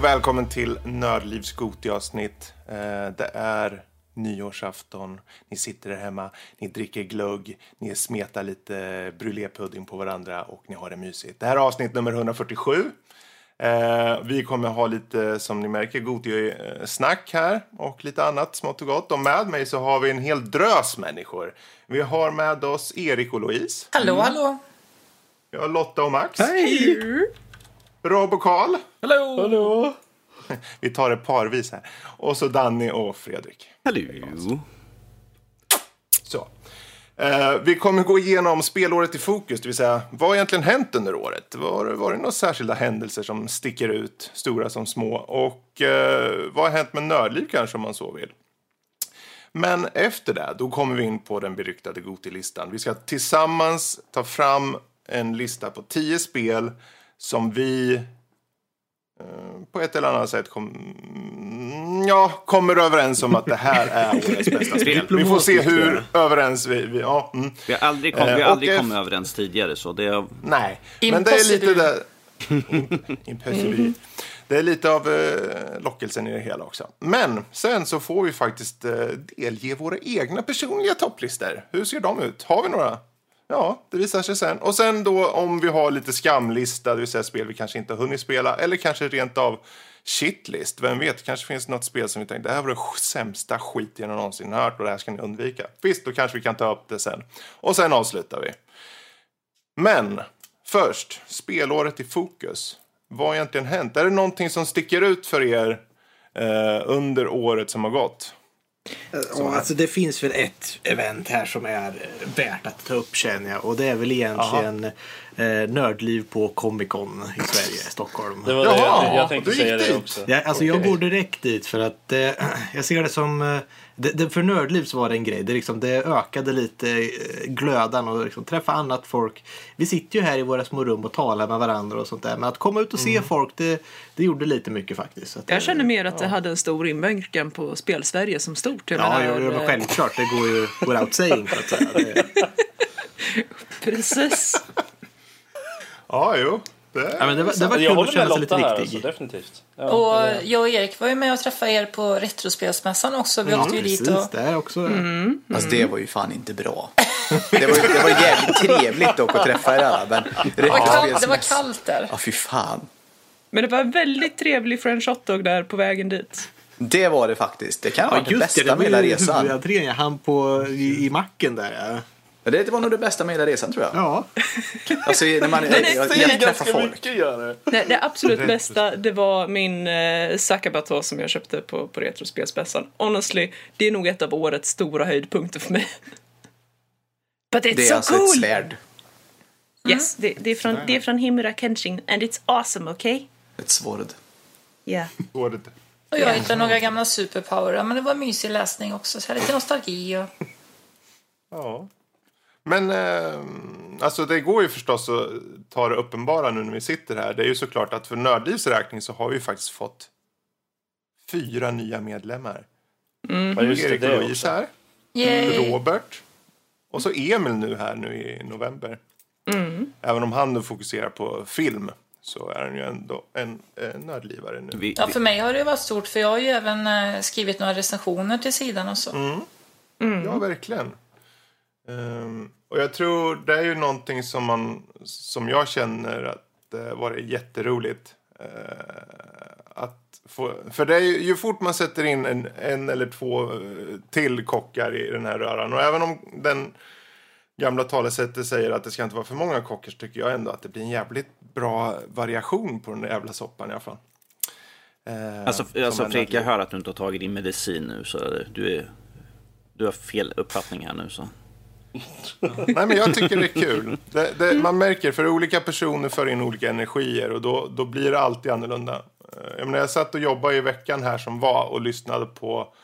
och välkommen till Nördlivs Goti-avsnitt. Eh, Det är nyårsafton, ni sitter där hemma, ni dricker glögg, ni smetar lite brulépudding på varandra och ni har det mysigt. Det här är avsnitt nummer 147. Eh, Vi kommer ha lite, som ni märker, Goti-snack här och lite annat smått och gott. Och med mig så har vi en hel drös människor. Vi har med oss Erik och Louise. Hallå, hallå. Vi har Lotta och Max. Hej! Rob och Karl. Hallå! Hallå! Vi tar det parvis här. Och så Danny och Fredrik. Hallå! Så. Eh, vi kommer gå igenom spelåret i fokus, det vill säga vad har egentligen hänt under året? Var, var det några särskilda händelser som sticker ut, stora som små? Och eh, vad har hänt med Nördliv kanske om man så vill? Men efter det, då kommer vi in på den beryktade Goti-listan. Vi ska tillsammans ta fram en lista på tio spel som vi eh, på ett eller annat sätt kom, mm, ja, kommer överens om att det här är årets bästa spel. Vi får se hur överens vi... vi ja, mm. Vi har aldrig, kom, vi Eh, har och aldrig kommit överens tidigare så det är... Nej, men det är lite där... Impossible. Det är lite av eh, lockelsen i det hela också. Men sen så får vi faktiskt eh, delge våra egna personliga topplistor. Hur ser de ut? Har vi några? Ja, det visar sig sen. Och sen då om vi har lite skamlista, det vill säga spel vi kanske inte har hunnit spela. Eller kanske rent av shitlist. Vem vet, kanske finns något spel som vi tänkte det här var det sämsta skit jag någonsin hört och det här ska ni undvika. Visst, då kanske vi kan ta upp det sen. Och sen avslutar vi. Men först, spelåret i fokus. Vad har egentligen hänt? Är det någonting som sticker ut för er eh, under året som har gått? Ja, alltså det finns väl ett event här som är eh, värt att ta upp känner jag. Och det är väl egentligen eh, nördliv på Comic Con i Sverige, Stockholm. Det var Jaha, det jag, jag tänkte säga det dit. också. Ja, alltså jag går direkt dit för att eh, jag ser det som eh, det, det, för nördliv så var det en grej. Det, liksom, det ökade lite eh, glödan och liksom, träffa annat folk. Vi sitter ju här i våra små rum och talar med varandra och sånt där. Men att komma ut och se folk det, det gjorde lite mycket faktiskt. Att, Jag känner mer att det hade en stor inverkan på Spelsverige som stort. Jag Ja, menar, men eh, självklart. Det går ju without saying så att säga. Precis. Ja, jo. Det, ja, men det, var, det var kul att med känna sig lite här, viktig. alltså, definitivt. Ja, Och jag och Erik var ju med och träffade er på Retrospelsmässan också. Vi åkte ju dit och... det är också Alltså det var ju fan inte bra. Det var, det var jävligt trevligt dock att träffa er alla. Men Det var, kallt, det var kallt där. Ja, fy fan. Men det var en väldigt trevlig french hotdog där på vägen dit. Det var det faktiskt. Det kan ha Ja, varit det just det. bästa Det var med hela ju resan. Jag hann på, i, i macken där. Ja. Ja, Det var nog det bästa med hela resan tror jag. ja. Alltså när man jag, jag, jag träffar folk. gör det. Nej, det absolut bästa det var min eh, Sakabato som jag köpte på, på Retrospelsmässan. Honestly, det är nog ett av årets stora höjdpunkter för mig. But it's Det är so alltså cool! ett svärd. Yes, det, det, är från, det är från Himura Kenshin and it's awesome, okay? Ett svård. Yeah. Och jag hittade några gamla superpower. Men det var mysig läsning också. Så här lite nostalgi och... Ja. Men eh, alltså det går ju förstås att ta det uppenbara nu när vi sitter här. Det är ju såklart att för Nördlivs räkning så har vi ju faktiskt fått fyra nya medlemmar. Ja, just det, Erik och Louise här. Yay. Robert. Och så Emil nu här nu i november. Även om han nu fokuserar på film så är han ju ändå en eh, nördlivare nu. Ja, för mig har det varit stort. För jag har ju även eh, skrivit några recensioner till sidan och så. Ja, verkligen. Ehm, och jag tror det är ju någonting som man som jag känner att det var jätteroligt. Uh, att få, för det är ju, ju fort man sätter in en, en eller två eh, till kockar i den här röran och även om den gamla talesättet säger att det ska inte vara för många kockar så tycker jag ändå att det blir en jävligt bra variation på den där jävla soppan i alla fall. Eh, alltså, alltså Fredrik, jag hör att du inte har tagit din medicin nu så du är... Du har fel uppfattning här nu så. Nej, men jag tycker det är kul. Det, det, man märker, för olika personer för in olika energier och då, då blir det alltid annorlunda. Eh, Jag, menar, jag satt och jobbade i veckan här som var och lyssnade på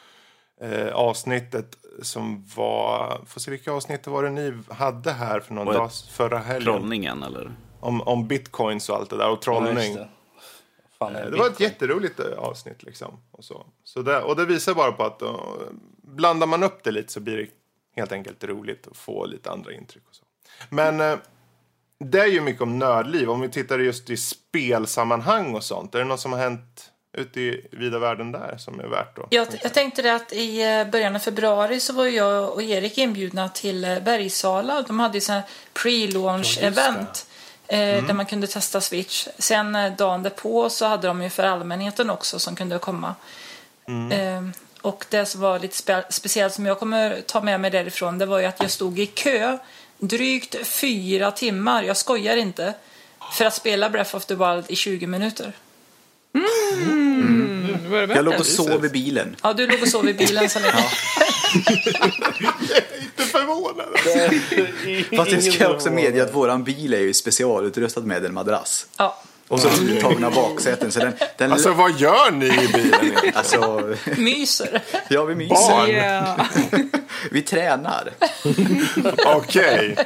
eh, avsnittet som var... Får se vilka avsnitt var det ni hade här för någon det dag förra helgen? Trollningen eller? Om, om bitcoins och allt det där och Ja, trollning. just det. Fan, Eh, Det var ett jätteroligt eh, avsnitt. Liksom, och, så. Så det, och det visar bara på att uh, blandar man upp det lite så blir det helt enkelt roligt att få lite andra intryck. Och så. Men eh, det är ju mycket om nördliv. Om vi tittar just i spelsammanhang och sånt. Är det något som har hänt ute i vida världen där som är värt att... Jag, jag tänkte det att i eh, början av februari så var jag och Erik inbjudna till eh, Bergsala. De hade ju sån pre-launch event. eh, Där man kunde testa Switch. Sen dagen därpå så hade de ju för allmänheten också som kunde komma. Eh, och det som var lite spe speciellt som jag kommer ta med mig därifrån det var ju att jag stod i kö drygt fyra timmar, jag skojar inte, för att spela Breath of the Wild i 20 minuter. Var det värt Jag låg och sov i bilen. Ja, du låg och sov i bilen så länge. Inte förvånad! Fast det ska jag också medge att våran bil är ju specialutrustad med en madrass. Ja. Och så urtagna baksäten. Så den, den Alltså vad gör ni i bilen alltså, Myser. ja vi myser. Barn. Ja. Vi tränar. Okej.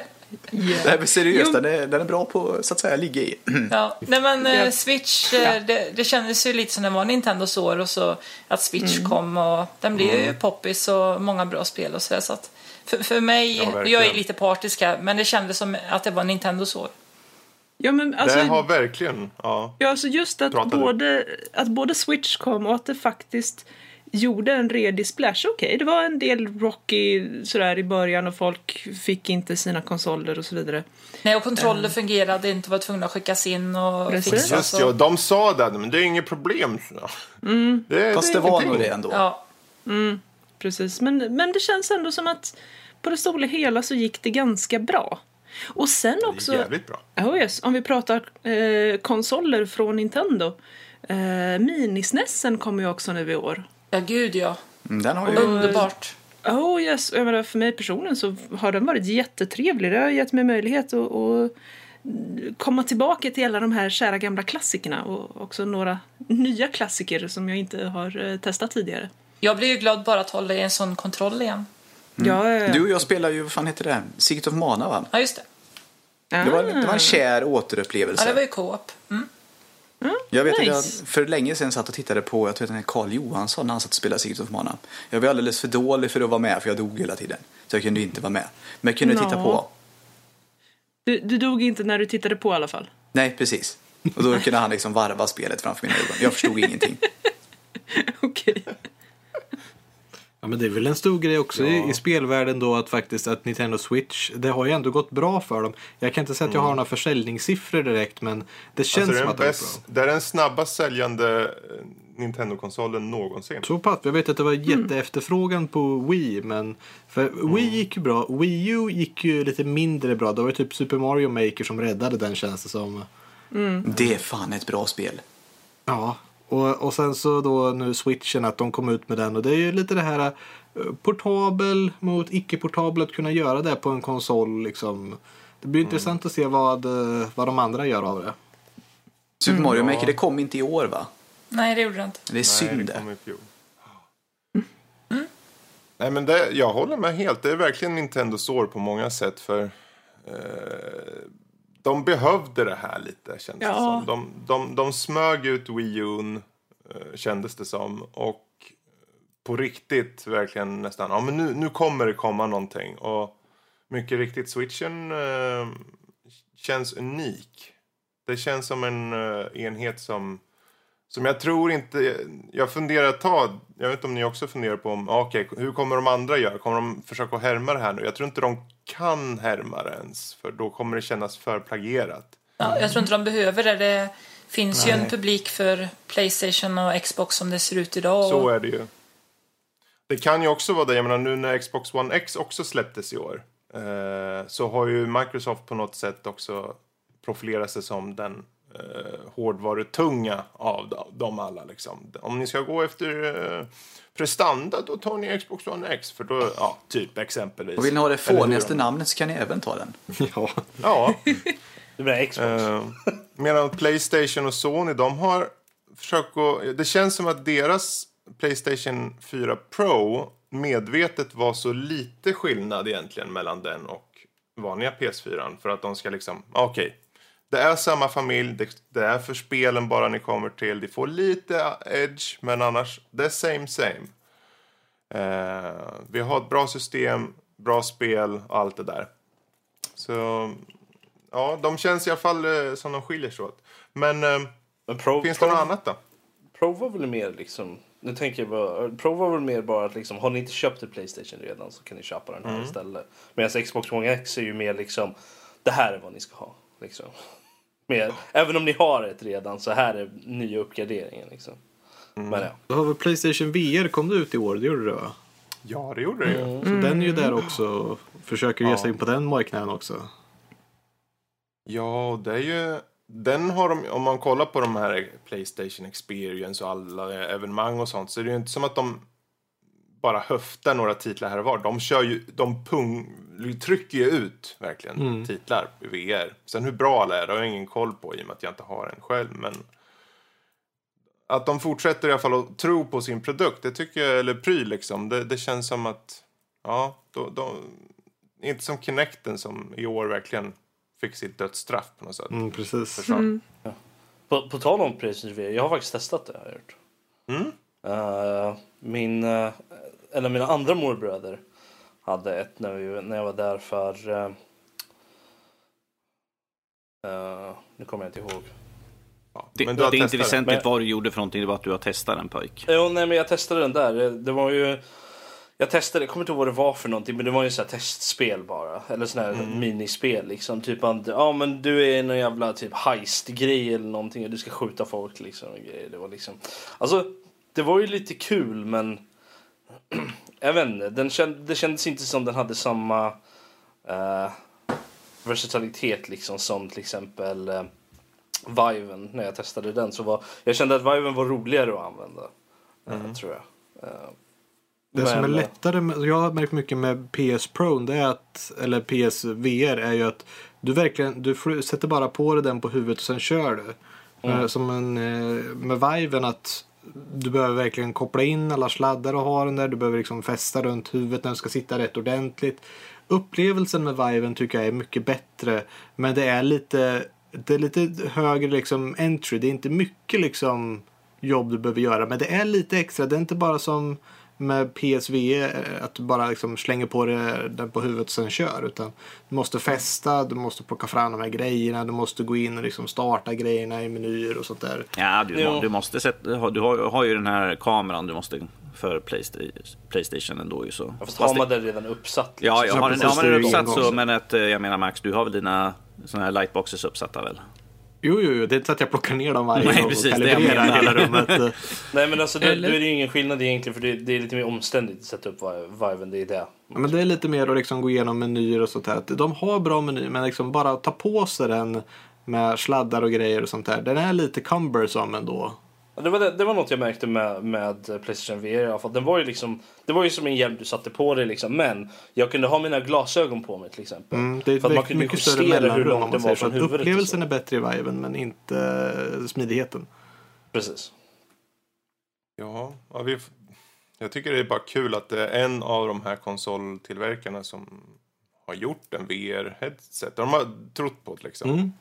Det här är seriöst, den är, den är bra på så att säga ligga i. Ja, nej men eh. Switch, eh, det, det kändes ju lite som det var Nintendos år och så att Switch Mm. kom och den blev ju poppis och många bra spel och sådär. Så att för, för mig, Ja, jag är lite partisk här, men det kändes som att det var Nintendos år. Ja, men alltså, det har verkligen... Ja. ja, alltså just att både, att både Switch kom och att det faktiskt gjorde en redig splash. Okej, det var en del rocky sådär i början och folk fick inte sina konsoler och så vidare. Nej, och kontroller fungerade inte, var tvungna att skickas in och Precis. fixas. Just och de sa det, men det är inget problem. Mm. Det, Fast det, det var nog det ändå. Ja, Precis, men, men det känns ändå som att på det stora hela så gick det ganska bra. Och sen Det också... är jävligt bra. Oh yes, om vi pratar eh, konsoler från Nintendo. Eh, Minisnessen kommer ju också nu i år. ja gud ja. Mm, Den har ju... Underbart. Oh yes, jag menar för mig personligen så har den varit jättetrevlig. Det har gett mig möjlighet att, att komma tillbaka till alla de här kära gamla klassikerna och också några nya klassiker som jag inte har eh, testat tidigare. Jag blir ju glad bara att hålla i en sån kontroll igen. Ja, eh, Du och jag spelar ju, vad fan heter det? Secret of Mana va? Ja, just det. Det var, det var Ah. en kär återupplevelse. Ja, det var ju co-op. Mm. Jag vet Nice. att jag för länge sedan satt och tittade på, jag tror att den här Carl Johansson när han satt och spelade Secret of Mana. Jag var alldeles för dålig för att vara med för jag dog hela tiden. Så jag kunde inte vara med. Men jag kunde titta Nå. på. Du, du dog inte när du tittade på i alla fall. Nej, precis. Och då kunde han liksom varva spelet framför mina ögon. Jag förstod ingenting. Okej. Ja, men det är väl en stor grej också i, i spelvärlden då att faktiskt att Nintendo Switch, det har ju ändå gått bra för dem. Jag kan inte säga att jag har några försäljningssiffror direkt men det känns Alltså, det, som den att det har gått bra. det är den snabbast säljande eh, Nintendo-konsolen någonsin. Så pass, jag vet att det var jätteefterfrågan på Wii men för Wii gick ju bra, Wii U gick ju lite mindre bra. Det var ju typ Super Mario Maker som räddade den känns det som. Det är fan ett bra spel. Ja, och, och sen så då nu switchen att de kom ut med den och det är ju lite det här eh, portabel mot icke-portabel att kunna göra det på en konsol liksom. Det blir intressant att se vad, eh, vad de andra gör av det. Super Mario Ja. Maker, det kom inte i år va? Nej, det gjorde det inte. Det är Nej, synd det det. kom i fjol. Nej, men det, jag håller med helt. Det är verkligen Nintendos år på många sätt. För eh, de behövde det här lite, kändes Ja. det som. De, de, de smög ut Wii U, eh, kändes det som. Och på riktigt verkligen nästan, ja men nu, nu kommer det komma någonting. Och mycket riktigt, switchen eh, känns unik. Det känns som en eh, enhet som som jag tror inte, jag funderar ett tag, jag vet inte om ni också funderar på om, ah, okej, hur kommer de andra göra? Kommer de försöka härma det här nu? Jag tror inte de kan härma det ens, för då kommer det kännas för plagierat. Ja, jag tror inte de behöver det. Det finns ju en publik för Playstation och Xbox som det ser ut idag. Så och- är det ju. Det kan ju också vara det, jag menar nu när Xbox One X också släpptes i år, eh, så har ju Microsoft på något sätt också profilerat sig som den eh, hårdvarutunga av de- dem alla. Liksom. Om ni ska gå efter eh, prestanda, då tar ni Xbox One X, för då, ja, typ exempelvis. Och vill ni ha det fånigaste namnet så kan ni även ta den. Ja, Ja, Det blir Xbox. Eh, medan Playstation och Sony, de har försökt gå... Det känns som att deras Playstation 4 Pro medvetet vara så lite skillnad egentligen mellan den och vanliga PS4. För att de ska liksom, okej. Det är samma familj, det, det är för spelen bara ni kommer till. Det får lite edge, men annars, det är same same. Eh, vi har ett bra system, bra spel och allt det där. Så, ja, de känns i alla fall eh, som de skiljer sig åt. Men eh, Men Pro, finns det Pro, något annat då? Pro var väl mer liksom... Nu tänker jag bara, Pro var väl mer bara att liksom, har ni inte köpt ett Playstation redan så kan ni köpa den här Mm. istället. Medan Xbox One X är ju mer liksom, det här är vad ni ska ha. Liksom. Mer, även om ni har ett redan så här är nya uppgraderingen liksom. Mm. Men ja. Då har vi Playstation VR kom det ut i år, det gjorde det va? Ja, det gjorde det ju. Så den är ju där också och försöker ge sig in på den marknaden också. Ja, det är ju... Den har de, om man kollar på de här Playstation Experience och alla evenemang och sånt så är det ju inte som att de bara höftar några titlar här och var. De kör ju, de pung, trycker ju ut verkligen titlar i VR. Sen hur bra alla är, det har jag ingen koll på i och med att jag inte har en själv. Men att de fortsätter i alla fall att tro på sin produkt, det tycker jag, eller pryl liksom. Det, det känns som att, ja, då, då, inte som Kinecten som i år verkligen fick sitt dödsstraff på något sätt. Mm, precis. Försvann. På, på tal om Playstation VR, jag har faktiskt testat det. Gjort. Mm. Eh, min, uh, en av mina andra morbröder hade ett när, vi, när jag var där för... eh, eh, nu kommer jag inte ihåg. Ja, Det, men det är inte väsentligt Men- vad du gjorde för någonting, det var att du har testat den pojk. Jo, nej, men jag testade den där. Det- var ju... Jag testade, jag kommer inte ihåg vad det var för någonting, men det var ju så här testspel bara. Eller sån här minispel liksom. Typ att, ja men du är någon jävla typ heist-grej eller någonting och du ska skjuta folk liksom. Och grejer. Det var liksom... Alltså, det var ju lite kul men... jag vet inte, den känd, det kändes inte som den hade samma uh, versatilitet liksom som till exempel uh, Viven när jag testade den. Så var, jag kände att Viven var roligare att använda. eh, tror jag. Eh, Det som är men, lättare, med, jag har märkt mycket med PS Pro, det är att, eller PS VR, är ju att du verkligen, du sätter bara på dig den på huvudet och sen kör du. Eh, Som en, med Viven att du behöver verkligen koppla in alla sladdar och ha den där. Du behöver liksom fästa runt huvudet när den ska sitta rätt ordentligt. Upplevelsen med Viven tycker jag är mycket bättre. Men det är lite, det är lite högre liksom entry. Det är inte mycket liksom jobb du behöver göra. Men det är lite extra. Det är inte bara som med PSV eh, att du bara liksom slänger på det, den på huvudet och sen kör. Utan du måste fästa, du måste plocka fram de här grejerna, du måste gå in och liksom starta grejerna i menyer och sånt där. Ja, du, må, du måste sätta, du har, har ju den här kameran du måste för Playstation, ändå ju så. Fast Fast har man det- den redan uppsatt? Ja, liksom? jag har, den- har man den uppsatt så, men att, eh, jag menar Max, du har väl dina såna här lightboxes uppsatta väl? Jo, jo, jo, det är inte så att jag plockar ner dem varje Nej, gång och precis, det jag kalibrerar hela rummet. Nej men alltså då, då är det ju ingen skillnad egentligen för det, det är lite mer omständigt att sätta upp Viven, det är det. Ja, men det är lite mer att liksom gå igenom menyer och sånt. Att De har bra menyer men liksom bara ta på sig den med sladdar och grejer och sånt där. Den är lite cumbersome ändå. Det var, det, det var något jag märkte med, med Playstation VR i alla fall. Den var ju liksom, det var ju som en hjälm du satte på dig liksom. Men jag kunde ha mina glasögon på mig till exempel. Mm, det är för att man kunde mycket större justera hur mellanrum långt om den man var säger så. från Att huvudet. upplevelsen så. är bättre i Viven men inte eh, smidigheten. Precis. Ja, ja vi, jag tycker det är bara kul att det är en av de här konsoltillverkarna som har gjort en VR-headset. De har trott på det liksom. Mm.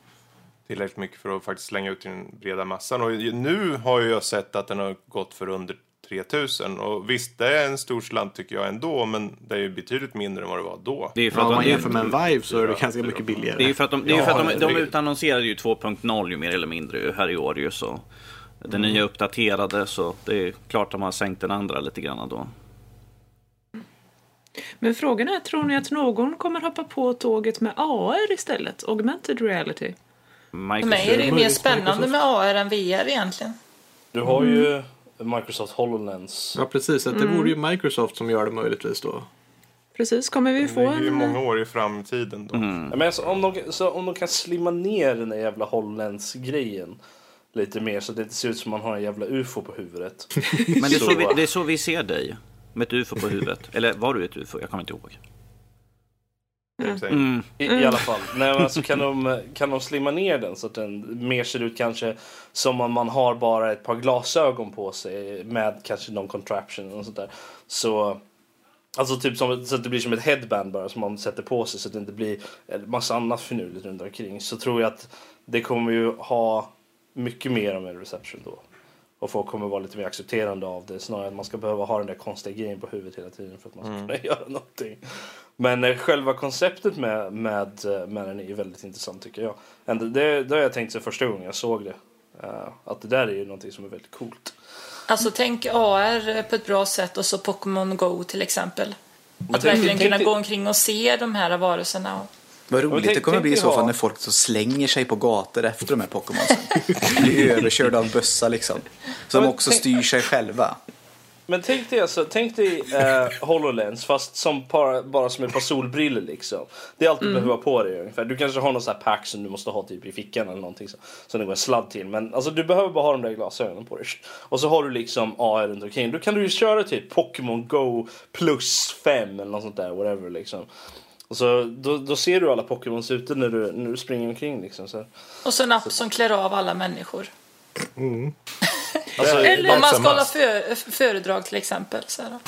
Tillräckligt mycket för att faktiskt slänga ut i den breda massan. Och nu har ju jag sett att den har gått för under 3000. Och visst, det är en stor slant tycker jag ändå. Men det är ju betydligt mindre än vad det var då. Det är för Ja, om att man de, jämför med en Vive så är det ganska mycket det är ju billigare. för att de, det är ju för att de, Ja, de det- utannonserade ju 2.0 ju mer eller mindre här i år ju så. Den nya uppdaterade så det är klart att de har sänkt den andra lite grann då. Men frågan är, tror ni att någon kommer hoppa på tåget med AR istället? Augmented reality? För mig är det ju mer möjligt, spännande Microsoft. med AR än VR egentligen. Du har ju Microsoft HoloLens. Ja precis, att det vore ju Microsoft som gör det möjligtvis då. Precis, kommer vi få Det är ju en... många år i framtiden då. Ja, Men alltså, om, de, så om de kan slimma ner den där jävla HoloLens-grejen lite mer så att det inte ser ut som man har en jävla ufo på huvudet. Men det är, så Så- vi, det är så vi ser dig. Med ett ufo på huvudet. Eller var du ett ufo? Jag kommer inte ihåg. Mm. I, I alla fall. Nej, men alltså, kan, de, kan de slimma ner den så att den mer ser ut kanske som om man har bara ett par glasögon på sig med kanske någon contraption och sånt där. Så Alltså typ som, så att det blir som ett headband bara som man sätter på sig så att det inte blir en massa annat finurligt runt omkring. Så tror jag att det kommer ju ha mycket mer av en reception då. Och folk kommer vara lite mer accepterande av det snarare än att man ska behöva ha den där konstiga grejen på huvudet hela tiden för att man ska kunna göra någonting. Men eh, själva konceptet med, med, eh, med den är väldigt intressant tycker jag. Ändå, det, det har jag tänkt sig första gången jag såg det. Eh, att det där är ju någonting som är väldigt coolt. Alltså tänk AR på ett bra sätt och så Pokémon Go till exempel. Att tänk- verkligen tänk kunna dig- gå omkring och se de här varelserna. Och... Vad roligt tänk- det kommer tänk bli i så fall när folk så slänger sig på gator efter de här Pokémonsen. Blir överkörda av bussar liksom. Så de men också tänk- styr sig själva. Men tänk dig, alltså, tänk dig eh, HoloLens fast som bara, bara som ett par solbriller liksom. Det är allt du behöver ha på dig ungefär. Du kanske har någon sån här pack som du måste ha typ i fickan eller någonting så, som det går en sladd till. Men alltså du behöver bara ha de där glasögonen på dig. Och så har du liksom AR runt omkring. Då kan du ju köra typ Pokémon Go plus 5 eller något sånt där, whatever liksom. Och så, då, då ser du alla Pokémons ute när du, när du springer omkring liksom. Så. och så en app som klär av alla människor. Alltså, Eller- Om man ska hålla för, föredrag till exempel. Så här.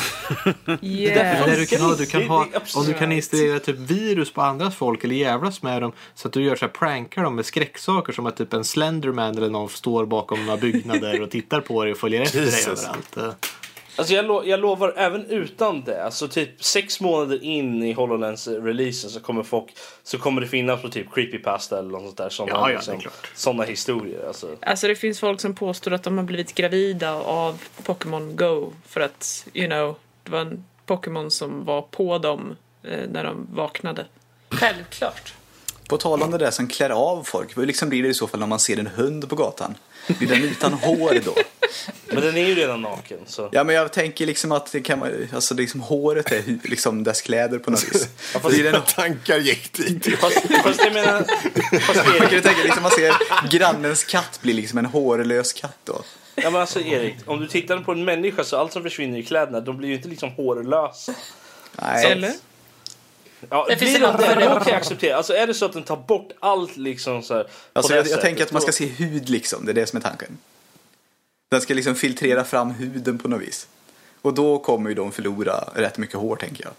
Yeah. Där du kan ha, du kan ha, om du kan installera typ virus på andras folk eller jävlas med dem så att du gör så här prankar dem med skräcksaker som att typ en Slenderman eller någon står bakom några byggnader och tittar på dig och följer efter dig Jesus. överallt. Alltså jag, lo- jag lovar även utan det, alltså typ sex månader in i HoloLens-releasen så kommer folk, så kommer det finnas på typ Creepypasta eller något sånt där. Såna, Ja, ja, liksom, historier. Alltså. Alltså det finns folk som påstår att de har blivit gravida av Pokémon Go för att, you know, det var en Pokémon som var på dem eh, när de vaknade. Självklart. På tal om det där som klär av folk, hur liksom blir det i så fall när man ser en hund på gatan? Blir den utan hår då? Men den är ju redan naken. Så. Ja men jag tänker liksom att det kan vara, alltså liksom håret är liksom dess kläder på något vis. Blir den, Tankar gick dit. Fast, fast jag menar, fast jag kan ju Erik, tänka liksom man ser grannens katt blir liksom en hårlös katt då. ja, men alltså Erik, om du tittar på en människa så allt som försvinner i kläderna, de blir ju inte liksom hårlösa. Nej. Eller? Ja, Det finns blir en de det, då kan jag acceptera. Alltså är det så att den tar bort allt liksom så här, Alltså det jag, jag tänker att man ska se hud liksom, det är det som är tanken. Den ska liksom filtrera fram huden på något vis. Och då kommer ju de förlora rätt mycket hår tänker jag.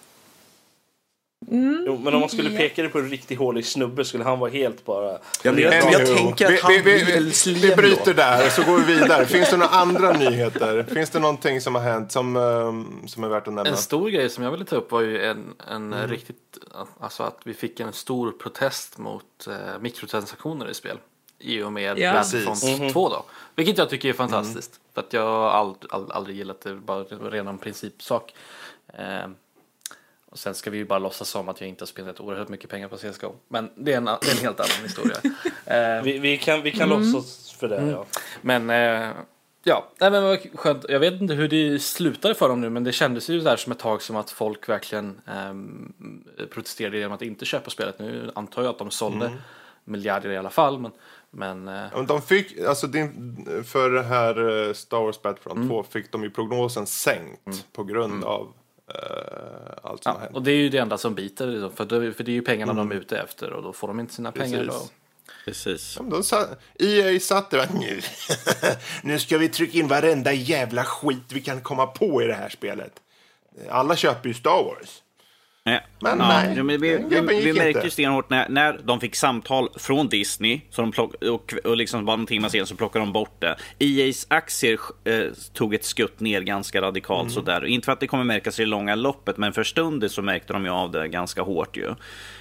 Jo, men om man skulle peka det på en riktigt hålig snubbe skulle han vara helt bara... Ja, men jag, jag tänker att vi, han vi, vi, vi, vi bryter då. där så går vi vidare. Finns det några andra nyheter? Finns det någonting som har hänt som, ehm, som är värt att nämna? En stor grej som jag ville ta upp var ju en, en riktigt, alltså att vi fick en stor protest mot eh, mikrotransaktioner i spel. I och med Ja. Battlefront 2 då. Vilket jag tycker är fantastiskt. För att jag har ald, ald, aldrig gillat det, bara redan principsak. Eh, och sen ska vi ju bara låtsas som att jag inte har spelat oerhört mycket pengar på CSGO. Men det är en, det är en helt annan historia. Eh, Vi, vi kan, vi kan låtsas för det, ja. men eh, ja, nej, men vad skönt. Jag vet inte hur det slutade för dem nu men det kändes ju där som ett tag som att folk verkligen ehm, protesterade genom att inte köpa spelet. Nu antar jag att de sålde miljarder i alla fall men, men eh, Ja, men De fick, alltså din, för det här eh, Star Wars Battlefront Mm. 2 fick de ju prognosen sänkt på grund av eh, allt som har ja, och hänt. det är ju det enda som biter liksom, för, det, för det är ju pengarna de är ute efter och då får de inte sina pengar. Precis. Då. Precis. Ja, de sa, EA satt där och nu, nu ska vi trycka in varenda jävla skit vi kan komma på i det här spelet. Alla köper ju Star Wars. Nej. Men ja, nej, ja, men vi, vi, vi märkte ju stenhårt när, när de fick samtal från Disney så de plock, och, och liksom bara någon timme sen så plockade de bort det. EAs aktier eh, tog ett skutt ner ganska radikalt Mm. sådär. Inte för att det kommer märkas i det långa loppet men för stunden så märkte de ju av det ganska hårt ju.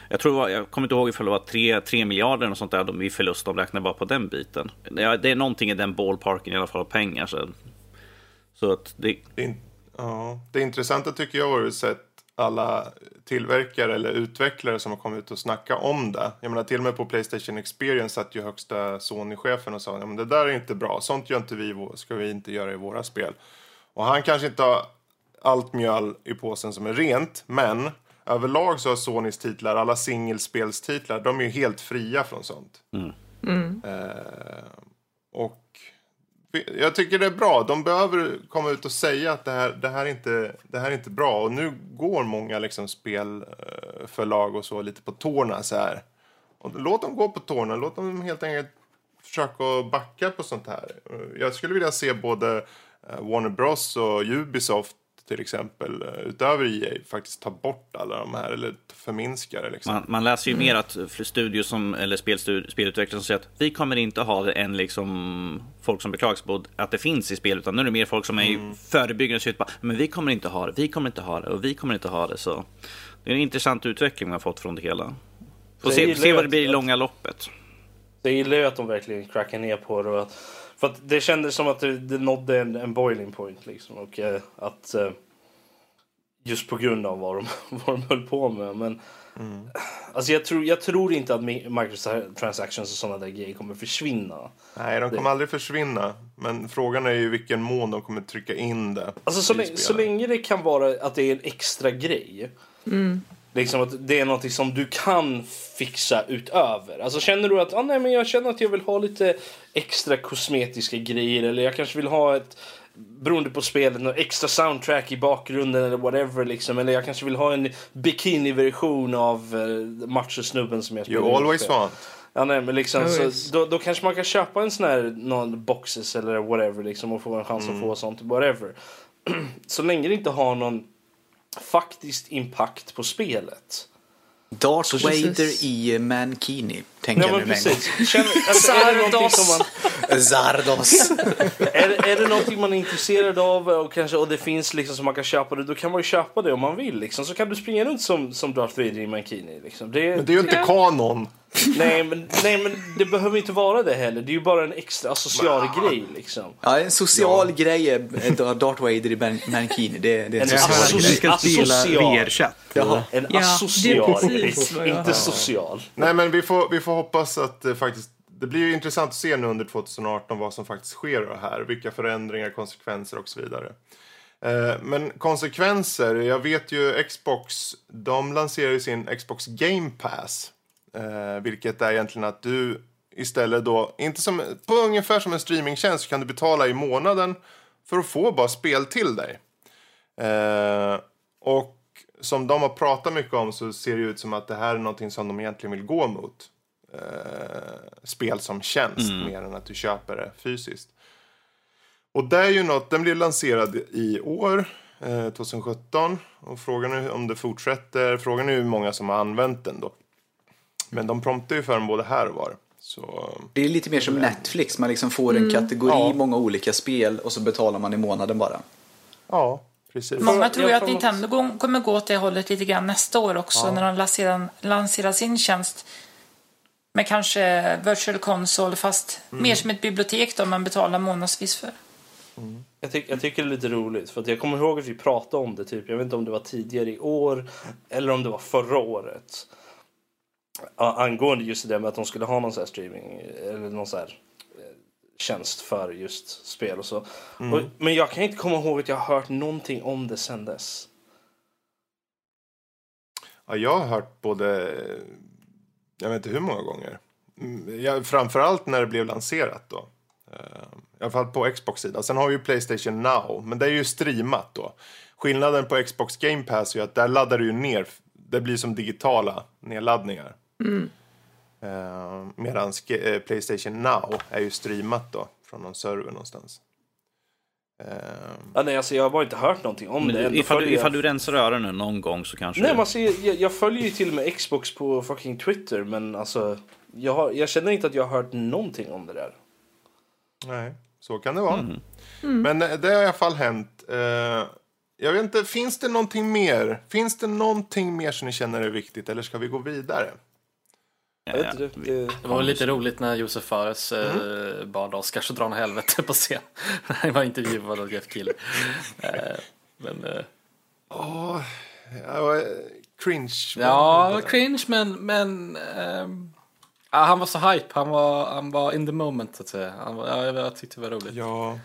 Jag tror det jag kommer inte ihåg ifall det var 3, 3 miljarder och sånt där de i förlust de räknade bara på den biten. Ja, det är någonting i den ballparken i alla fall av pengar. Så, så att det, Det, ja, det intressanta tycker jag var att sett alla tillverkare eller utvecklare som har kommit ut och snacka om det. Jag menar till och med på Playstation Experience satt ju högsta Sony-chefen och sa ja, men det där är inte bra, sånt gör inte vi, ska vi inte göra i våra spel. Och han kanske inte har allt mjöl i påsen som är rent, men överlag så har Sonys titlar, alla singelspelstitlar, de är ju helt fria från sånt. Eh, och jag tycker det är bra. De behöver komma ut och säga att det här, det här, är, inte, det här är inte bra. Och nu går många liksom spelförlag eh, och så lite på tårna så här. Och låt dem gå på tårna. Låt dem helt enkelt försöka att backa på sånt här. Eh, jag skulle vilja se både eh, Warner Bros och Ubisoft till exempel, eh, utöver EA, faktiskt tar bort alla de här eller förminskar det. Liksom. Man, man läser ju mer att för studios som, eller spelutvecklare som säger att vi kommer inte ha det än liksom folk som beklagar sig på att det finns i spel, utan nu är det mer folk som är mm. förebyggande och säger bara, men vi kommer inte ha det, vi kommer inte ha det och vi kommer inte ha det. Så det är en intressant utveckling man har fått från det hela. Får se, se vad det blir i långa loppet. Det gillar ju att de verkligen crackar ner på det. Och att, för att det kändes som att det, det nådde en, en boiling point. Liksom, och eh, att eh, Just på grund av vad de, vad de höll på med. Men, mm. alltså jag, tror, jag tror inte att microtransactions och sådana där grejer kommer försvinna. Nej, de kommer det. aldrig försvinna. Men frågan är ju vilken mån de kommer trycka in det. Alltså så, länge, så länge det kan vara att det är en extra grej. Mm. Liksom att det är något som du kan fixa utöver. Alltså känner du att ah, nej, men jag känner att jag vill ha lite extra kosmetiska grejer eller jag kanske vill ha ett beroende på spelet, något extra soundtrack i bakgrunden eller whatever liksom. Eller jag kanske vill ha en bikini-version av uh, machosnubben som jag spelar. You always want. Ja, nej, men liksom, så, då, då kanske man kan köpa en sån här någon boxes eller whatever liksom och få en chans mm. att få sånt, whatever. så länge det inte har någon faktisk impact på spelet. Darth Vader i Mankini, tänker jag nu med Zardos! Zardos! är, är det någonting man är intresserad av och, kanske, och det finns liksom som man kan köpa det, då kan man ju köpa det om man vill. Liksom. Så kan du springa runt som, som Darth Vader i Mankini. Liksom. Det, men det är ju inte ja. kanon. nej, men, nej, men det behöver inte vara det heller. Det är ju bara en extra social grej. Liksom. Ja, en social ja. grej är Darth Vader i Mankini. Det, det är en, en social. Vi ska spela VR-chatt. En ja, asocial grej, inte social. Nej, men vi får, vi får hoppas att det faktiskt det blir ju intressant att se nu under 2018 vad som faktiskt sker här. Vilka förändringar, konsekvenser och så vidare. Eh, men konsekvenser, jag vet ju Xbox, de lanserar ju sin Xbox Game Pass. Eh, vilket är egentligen att du istället då, inte som, på ungefär som en streamingtjänst, kan du betala i månaden för att få bara spel till dig. Eh, och som de har pratat mycket om så ser det ut som att det här är någonting som de egentligen vill gå mot spel som tjänst mm. mer än att du köper det fysiskt. Och det är ju något, den blev lanserad i år, eh, 2017. Och frågan är om det fortsätter. Frågan är hur många som har använt den då. Men de promptar ju för den både här och var. Så... Det är lite mer som Netflix, man liksom får en mm. kategori, ja. många olika spel och så betalar man i månaden bara. Ja, precis. Många tror ju att Nintendo kommer gå åt det hållet lite grann nästa år också ja. när de lanserar, lanserar sin tjänst. Med kanske virtual console fast mm. mer som ett bibliotek då man betalar månadsvis för. Mm. Jag, tyck, jag tycker det är lite roligt för att jag kommer ihåg att vi pratade om det typ, jag vet inte om det var tidigare i år eller om det var förra året. Angående just det med att de skulle ha någon sån här streaming eller någon sån här eh, tjänst för just spel och så. Mm. Och, men jag kan inte komma ihåg att jag har hört någonting om det sen dess. Ja, jag har hört både, jag vet inte hur många gånger. Mm, jag, framförallt när det blev lanserat då. Uh, I alla fall på Xbox-sidan. Sen har vi ju Playstation Now, men det är ju streamat då. Skillnaden på Xbox Game Pass är ju att där laddar du ju ner. Det blir som digitala nedladdningar. Mm. Uh, Medan uh, Playstation Now är ju streamat då från någon server någonstans. Uh, ja, nej, alltså jag har bara inte hört någonting om men det. Ifall, du, ifall du rensar öronen någon gång så kanske... Nej, men alltså, jag, jag, följer ju till och med Xbox på fucking Twitter men alltså jag, har, jag känner inte att jag har hört någonting om det där. Nej, så kan det vara. Mm. Mm. Men det har i alla fall hänt. Uh, jag vet inte, finns det någonting mer? Finns det någonting mer som ni känner är viktigt eller ska vi gå vidare? Ja, ja. Det, det, det, var lite roligt när Josef Fares eh, mm. eh, bad Oscars att dra något helvete på scen. Han var intervjuad av Jeff Kill. Eh, men... Eh. Oh, ja, cringe. Ja, cringe men... men eh, Ja, han var så hype, han var, han var in the moment så att säga. Han var, ja, jag, tyckte det var roligt. Ja.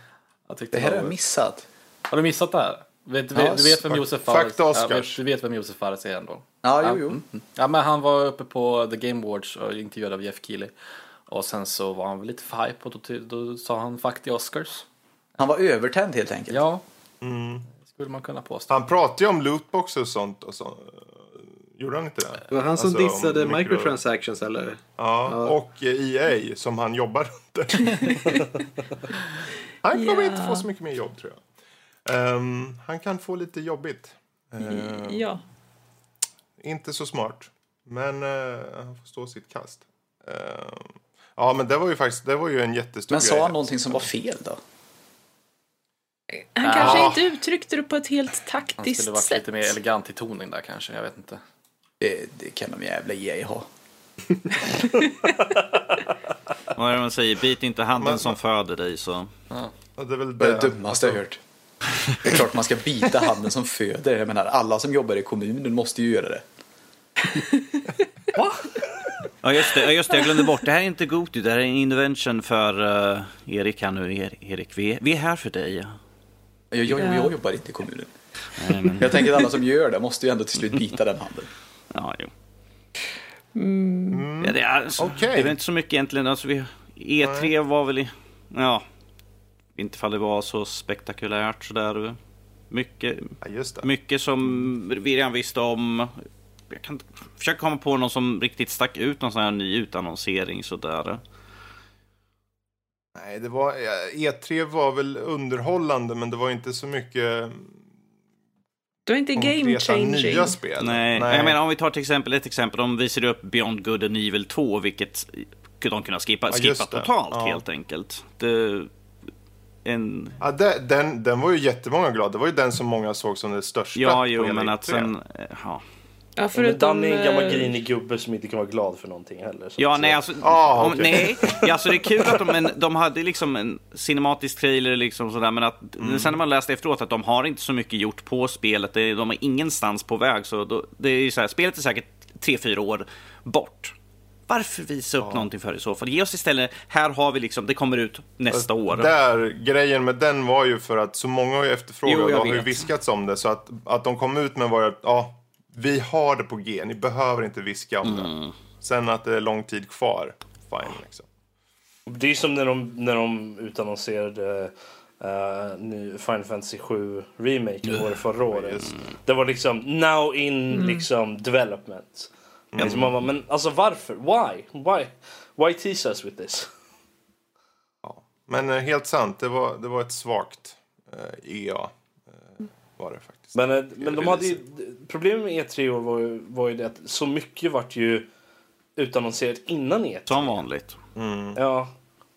Jag det här har jag missat. Har du missat det här? Vet, ja, du vet vem Josef Fares ja, Du vet vem Josef Fares är ändå? Ja, jo, jo. Mm, mm. Ja, men han var uppe på The Game Awards och intervjuad av Jeff Keely. Och sen så var han lite för hype och då, då sa han fuck the Oscars. Han var övertänd helt enkelt. Ja. Mm. Skulle man kunna påstå. Han pratade ju om lootbox och sånt och så. Gjorde han inte det? Det var han som alltså, dissade microtransactions eller? Ja, ja, och EA som han jobbar under. han kommer yeah. inte få så mycket mer jobb tror jag. Ehm, han kan få lite jobbigt. Ehm, Ja. Inte så smart. Men eh, han får stå sitt kast. Ehm, ja, men det var ju faktiskt det var ju en jättestor Men sa grej. han någonting som var fel då? Han kanske inte uttryckte det på ett helt Han taktiskt skulle varit sätt. lite mer elegant i toning där kanske, jag vet inte. Det, det kan de jävla ge ha. Vad är det man säger? Bit inte handen Men- som föder dig så... Ja, det är väl Det är det. det dummaste jag hört. Det är klart man ska bita handen som föder. Jag menar, alla som jobbar i kommunen måste ju göra det. Ja just det, ja, just det, jag glömde bort. Det här är inte Goti, det här är en intervention för eh, Erik här nu. Er, Erik, vi är, vi är här för dig. Jag, jag, Ja. jag jobbar inte i kommunen. Nej, men, Jag tänker att alla som gör det måste ju ändå till slut bita den handen. ja, jo. Ja, det, är, alltså, Okej. det är väl inte så mycket egentligen. Alltså, vi, E3 var väl i... Ja, inte fall det var så spektakulärt sådär. Mycket, Ja, just det. mycket som vi redan visste om. Jag kan försöka komma på någon som riktigt stack ut, någon sån här ny utannonsering sådär. Nej, det var, ja, E3 var väl underhållande, men det var inte så mycket Det var inte game changing. nya spel. Nej. Jag menar om vi tar till exempel ett exempel. De visade upp Beyond Good and Evil 2, vilket de kunde skippa, Ja, skippa totalt Ja. helt enkelt. Det, en, Ja, det, den, den var ju jättemånga glada. Det var ju den som många såg som det största. ja, jo, men att E3. sen... eh, Ja, Ja, Men förutom... Danny är en gammal eh, grinig gubbe som inte kan vara glad för någonting heller. så ja nej, alltså, Ah, om, okej. nej. Ja, alltså det är kul att de, men, de hade liksom en cinematisk trailer liksom sådär, men att Mm. sen när man läste efteråt att de har inte så mycket gjort på spelet, de är ingenstans på väg, så då, det är ju så här, spelet är säkert tre fyra år bort. Varför visa upp någonting för i så fall? Ge oss istället, här har vi liksom, det kommer ut nästa år. Där, grejen med den var ju för att så många har ju efterfrågat och har ju viskats om det. Så att, att de kom ut med var att ja, vi har det på G, ni behöver inte viska om Mm. det. Sen att det är lång tid kvar, fine liksom. Det är som när de, när de utannonserade uh, ny Final Fantasy 7 Remake var det förra året. Det var liksom now in liksom development. Liksom man bara, men alltså varför? Why? Why? Why tease us with this? Ja. Men eh, helt sant, det var, det var ett svagt eh, EA. Eh, var det faktiskt. Men, eh, men de hade ju, problemet med E3 år var ju, var ju det att så mycket vart ju utannonserat innan E3. Som vanligt. Ja.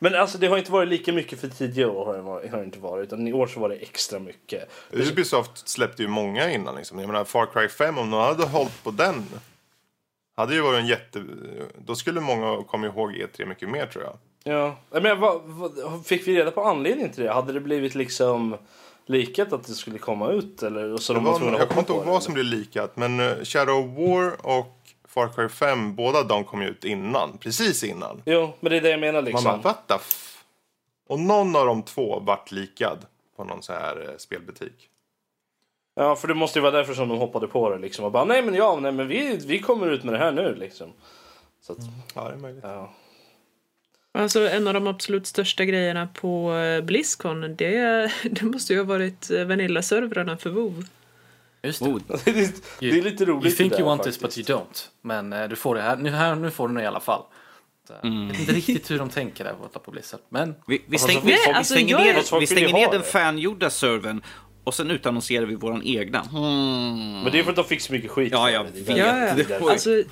Men alltså det har inte varit lika mycket för tidigare år har det, varit, har det inte varit. Utan i år så var det extra mycket. Ubisoft släppte ju många innan. Liksom. Jag menar, Far Cry 5, om de hade hållit på den. Hade ju varit en jätte... Då skulle många komma ihåg E3 mycket mer tror jag. Ja. Menar, vad, vad, fick vi reda på anledningen till det? Hade det blivit liksom likat att det skulle komma ut? Eller, så Det de var var, jag kommer inte ihåg vad som blev likat, men eh, Shadow War och Far Cry 5, båda de kom ut innan. Precis innan. Jo, men det är det jag menar Man liksom. bara, what the f... Och någon av de två vart likad på någon så här eh, spelbutik. Ja, för det måste ju vara därför som de hoppade på det liksom. Och bara, nej men ja, nej men vi, vi kommer ut med det här nu liksom. Så att, Ja, det är möjligt. ja. Alltså en av de absolut största grejerna på eh, Blizzcon, det, det måste ju ha varit eh, Vanilla-servrarna för WoW. Just det. Oh, det, är, det är lite roligt You think där, you want faktiskt. this but you don't. Men eh, du får det här. Nu, här, nu får du det i alla fall. Så, Jag vet inte riktigt hur de tänker där borta på Blizzard. Men Vi, vi stänger, folk- vi, vi alltså, stänger ner, vi stänger ner den fangjorda servern och sen utannonserar vi våran egna. Hmm. Men det är för att de fick så mycket skit. Ja, jag vet. Ja, ja. Alltså,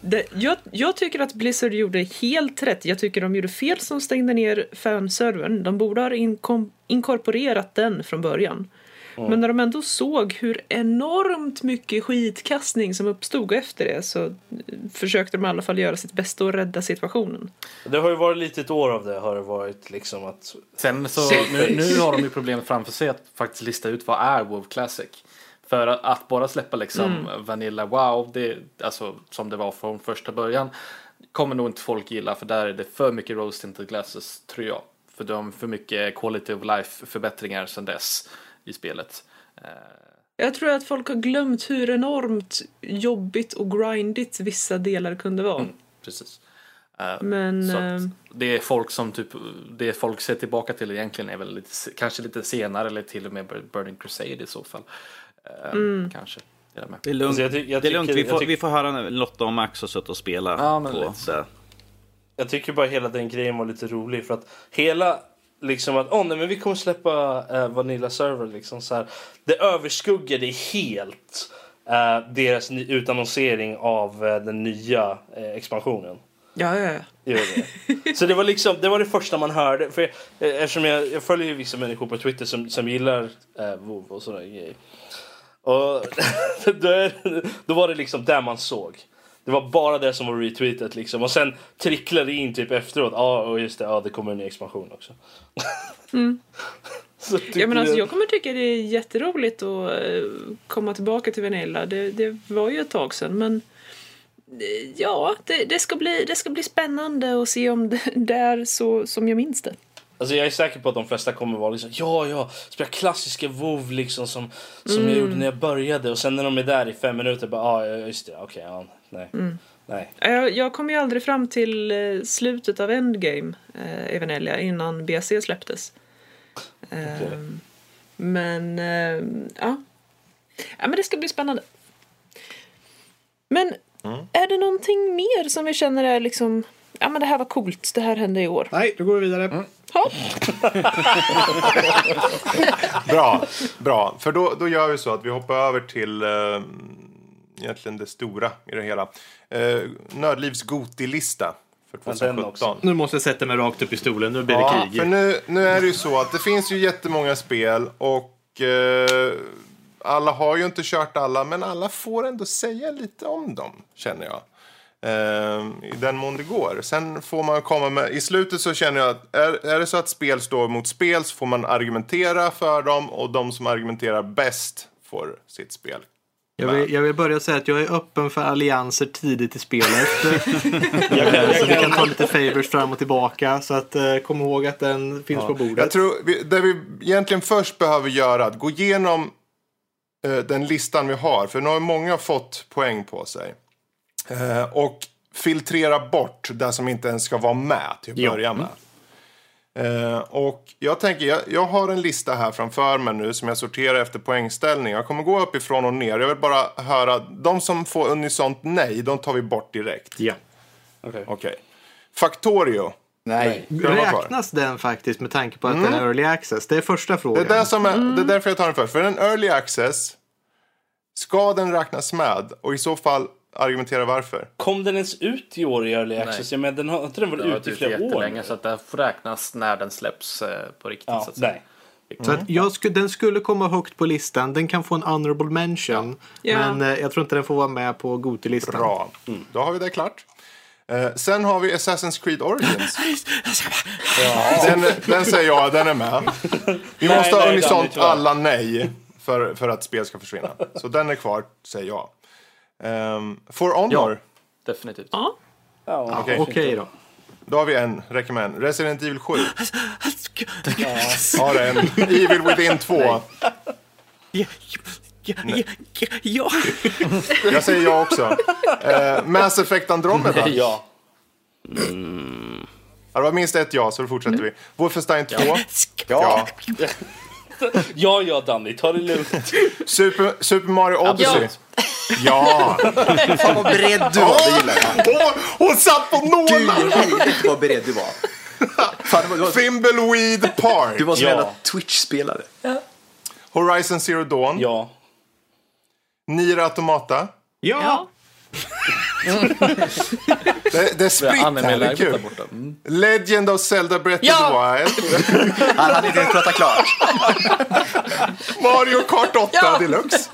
det, jag, jag tycker att Blizzard gjorde helt rätt. Jag tycker de gjorde fel som stängde ner fanservern. De borde ha inkom, inkorporerat den från början. Men när de ändå såg hur enormt mycket skitkastning som uppstod efter det så eh, försökte de i alla fall göra sitt bästa och rädda situationen. Det har ju varit lite ett år av det. Har det varit liksom att... sen så nu, nu har de ju problemet framför sig att faktiskt lista ut vad är WoW Classic. För att, att bara släppa liksom Vanilla WoW, det, alltså som det var från första början, kommer nog inte folk gilla för där är det för mycket rose tinted glasses tror jag. För de har för mycket quality of life förbättringar sedan dess i spelet. Eh, Jag tror att folk har glömt hur enormt jobbigt och grindigt vissa delar kunde vara. Precis. Eh, Men... så eh, det är folk som typ, det folk ser tillbaka till egentligen är väl lite, kanske lite senare eller till och med Burning Crusade i så fall. Mm. Kanske. Det är lugnt. Alltså, jag ty- jag det är lugnt. Vi, får, vi får höra när Lotta och Max har suttit och spelat Ja, på det. Jag tycker bara hela den grejen var lite rolig för att hela liksom att oh, nej, men vi kommer släppa eh, Vanilla Server. Liksom, så här. Det överskuggade helt eh, deras utannonsering av eh, den nya eh, expansionen. Ja, ja, ja. Det. Så det var liksom det var det första man hörde. För, eh, eftersom jag, jag följer ju vissa människor på Twitter som, som gillar eh, WoW och sådana grejer. Och då, då var det liksom där man såg. Det var bara det som var retweetat liksom. Och sen tricklade det in typ efteråt. Ja, ah, och just det. Ja, det kommer en ny expansion också. Så tyckte Ja, men alltså, jag- kommer tycka det är jätteroligt att eh, komma tillbaka till Vanilla. Det, det var ju ett tag sedan, men eh, ja, det, det, ska bli, det ska bli spännande att se om det, är så som jag minns det. Alltså jag är säker på att de flesta kommer vara liksom ja, ja, spela klassiska WoW liksom som, som jag gjorde när jag började och sen när de är där i fem minuter bara ah, ja just det, okej, ja, nej, nej. Jag, jag kom ju aldrig fram till eh, slutet av Endgame eh, i Vanilla innan BC släpptes. Eh, Men eh, ja. ja, men det ska bli spännande. Men är det någonting mer som vi känner är liksom, ja men det här var coolt, det här hände i år. Nej, då går vi vidare. Ja. Bra, bra. För då, då gör vi så att vi hoppar över till eh, egentligen det stora i det hela. Eh, Nördlivs Goti-lista för Ja, den 2017. också. Nu måste jag sätta mig rakt upp i stolen. Nu blir det Ja, krig. för nu, nu är det ju så att det finns ju jättemånga spel och eh, alla har ju inte kört alla, men alla får ändå säga lite om dem, känner jag. Eh, I den mån det går. Sen får man komma med, i slutet så känner jag att är, är det så att spel står mot spel så får man argumentera för dem och de som argumenterar bäst får sitt spel. Jag vill, jag vill börja säga att jag är öppen för allianser tidigt i spelet. jag så vi kan- kan ta lite favors fram och tillbaka. Så att eh, kom ihåg att den finns på bordet. Jag tror vi, det vi egentligen först behöver göra är att gå igenom eh, den listan vi har. För nu har många fått poäng på sig. Eh, och filtrera bort det som inte ens ska vara med till att Ja. börja med. Eh, och jag tänker, jag, jag har en lista här framför mig nu som jag sorterar efter poängställning. Jag kommer gå uppifrån och ner. Jag vill bara höra, de som får unisont nej, de tar vi bort direkt. Ja. Okej. Okej. Factorio. Nej. Räknas den faktiskt med tanke på att den är early access? Det är första Det frågan. är, där som är, det är därför jag tar den först. För en early access, ska den räknas med? Och i så fall argumentera varför. Kom den ens ut i år i Early Access? Jag menar, den har inte den varit ute i flera år? nu? så att det får räknas när den släpps eh, på riktigt. Ja, så att säga. nej. Så att jag sku, den skulle komma högt på listan. Den kan få en honorable mention. Ja. Men eh, jag tror inte den får vara med på Goti-listan. Bra. Då har vi det klart. Eh, sen har vi Assassin's Creed Origins. den, den säger jag, den är med. Vi Nej, måste ha unisont alla nej för, för att spel ska försvinna. Så den är kvar, säger jag. Um, For Honor, Definitivt. Ja. Ja, Okej. Okej då. då har vi en, en. Resident Evil 7. Har en. Evil Within 2. Ja. ja. Jag säger ja också. Uh, Mass Effect Andromeda. ja. Ja, det var minst ett ja, så då fortsätter vi. Wolfenstein 2. Ja. Ja, ja, Danny, ta det lugnt. Super, Super Mario Odyssey. Ja! Fan vad beredd du var, det gillar jag. Åh, hon satt på Gud nålar! helvete vad beredd du var. Fan, det var, det var, Thimbleweed Park. du var som Ja. en jävla Twitch-spelare. Horizon Zero Dawn. Ja. Nier Automata. Ja! Det, det är spritt här, det är kul. Mm. Legend of Zelda Breath of Ja! the Wild. Han hade inte ens pratat klart. Mario Kart 8 Ja! Deluxe.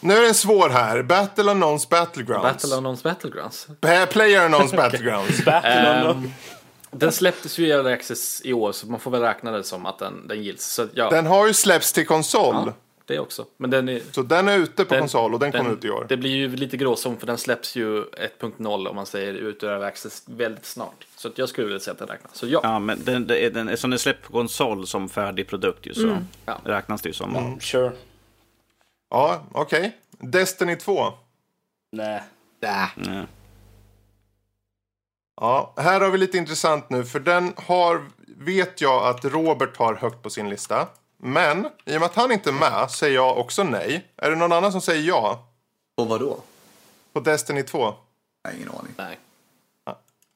Nu är den svår här. Battle Unknowns Battlegrounds. Battle Unknowns Battlegrounds. Pa- Player Unknowns Battlegrounds. Battle Ehm, Den släpptes ju i Early Access i år så man får väl räkna det som att den, den gills. Så ja, Den har ju släppts till konsol. ja, det också. Men den är... Så den är ute på den- konsol och den, kom ut i år. Det blir ju lite gråzon för den släpps ju 1.0 om man säger ut ur Access väldigt snart. Så att jag skulle vilja säga att den räknas. Så ja. Ja, men den, den, den, eftersom den är släppt på konsol som färdig produkt ju, så Ja. räknas det ju som. Sure. Ja, okej. Destiny 2. Nej. Ja. Ja, här har vi lite intressant nu, för den har, vet jag att Robert har högt på sin lista. Men i och med att han inte är med säger jag också nej. Är det någon annan som säger ja Och vad då? på Destiny 2? Jag har ingen aning. Nej.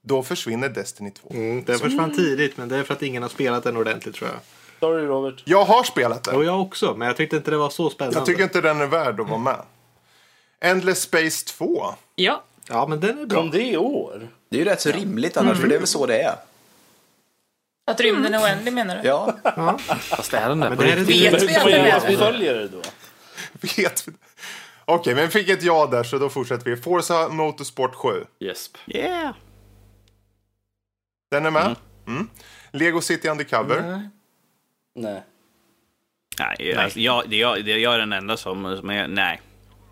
Då försvinner Destiny 2. Mm, den försvann tidigt, men det är för att ingen har spelat den ordentligt tror jag. Sorry Robert. Jag har spelat den. Och jag också, men jag tyckte inte det var så spännande. Jag tycker inte den är värd att vara med. Endless Space 2. Ja. Ja, men den är bra. Kom det i år? Det är ju rätt så rimligt annars, för det är väl så det är. Att rymden är oändlig menar du? Ja, Fast är den där Men på det är riktigt? Vet vi att man det göra är? uppföljare då? Vet vi. Okej, men vi fick ett ja där så då fortsätter vi. Forza Motorsport 7. Yes. Yeah! Den är med. Mm. Lego City Undercover. Nej. Nej, alltså, jag, det, jag, det, jag är den enda som, som är... Nej.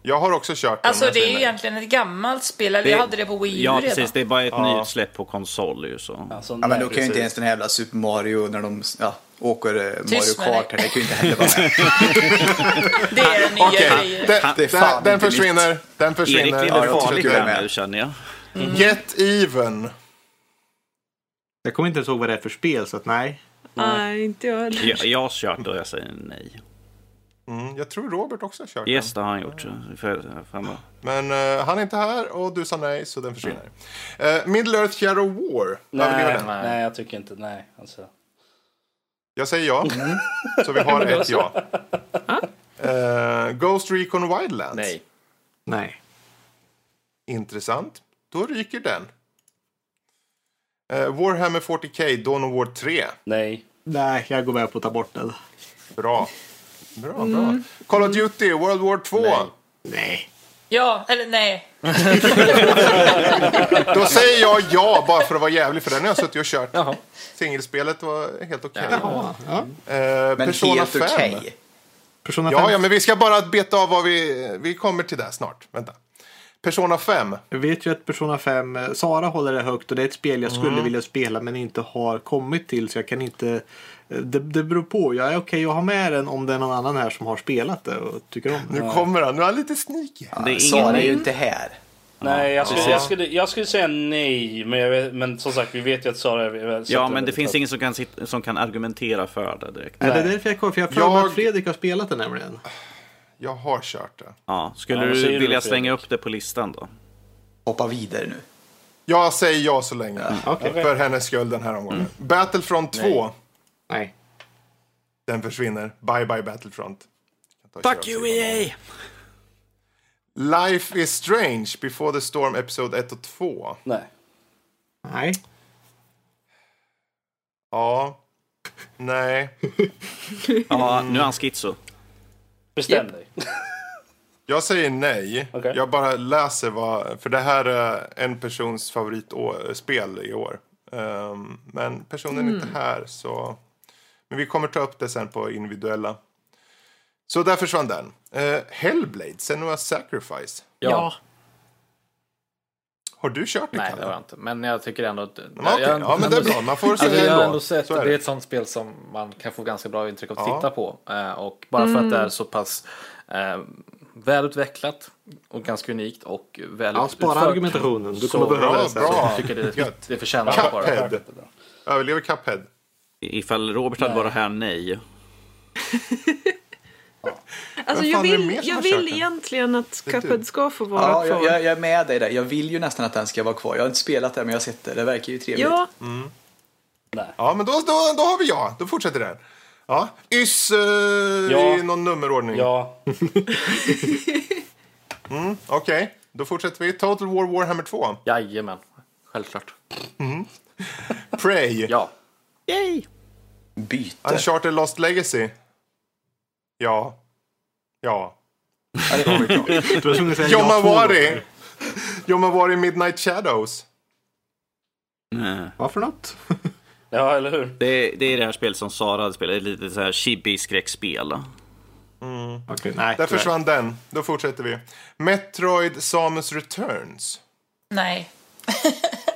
Jag har också kört den. Alltså det är ju egentligen ett gammalt spel, eller Det- jag hade det på Wii U Ja, redan. precis. Det är bara ett Ja. nytt släpp på konsol ju så. Alltså, ja men då kan ju inte ens den här jävla Super Mario när de ja, åker eh, Mario Tyst med Kart här, det kan ju inte heller vara med. Det är den nya grejen. den, Det är fan den, den försvinner. Den Erik försvinner. blir Ja, väl jag farlig tycker det här med. nu känner jag. Get Even. Jag kommer inte ens ihåg vad det är för spel, så att nej. Nej, inte jag heller. Jag, jag har kört och jag säger nej. Mm, jag tror Robert också har kört Yes, den. det har han gjort. så För, Men eh, han är inte här och du sa nej, så den försvinner. Uh, Middle Earth Shadow War. Nej, den? nej, jag tycker inte. Nej, alltså. Jag säger ja. Så vi har ett ja. Eh, Ghost Recon Wildlands. Nej. Nej. Intressant. Då ryker den. Eh, Warhammer 40K Dawn of War 3. Nej. Nej, jag går med på att ta bort den. Bra. Bra, bra. Call of Duty World War 2. Nej. Nej. Ja, eller nej. Då säger jag ja bara för att vara jävlig för den har jag suttit och kört. Jaha. Singelspelet var helt okej. Jaha. Ja. Eh, Men Persona helt 5. okej. Persona Ja, 5. ja, men vi ska bara beta av vad vi... Vi kommer till det snart. Vänta. Persona 5. Jag vet ju att Persona 5, eh, Sara håller det högt och det är ett spel jag skulle vilja spela men inte har kommit till så jag kan inte... eh, Det, det beror på. Jag är okej att ha med den om det är någon annan här som har spelat det och tycker om det. Nu kommer han. Nu är han lite sneaky. Det är Sara är ju inte här. Nej, jag skulle, Ja. jag, skulle, jag skulle säga nej. Men, jag vet, men som sagt, vi vet ju att Sara är Ja, sätter men det väldigt finns ingen som kan, som kan argumentera för det direkt. Nej. Det är därför jag kollar, för jag har Jag- att Fredrik har spelat det nämligen. Jag har kört det. Ja, skulle Ja, du vilja slänga upp det på listan då? Hoppa vidare nu. Jag säger ja så länge. Okej. För hennes skull den här omgången. Battlefront 2. Nej. Den försvinner. Bye bye Battlefront. Och ser. EA! Life is Strange, Before the Storm, Episod 1 och 2. Nej. Nej. Ja. Nej. Ja, nu är han schizo. Bestäm dig. Jag säger nej. Okej. Jag bara läser vad... För det här är en persons favoritspel i år. Ehm, men personen är inte här så... Men vi kommer ta upp det sen på individuella. Så där försvann den. Uh, Hellblade, Senua Sacrifice. Ja. Har du kört det, Nej, Kalle? det har jag inte. Men jag tycker ändå att... Men okej, jag, Ja, men det är bra. Man får Alltså, säga jag har ändå. sett, det. är ett sånt spel som man kan få ganska bra intryck av att Ja. titta på. Eh, och bara för att det är så pass eh, välutvecklat och ganska unikt och väl Ja, spara argumentationen. Du kommer behöva det bra. Jag tycker det, det förtjänar att vara det. Cuphead. Överlever Cuphead. Ifall Robert hade varit här, nej. Alltså, jag det vill, jag vill egentligen att Det Cuphead ska få vara Ja, kvar. jag, jag, är med dig där. Jag vill ju nästan att den ska vara kvar. Jag har inte spelat det men jag har sett det. Det verkar ju trevligt. Ja, Ja, men då, då, då har vi ja. Då fortsätter den. Ja. Yss eh, Ja. i någon nummerordning. Ja. Okej, då fortsätter vi. Total War Warhammer 2. Jajamän, självklart. Prey. Ja. Yay! Byte. Uncharted Lost Legacy. Ja. Ja. Gånger. Yomawari Midnight Shadows. Nej. Vad för något? ja, eller hur? Det, det är det här spelet som Sara hade spelat, ett litet så här chibi-skräckspel. Okej, nej. Där försvann den. Då fortsätter vi. Metroid Samus Returns. Nej.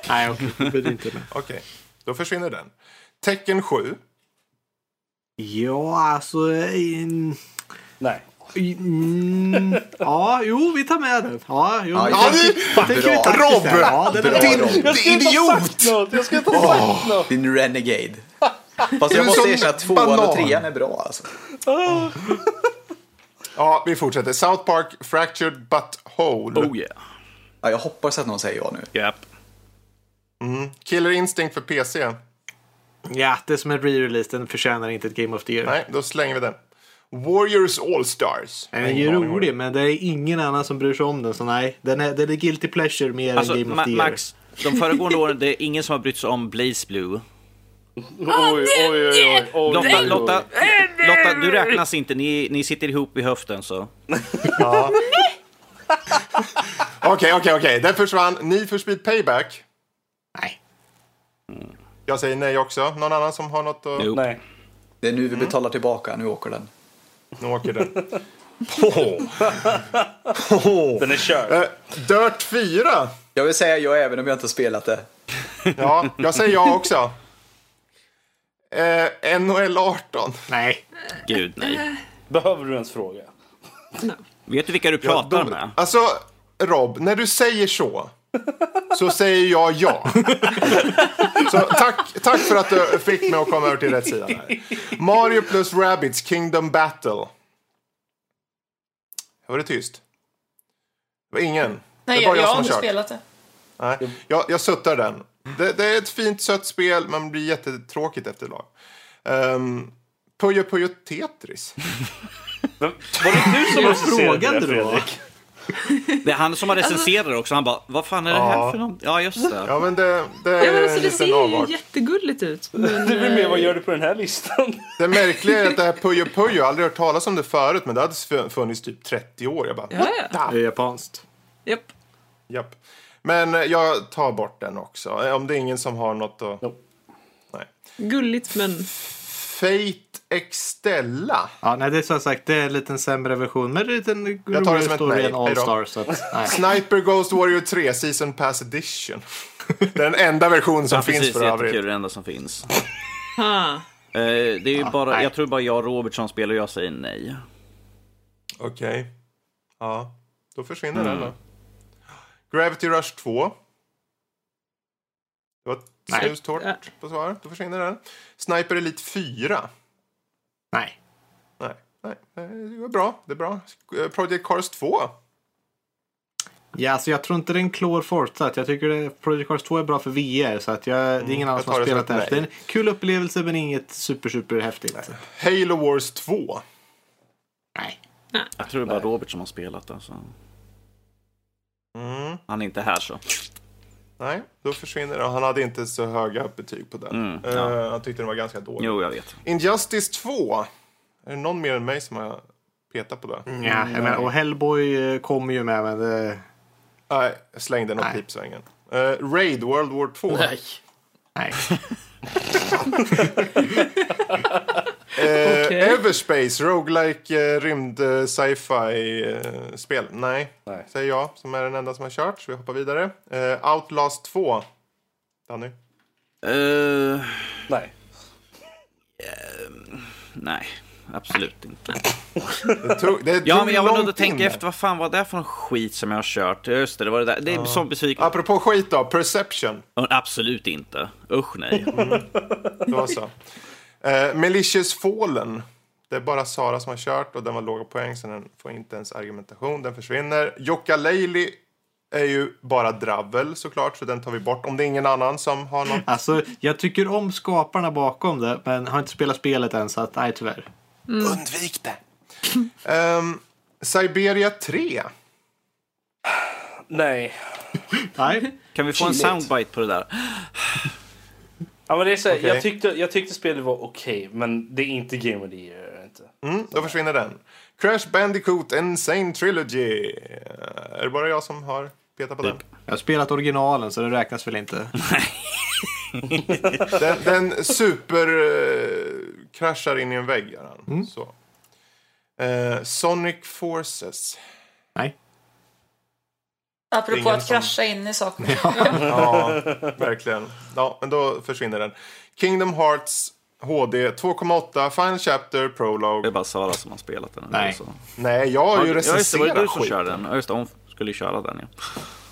Nej, okej. Inte med. Okej, då försvinner den. Tecken 7. Ja, alltså... in- Nej. Mm, ja, jo, vi tar med den. Ja, jo, Ja, Ja, Bra. taktiskt Rob! Ja, det är Bra, inte ha idiot! Jag skulle inte ha sagt något! Din renegade. Fast jag du måste erkänna att tvåan banan? och trean är bra alltså. Ja, vi fortsätter. South Park Fractured But Whole. Oh yeah. Ja, jag hoppas att någon säger ja nu. Yep. Killer Instinct för PC. Ja, det är som en re-release. Den förtjänar inte ett Game of the Year. Nej, då slänger vi den. Warriors All-Stars. Den är ju rolig, men det är ingen annan som bryr sig om den. Så nej, den är, den är guilty pleasure mer Alltså, än Game of Ma- the Year. Max, de föregående åren, det är ingen som har brytt sig om Blaze Blue. Oj, oj, oj, oj, oj, Lotta, oj. Lotta, Lotta, du räknas inte. Ni, ni sitter ihop i höften så. Ja. Okej, okej, okej. Den försvann. Need for speed payback. Nej. Jag säger nej också. Någon annan som har något att... Nej. Det är nu Mm. vi betalar tillbaka, nu åker den. Nu åker den. Oh. Oh. Den är körd. Eh, Dirt 4. Jag vill säga ja även om jag inte har spelat det. Ja, jag säger ja också. Eh, NHL 18. Nej. Gud, nej. Behöver du ens fråga? Vet du vilka du Ja, pratar då- med? Alltså, Rob, när du säger så, så säger jag ja. Så tack, tack för att du fick mig att komma över till rätt sida. Här. Mario plus Rabbids Kingdom Battle. Var det tyst? Det var ingen. Nej, det bara jag, jag som har inte kört. spelat det. Nej, jag, jag suttar den. Det, det är ett fint sött spel, men blir jättetråkigt efter ett lag. Um, Puyo Puyo Tetris. Men, var det du som frågade det, du då? Det är han som har recenserat det också. Han bara, vad fan är det här Ja. för något? Ja, just det. Ja, men det, det är Ja, men alltså, en det ser ju avart. jättegulligt ut. Men, Du vill med, vad eh, gör du på den här listan? Det märkliga är att det här Puyo Puyo, jag har aldrig hört talas om det förut, men det hade funnits typ 30 år. Jag bara, Ja, ja. Det är japanskt. Japp. japp. Men eh, jag tar bort den också. Om det är ingen som har något att... Nope. Nej. Gulligt men... Fate Extella. Ja, nej, det är som sagt det är en liten sämre version. Men det är en liten Jag tar det som ett nej. än Hej All då. Stars. Så att, nej. Sniper Ghost Warrior 3 Season Pass Edition. Den enda version som Ja, finns precis. för Jättekul, övrigt. det enda som finns. Eh, det är ju bara, nej. jag tror bara jag och Robert som spelar och jag säger nej. Okej. Ja, då försvinner Mm. den då. Gravity Rush 2. Det var Nej. snustort Ja. på svar. Då försvinner den. Sniper Elite 4. nej. Nej, nej, nej, det var bra. Det är bra. Project Cars 2. Ja, alltså jag tror inte den klår Forza. Jag tycker det, Project Cars 2 är bra för VR. Så att jag, det är ingen annan som har spelat det. Det är en kul upplevelse men inget super, super häftigt. Halo Wars 2. Nej. Jag tror det är bara Robert som har spelat alltså. Mm. Han är inte här så. Nej, då försvinner den. Han hade inte så höga betyg på den. Mm, Eh, ja. han tyckte den var ganska dålig. Jo, jag vet. Injustice 2. Är det någon mer än mig som har petat på det? Ja, jag menar, och Hellboy eh, kommer ju med men det... Nej, jag slängde nog Nej. pipsvängen. Uh, Raid World War 2. Nej. Nej. Eh, Okej. Everspace, roguelike uh, rymd uh, sci-fi eh, spel. Nej, Nej. säger jag som är den enda som har kört. Så vi hoppar vidare. Eh, Outlast 2. Danny? Eh, Nej. nej, absolut inte. Det tog, det Ja, men jag var nog att tänka efter vad fan var det för någon skit som jag har kört. Just det, det var det där. Det är så besviken. Apropå skit då, Perception. Absolut inte. Usch nej. Det var så. Eh, Malicious Fallen. Det är bara Sara som har kört och den var låga poäng så den får inte ens argumentation. Den försvinner. Jokka Leili är ju bara dravel såklart så den tar vi bort. Om det är ingen annan som har något. Alltså, jag tycker om skaparna bakom det men har inte spelat spelet än så att nej tyvärr. Undvik det. Um, Siberia 3. Nej. Nej. Kan vi få en soundbite på det där? Ja, men det är så Okej. jag, tyckte, jag tyckte spelet var okej, men det är inte Game of the Year. Inte. Mm, då försvinner den. Crash Bandicoot Insane Trilogy. Är det bara jag som har petat på den? Jag har spelat originalen så det räknas väl inte. Den, den super uh, kraschar in i en vägg. Han. Så. Eh, Sonic Forces. Nej. Apropå Ingen att som- krascha in i saker. Ja, verkligen. Ja, men då försvinner den. Kingdom Hearts HD 2,8 Final Chapter Det är Prologue. bara Sara som har spelat den. Nej. Nej, jag har ju Ja, just det, var det du recenserat som körde skiten. den? Ja, just det, hon skulle ju köra den ja.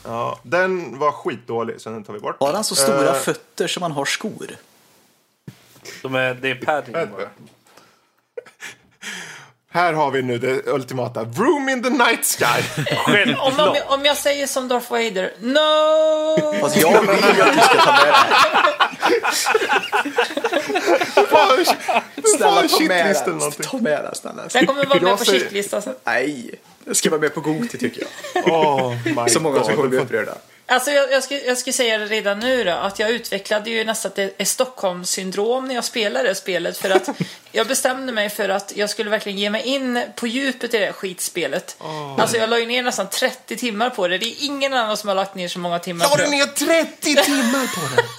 Ja, den var skitdålig, så den tar vi bort. Har han så stora Eh, fötter som han har skor? De är, det är padding bara. Här har vi nu det ultimata. Room in the night sky. Om, om, jag, om jag säger som Darth Vader, no! Fast jag vill ju att du ska ta med det. Fan, Snälla ta med den. Ta med den snälla. Den kommer vara med Jag på säger- shitlista sen. Nej, ska vara med på Goti tycker jag. Oh my Så många som kommer bli upprörda. Alltså jag, jag, skulle, jag skulle säga det redan nu då, att jag utvecklade ju nästan ett, Stockholmssyndrom när jag spelade det spelet. För att jag bestämde mig för att jag skulle verkligen ge mig in på djupet i det här skitspelet. Alltså jag la ju ner nästan 30 timmar på det. Det är ingen annan som har lagt ner så många timmar La på du det. ner 30 timmar på det?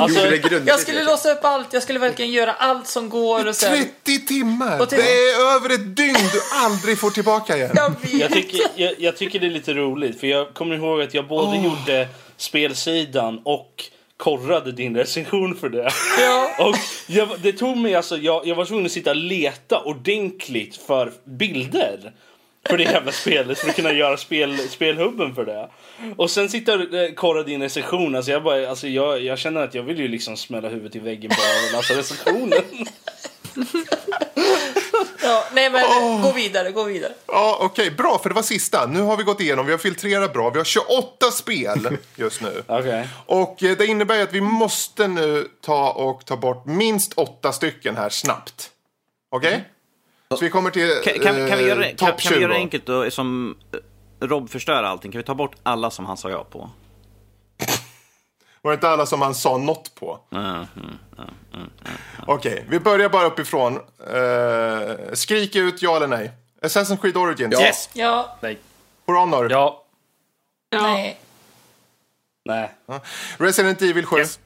Alltså. Jag skulle låsa upp allt, jag skulle verkligen göra allt som går och sen... 30 timmar? Och till- Det är över ett dygn du aldrig får tillbaka igen. Jag vet. jag, tycker, jag, jag tycker det är lite roligt för jag kommer ihåg att jag både gjorde spelsidan och korrade din recension för det. Ja. Och jag, det tog mig alltså, jag, jag var tvungen att sitta och leta ordentligt för bilder för det jävla spelet för att kunna göra spel, spelhubben för det. Och sen sitta och eh, korra din recension, alltså jag, bara, alltså jag, jag känner att jag vill ju liksom smälla huvudet i väggen bara av att läsa recensionen. Ja, nej men gå vidare, gå vidare. Ja, okej, bra, för det var sista. Nu har vi gått igenom, vi har filtrerat bra. Vi har 28 spel just nu. Okej. Och eh, det innebär att vi måste nu ta och ta bort minst åtta stycken här snabbt. Okej? Så vi kommer till Kan, kan, kan, vi göra, eh, det- kan, kan vi göra 20. det enkelt och som eh, Rob förstör allting? Kan vi ta bort alla som han sa ja på? Var det inte alla som han sa något på? Mm, Okej, vi börjar bara uppifrån. Uh, skrik ut ja eller nej. Assassin's Creed Origins. Ja. Yes! Ja, For Honor. Ja. nej, Nej. Resident Evil 7. Yes.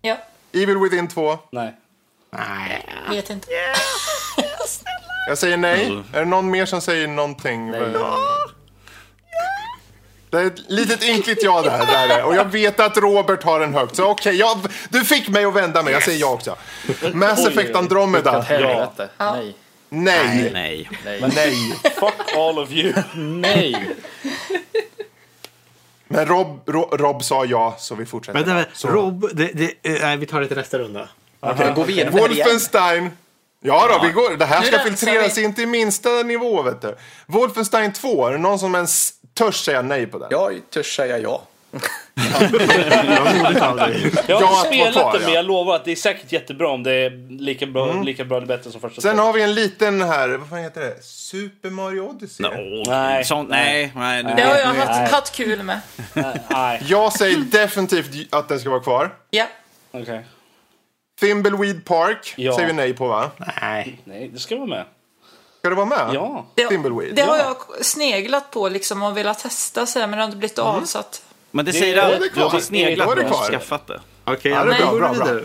ja, Evil Within 2. Nej. vet inte. Jag säger nej. Mm. Är det någon mer som säger någonting? Det är ett litet ynkligt ja där. där. Och jag vet att Robert har en högt. Så okej, jag- du fick mig att vända mig. Jag säger ja också. Mass Effect. Andromeda. Ja. Nej. Nej. Nej. Nej. Nej. Fuck all of you. Nej. Men Rob, Ro, Rob sa ja, så vi fortsätter. Vänta, vänta. Så. Rob, det, det, eh, nej, vi tar det till nästa runda. Okej, går vi igenom? Wolfenstein. Ja då, vi går. Det här ska filtreras vi. in till minsta nivå, vet du. Wolfenstein 2, är det någon som ens törs säga nej på den? Jag törs säga ja. Jag har Ja, inte spelat kvar, det, men ja. jag lovar att det är säkert jättebra om det är lika bra, lika bra eller bättre som första Sen spelet. har vi en liten här, vad fan heter det? Super Mario Odyssey? No. Nej. Sånt, nej, nej. Det har jag Nej. haft, haft kul med. Nej, Jag säger definitivt att den ska vara kvar. Ja, okej. Thimbleweed Park Ja. säger vi nej på, va? Nej. Nej, det ska vara med. Ska det vara med? Ja. det, Thimbleweed. det har Ja. jag sneglat på liksom och velat testa så här, men det har inte blivit av så att... Men det säger allt. Du har sneglat är det på och skaffat det. Okej, Ja, det är då bra, bra, bra.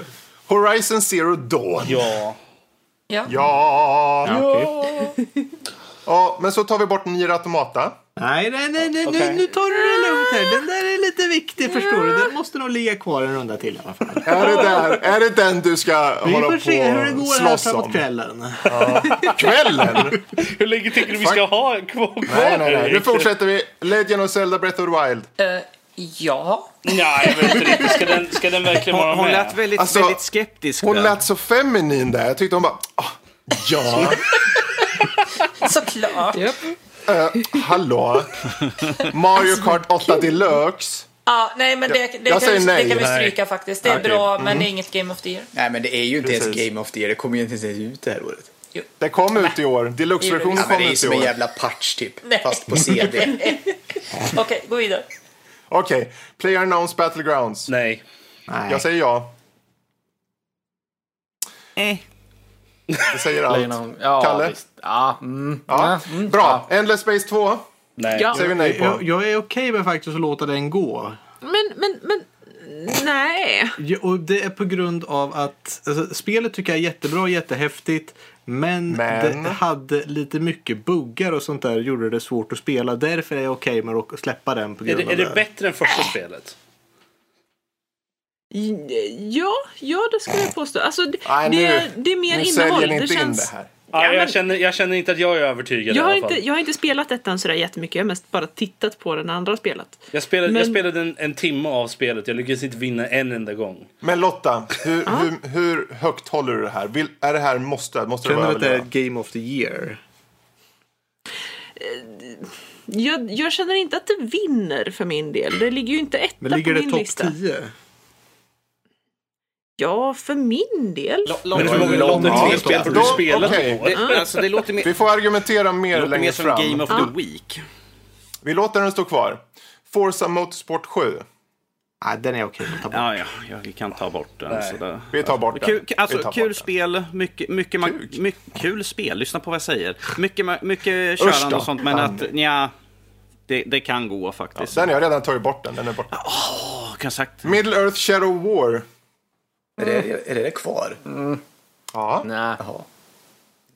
Horizon Zero Dawn. Ja. Ja. Ja. Okej. ja. Men så tar vi bort Nier Automata. Nej, nej, nej, nej Okej. nu, nu tar du det lugnt här. Den där är lite viktig, förstår du. Den måste nog ligga kvar en runda till i alla fall. Är det, där, är det den du ska Vi hålla får på se hur det och går här slåss framåt om? kvällen. Kvällen? Hur länge tycker du vi ska ha kvar? nej, nej, nej. Nu fortsätter vi. Legend of Zelda Breath of the Wild. Eh, ja. Nej, jag vet inte riktigt. Ska den, ska den verkligen vara Hon, hon med? lät väldigt, Alltså, väldigt skeptisk. Hon där. lät så feminin där. Jag tyckte hon bara... Ah, ja, Såklart. Japp. Eh, hallå. Mario Kart 8 Deluxe. Ja, nej, men det, det, Jag kan, säger vi, nej. det kan vi stryka faktiskt. Det är Okej. bra, men det är inget Game of the Year. Nej, men det är ju inte ens Precis. Game of the Year. Det kommer ju inte ens ut det här året. Det kom ut i år. Deluxe-versionen Ja, men kom det är ut i som en år. jävla patch typ. Nej. Fast på CD. Okej, gå vidare. Okej, Player Announced Battlegrounds. Nej. Nej. Jag säger ja. Eh. Det säger allt. Ja, Kalle? visst. Ja, mm. Ja. Mm. Bra. Endless Space 2 Nej. Ja. säger vi nej på. Jag, jag är okej med faktiskt att låta den gå. Men, men, men, nej. Ja, och det är på grund av att alltså, spelet tycker jag är jättebra, jättehäftigt. Men, Men? det hade lite mycket buggar och sånt där gjorde det svårt att spela. Därför är jag okej med att släppa den på Är grund det, är av det det. bättre än första spelet? Ja, ja det skulle jag påstå. Alltså, det, Nej, det, nu- är- det är mer Nu innehåll. säljer ni inte det känns... in det här. Ja, Ja, jag, men- känner, jag känner inte att jag är övertygad Jag har, i alla fall. inte, jag har inte spelat ettan sådär jättemycket. Jag har mest bara tittat på den andra spelet. Jag spelade, jag Men- spelade en, en timme av spelet. Jag lyckades inte vinna en enda gång. Men Lotta, hur, hur, hur högt håller du det här? Vill, är det här måste, måste Känner du att det är Game of the Year? Jag, jag känner inte att det vinner för min del. Det ligger ju inte etta Men ligger på det min topp lista. 10? Ja, för min del. Men hur många långt låter av. tre spel får du spela okej. på? Det, alltså, det låter mer, Vi får argumentera mer det låter mer längre som fram. Game of the Week. Vi låter den stå kvar. Forza Motorsport 7. Nej, den är okej att ta bort. Ja, ja, ja, vi kan ta bort den. Sådär. Vi tar bort den. Kul, alltså, tar kul bort den. spel, mycket, mycket, mycket, kul spel, lyssna på vad jag säger. Mycket, mycket körande och sånt, men att nja, det, det kan gå faktiskt. Den har jag redan tagit bort den. Den är borta. Åh, kan sagt. Middle Earth Shadow War. Är det, är det kvar? Ja. Nej. Jaha.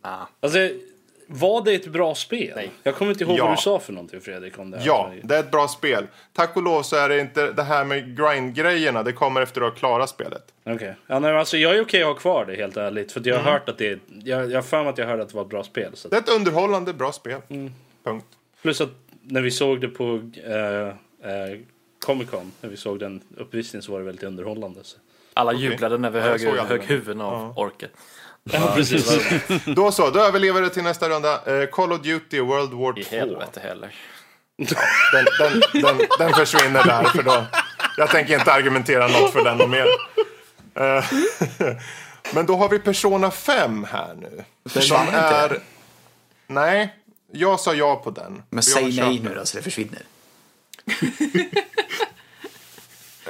Nej. Alltså, var det ett bra spel? Jag kommer inte ihåg Ja. vad du sa för någonting Fredrik om det. här. Ja, det är ett bra spel. Tack och lov så är det inte det här med grind-grejerna. Det kommer efter att ha klarat spelet. Okej. Ja, nej, alltså, jag är okej att ha kvar det helt ärligt. För att jag har hört att det är... Jag, jag har för mig att jag hörde att det var ett bra spel. Så att, Det är ett underhållande bra spel. Punkt. plus att när vi såg det på uh, Comic Con, när vi såg den uppvisningen så var det väldigt underhållande. Så. Alla jublade när vi Ja, högg den. huvuden av. Ja, precis. Då så, då överlever det till nästa runda. Eh, Call of Duty World War I 2. helvete heller. Den, den, den, den försvinner där. För då, jag tänker inte argumentera något för den och mer. Eh, Men då har vi Persona 5 här nu. Försvann inte? är... Nej, jag sa ja på den. Men säg nej nu då så det försvinner.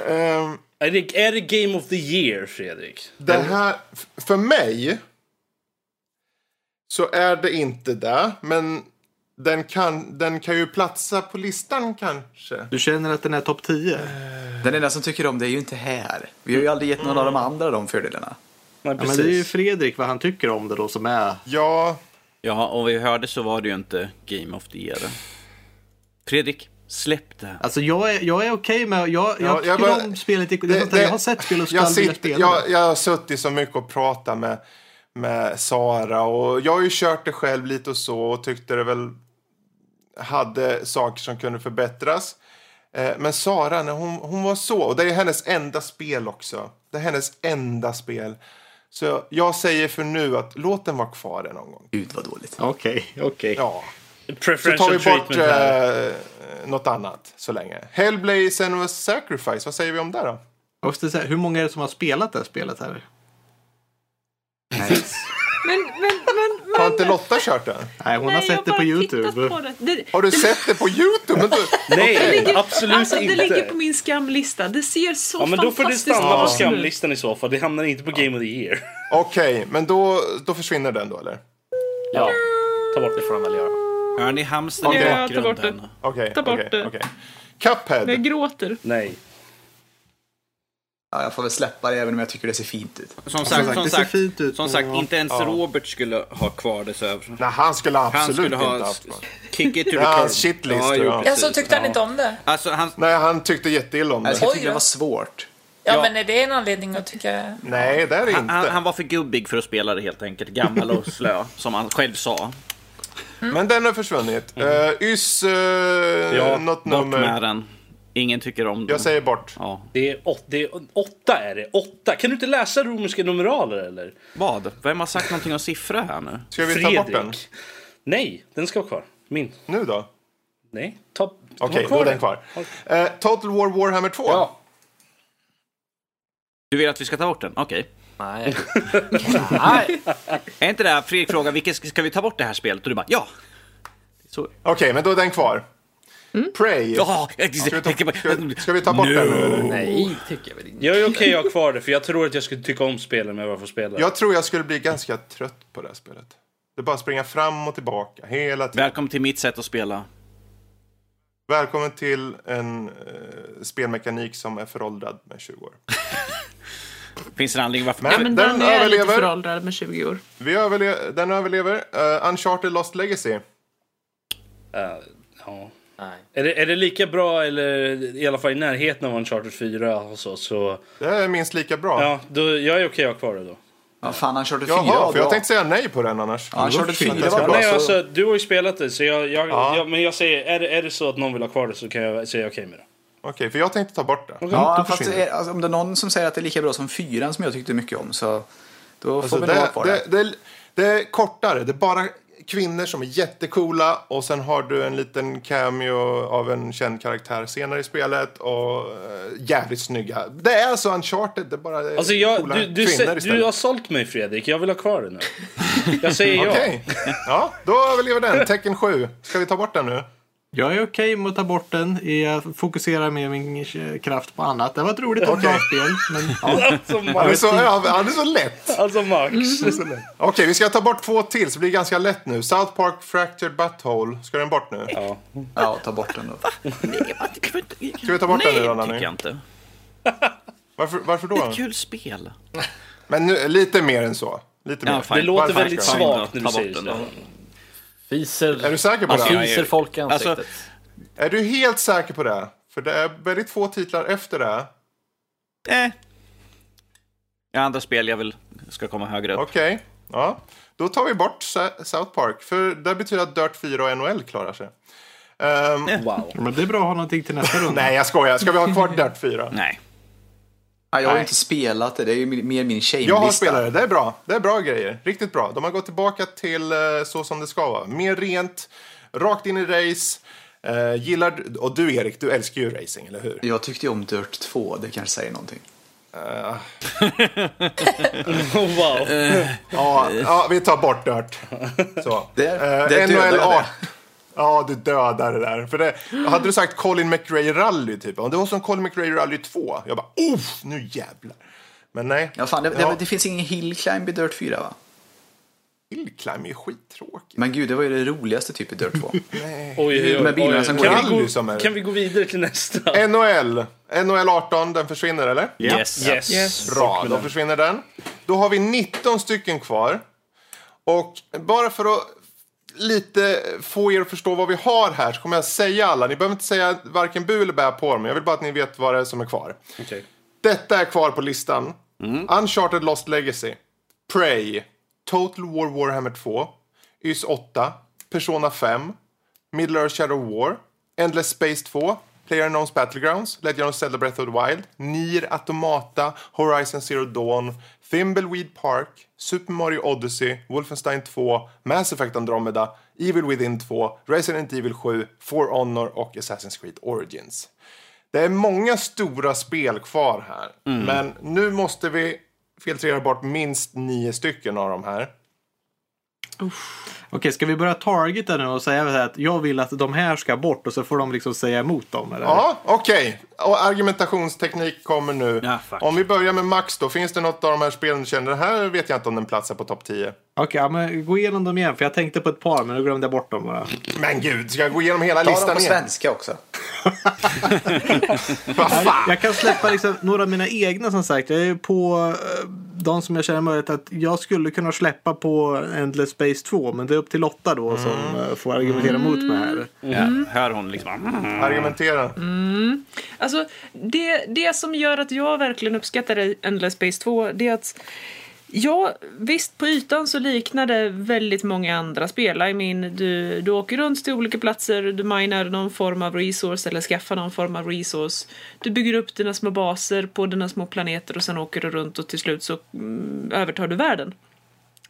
Ehm, är, det, är det Game of the Year, Fredrik? Det här, för mig så är det inte det, men den kan, den kan ju platsa på listan kanske. Du känner att den är topp 10? Den enda som tycker om det är ju inte här. Vi har ju aldrig gett någon av de andra de fördelarna. Nej, Ja, precis. men det är ju Fredrik vad han tycker om det då som är... Ja, Ja, och vi hörde så var det ju inte Game of the Year. Fredrik, släpp det. Alltså jag är, jag är okej med... Jag, jag Ja, tycker jag bara- om spelet. Det, det, det, jag har sett spel och ska jag, vilja sitter, spela jag, jag har suttit så mycket och pratat med, med Sara och jag har ju kört det själv lite och så och tyckte det väl hade saker som kunde förbättras. Eh, Men Sara, när hon, hon var så, och det är hennes enda spel också. Det är hennes enda spel. Så jag säger för nu att låt den vara kvar en någon gång. Gud vad dåligt. Okej, okej. Ja. Så tar Preferential vi bort något annat så länge. Hellblade Senua's Sacrifice, vad säger vi om det då? Jag måste säga, hur många är det som har spelat det här spelet här? Nej. Men, men, men, Har men inte Lotta kört den? Nej, hon har nej, jag sett det på YouTube. På det. Det, Har du sett det på YouTube? Men du, Nej, absolut alltså, inte. det ligger på min skamlista. Det ser så Ja, men då får det stanna på skamlistan i så fall. Det hamnar inte på Game of the Year. Okej, men då, då försvinner den då eller? Ja, Ta bort det får de väl göra. Hör ni hamstern i Ja, ta bort bakgrunden? det. Okej, Ta bort okej, det. okej. Cuphead. Jag gråter. Nej. Ja, jag får väl släppa det även om jag tycker det ser fint ut. Som sagt, som det ser sagt, fint ut, som sagt ja. inte ens Robert skulle ha kvar det så över. Nej, han skulle Han absolut skulle inte ha haft kvar. kick it to the hans curb. shitlist, Ja, jo, jag. precis. Ja, så tyckte han inte om det. Alltså, han, Nej, han tyckte jätteilla om Alltså, det. jag Oj tyckte det var svårt. Ja, Ja. men är det en anledning att tycka... Nej, det är det han, inte. han, han var för gubbig för att spela det helt enkelt. Gammal och slö, som han själv sa. Men den har försvunnit. Uh, Ys, uh, Ja, något Bort nummer. med den. Ingen tycker om den. Jag säger bort. Ja. Det är, åt, det är åtta är det. Åtta. Kan du inte läsa romerska numeraler eller? Vad? Vem har sagt någonting om siffror här nu? Ska vi ta bort den? Fredrik. Nej, den ska vara kvar. Min. Nu då? Nej, ta, ta Okej, då är den kvar. Eh, Total War Warhammer 2. Ja. Du vill att vi ska ta bort den? Okej. Nej. Nej. Är inte det här, Fredrik frågar, vilket ska vi ta bort det här spelet? Och du bara, ja! Så. Okej, men då är den kvar. Prey. Ja! Ska vi ta, ska, ska vi ta bort den nu? eller? Nej, tycker jag väl inte. Jag är okej att ha kvar det, för jag tror att jag skulle tycka om spelen om jag bara får spela. Jag tror jag skulle bli ganska trött på det här spelet. Det är bara att springa fram och tillbaka hela tiden. Välkommen till mitt sätt att spela. Välkommen till en eh, spelmekanik som är föråldrad med 20 år. Finns det en anledning varför... Men- Ja, men den den, är lite överlever. föråldrad med 20 år. Vi överle- den överlever. Uh, Uncharted Lost Legacy. Eh, ja. Nej. Är det, är det lika bra, eller i alla fall i närheten av Uncharted 4 och så, så Det är minst lika bra. ja, då, jag är okej att ha kvar det då. Ja, fan, han körde fyra. Jaha, för jag tänkte säga nej på den annars. Ja, han körde Att det fyra ska var bra. Nej, så- alltså, du har ju spelat det, så jag, jag, Ja. jag, men jag säger, är, det- är det så att någon vill ha kvar det så kan jag säga okej med det. Okej, för jag tänkte ta bort det. Ja, fast det är, alltså, om det är någon som säger att det är lika bra som fyran som jag tyckte mycket om så då Alltså, får vi ha det, kvar det, det. det, det är kortare. Det är bara kvinnor som är jättecoola och sen har du en liten cameo av en känd karaktär senare i spelet och eh, jävligt snygga. Det är så Uncharted, det är bara Alltså jag, coola du, du, kvinnor sä- du istället. har sålt mig Fredrik, jag vill ha kvar det nu. Jag säger ja. Okej, ja, då överlever den. Tecken 7. Ska vi ta bort den nu? Jag är okej med att ta bort den. Jag fokuserar med min eh, kraft på annat. Det var ett roligt Okej. spel. Men, ja. Alltså Han är så, ja, han är så lätt. Alltså Max. Okej, vi ska ta bort två till så blir det ganska lätt nu. South Park Fractured Butthole. Ska den bort nu? Ja. Ja, ta bort den då. Ska vi ta bort den nu då, Nej, tycker jag inte. Varför, varför då? Kul spel. Men nu, lite mer än så. Lite Ja, mer. fine. Det låter väldigt svagt när du säger så. Fiser, Är du säker på Alltså, det? fiser folk i Alltså- ansiktet. Är du helt säker på det? För det är väldigt få titlar efter det. Eh. Jag har andra spel jag vill ska komma högre upp. Okej, ja. Då tar vi bort South Park. För det betyder att Dirt 4 och NHL klarar sig. Ehm, Wow. men det är bra att ha någonting till nästa runda. nej, jag skojar. Ska vi ha kvar Dirt 4? Nej. Ja, jag har Nej. inte spelat det. Det är ju mer min shame-lista. Jag har spelat det. Det är bra. Det är bra grejer. Riktigt bra. De har gått tillbaka till eh, så som det ska vara. Mer rent, rakt in i race. Eh, gillar, och du Erik, du älskar ju racing, eller hur? Jag tyckte ju om Dirt 2. Det kanske säger någonting. wow. Ja, ja vi tar bort Dirt. Så. Det- det NHL jag det. 18. Ja, du dödar det där. För det, hade du sagt Colin McRae Rally, typ. Om det var som Colin McRae Rally 2. Jag bara, uff, nu jävlar. Men nej. Ja, fan, det, Ja. det, det finns ingen hill climb i Dirt 4 va? Hillclimb är ju skittråkigt. Men gud, det var ju det roligaste typ i Dirt 2. Oj, oj, oj. Med bilarna som går kan, vi är- gå, kan vi gå vidare till nästa? NHL. NHL 18, den försvinner eller? Yes. Yes. Yes. Bra, då försvinner den. Då har vi 19 stycken kvar. Och bara för att lite få er att förstå vad vi har här så kommer jag säga alla. Ni behöver inte säga varken bu eller bä på dem. Jag vill bara att ni vet vad det är som är kvar. Okej. Detta är kvar på listan. Uncharted Lost Legacy. Prey. Total War Warhammer 2. YS 8. Persona 5. Middle Earth Shadow War. Endless Space 2. PlayerUnknown's Battlegrounds. Legend of Zelda Breath of the Wild. Nier Automata. Horizon Zero Dawn. Thimbleweed Park. Super Mario Odyssey. Wolfenstein 2. Mass Effect Andromeda. Evil Within 2. Resident Evil 7. For Honor och Assassin's Creed Origins. Det är många stora spel kvar här. Men nu måste vi filtrera bort minst nio stycken av de här. Okej, ska vi börja targeta nu och säga att jag vill att de här ska bort och så får de liksom säga emot dem? Eller? Ja, okej. Och argumentationsteknik kommer nu. Ja, om vi börjar med Max då. Finns det något av de här spelen du känner, det här vet jag inte om den platsar på topp 10. Okej, ja, men gå igenom dem igen för jag tänkte på ett par men nu glömde jag bort dem bara. Men gud, ska jag gå igenom hela Ta dem listan på igen? svenska också. Vad fan? Jag kan släppa liksom några av mina egna som sagt. Jag är på eh, de som jag känner möjlighet att jag skulle kunna släppa på Endless Space 2 men det är upp till Lotta då som eh, får argumentera emot mig här. Ja, hör hon liksom. mm. Argumentera. Alltså, det, det som gör att jag verkligen uppskattar Endless Space 2, det är att Ja, visst på ytan så liknar det väldigt många andra spel. I mean, du, du åker runt till olika platser, du minar någon form av resource eller skaffar någon form av resource. Du bygger upp dina små baser på dina små planeter och sen åker du runt och till slut så mm, övertar du världen.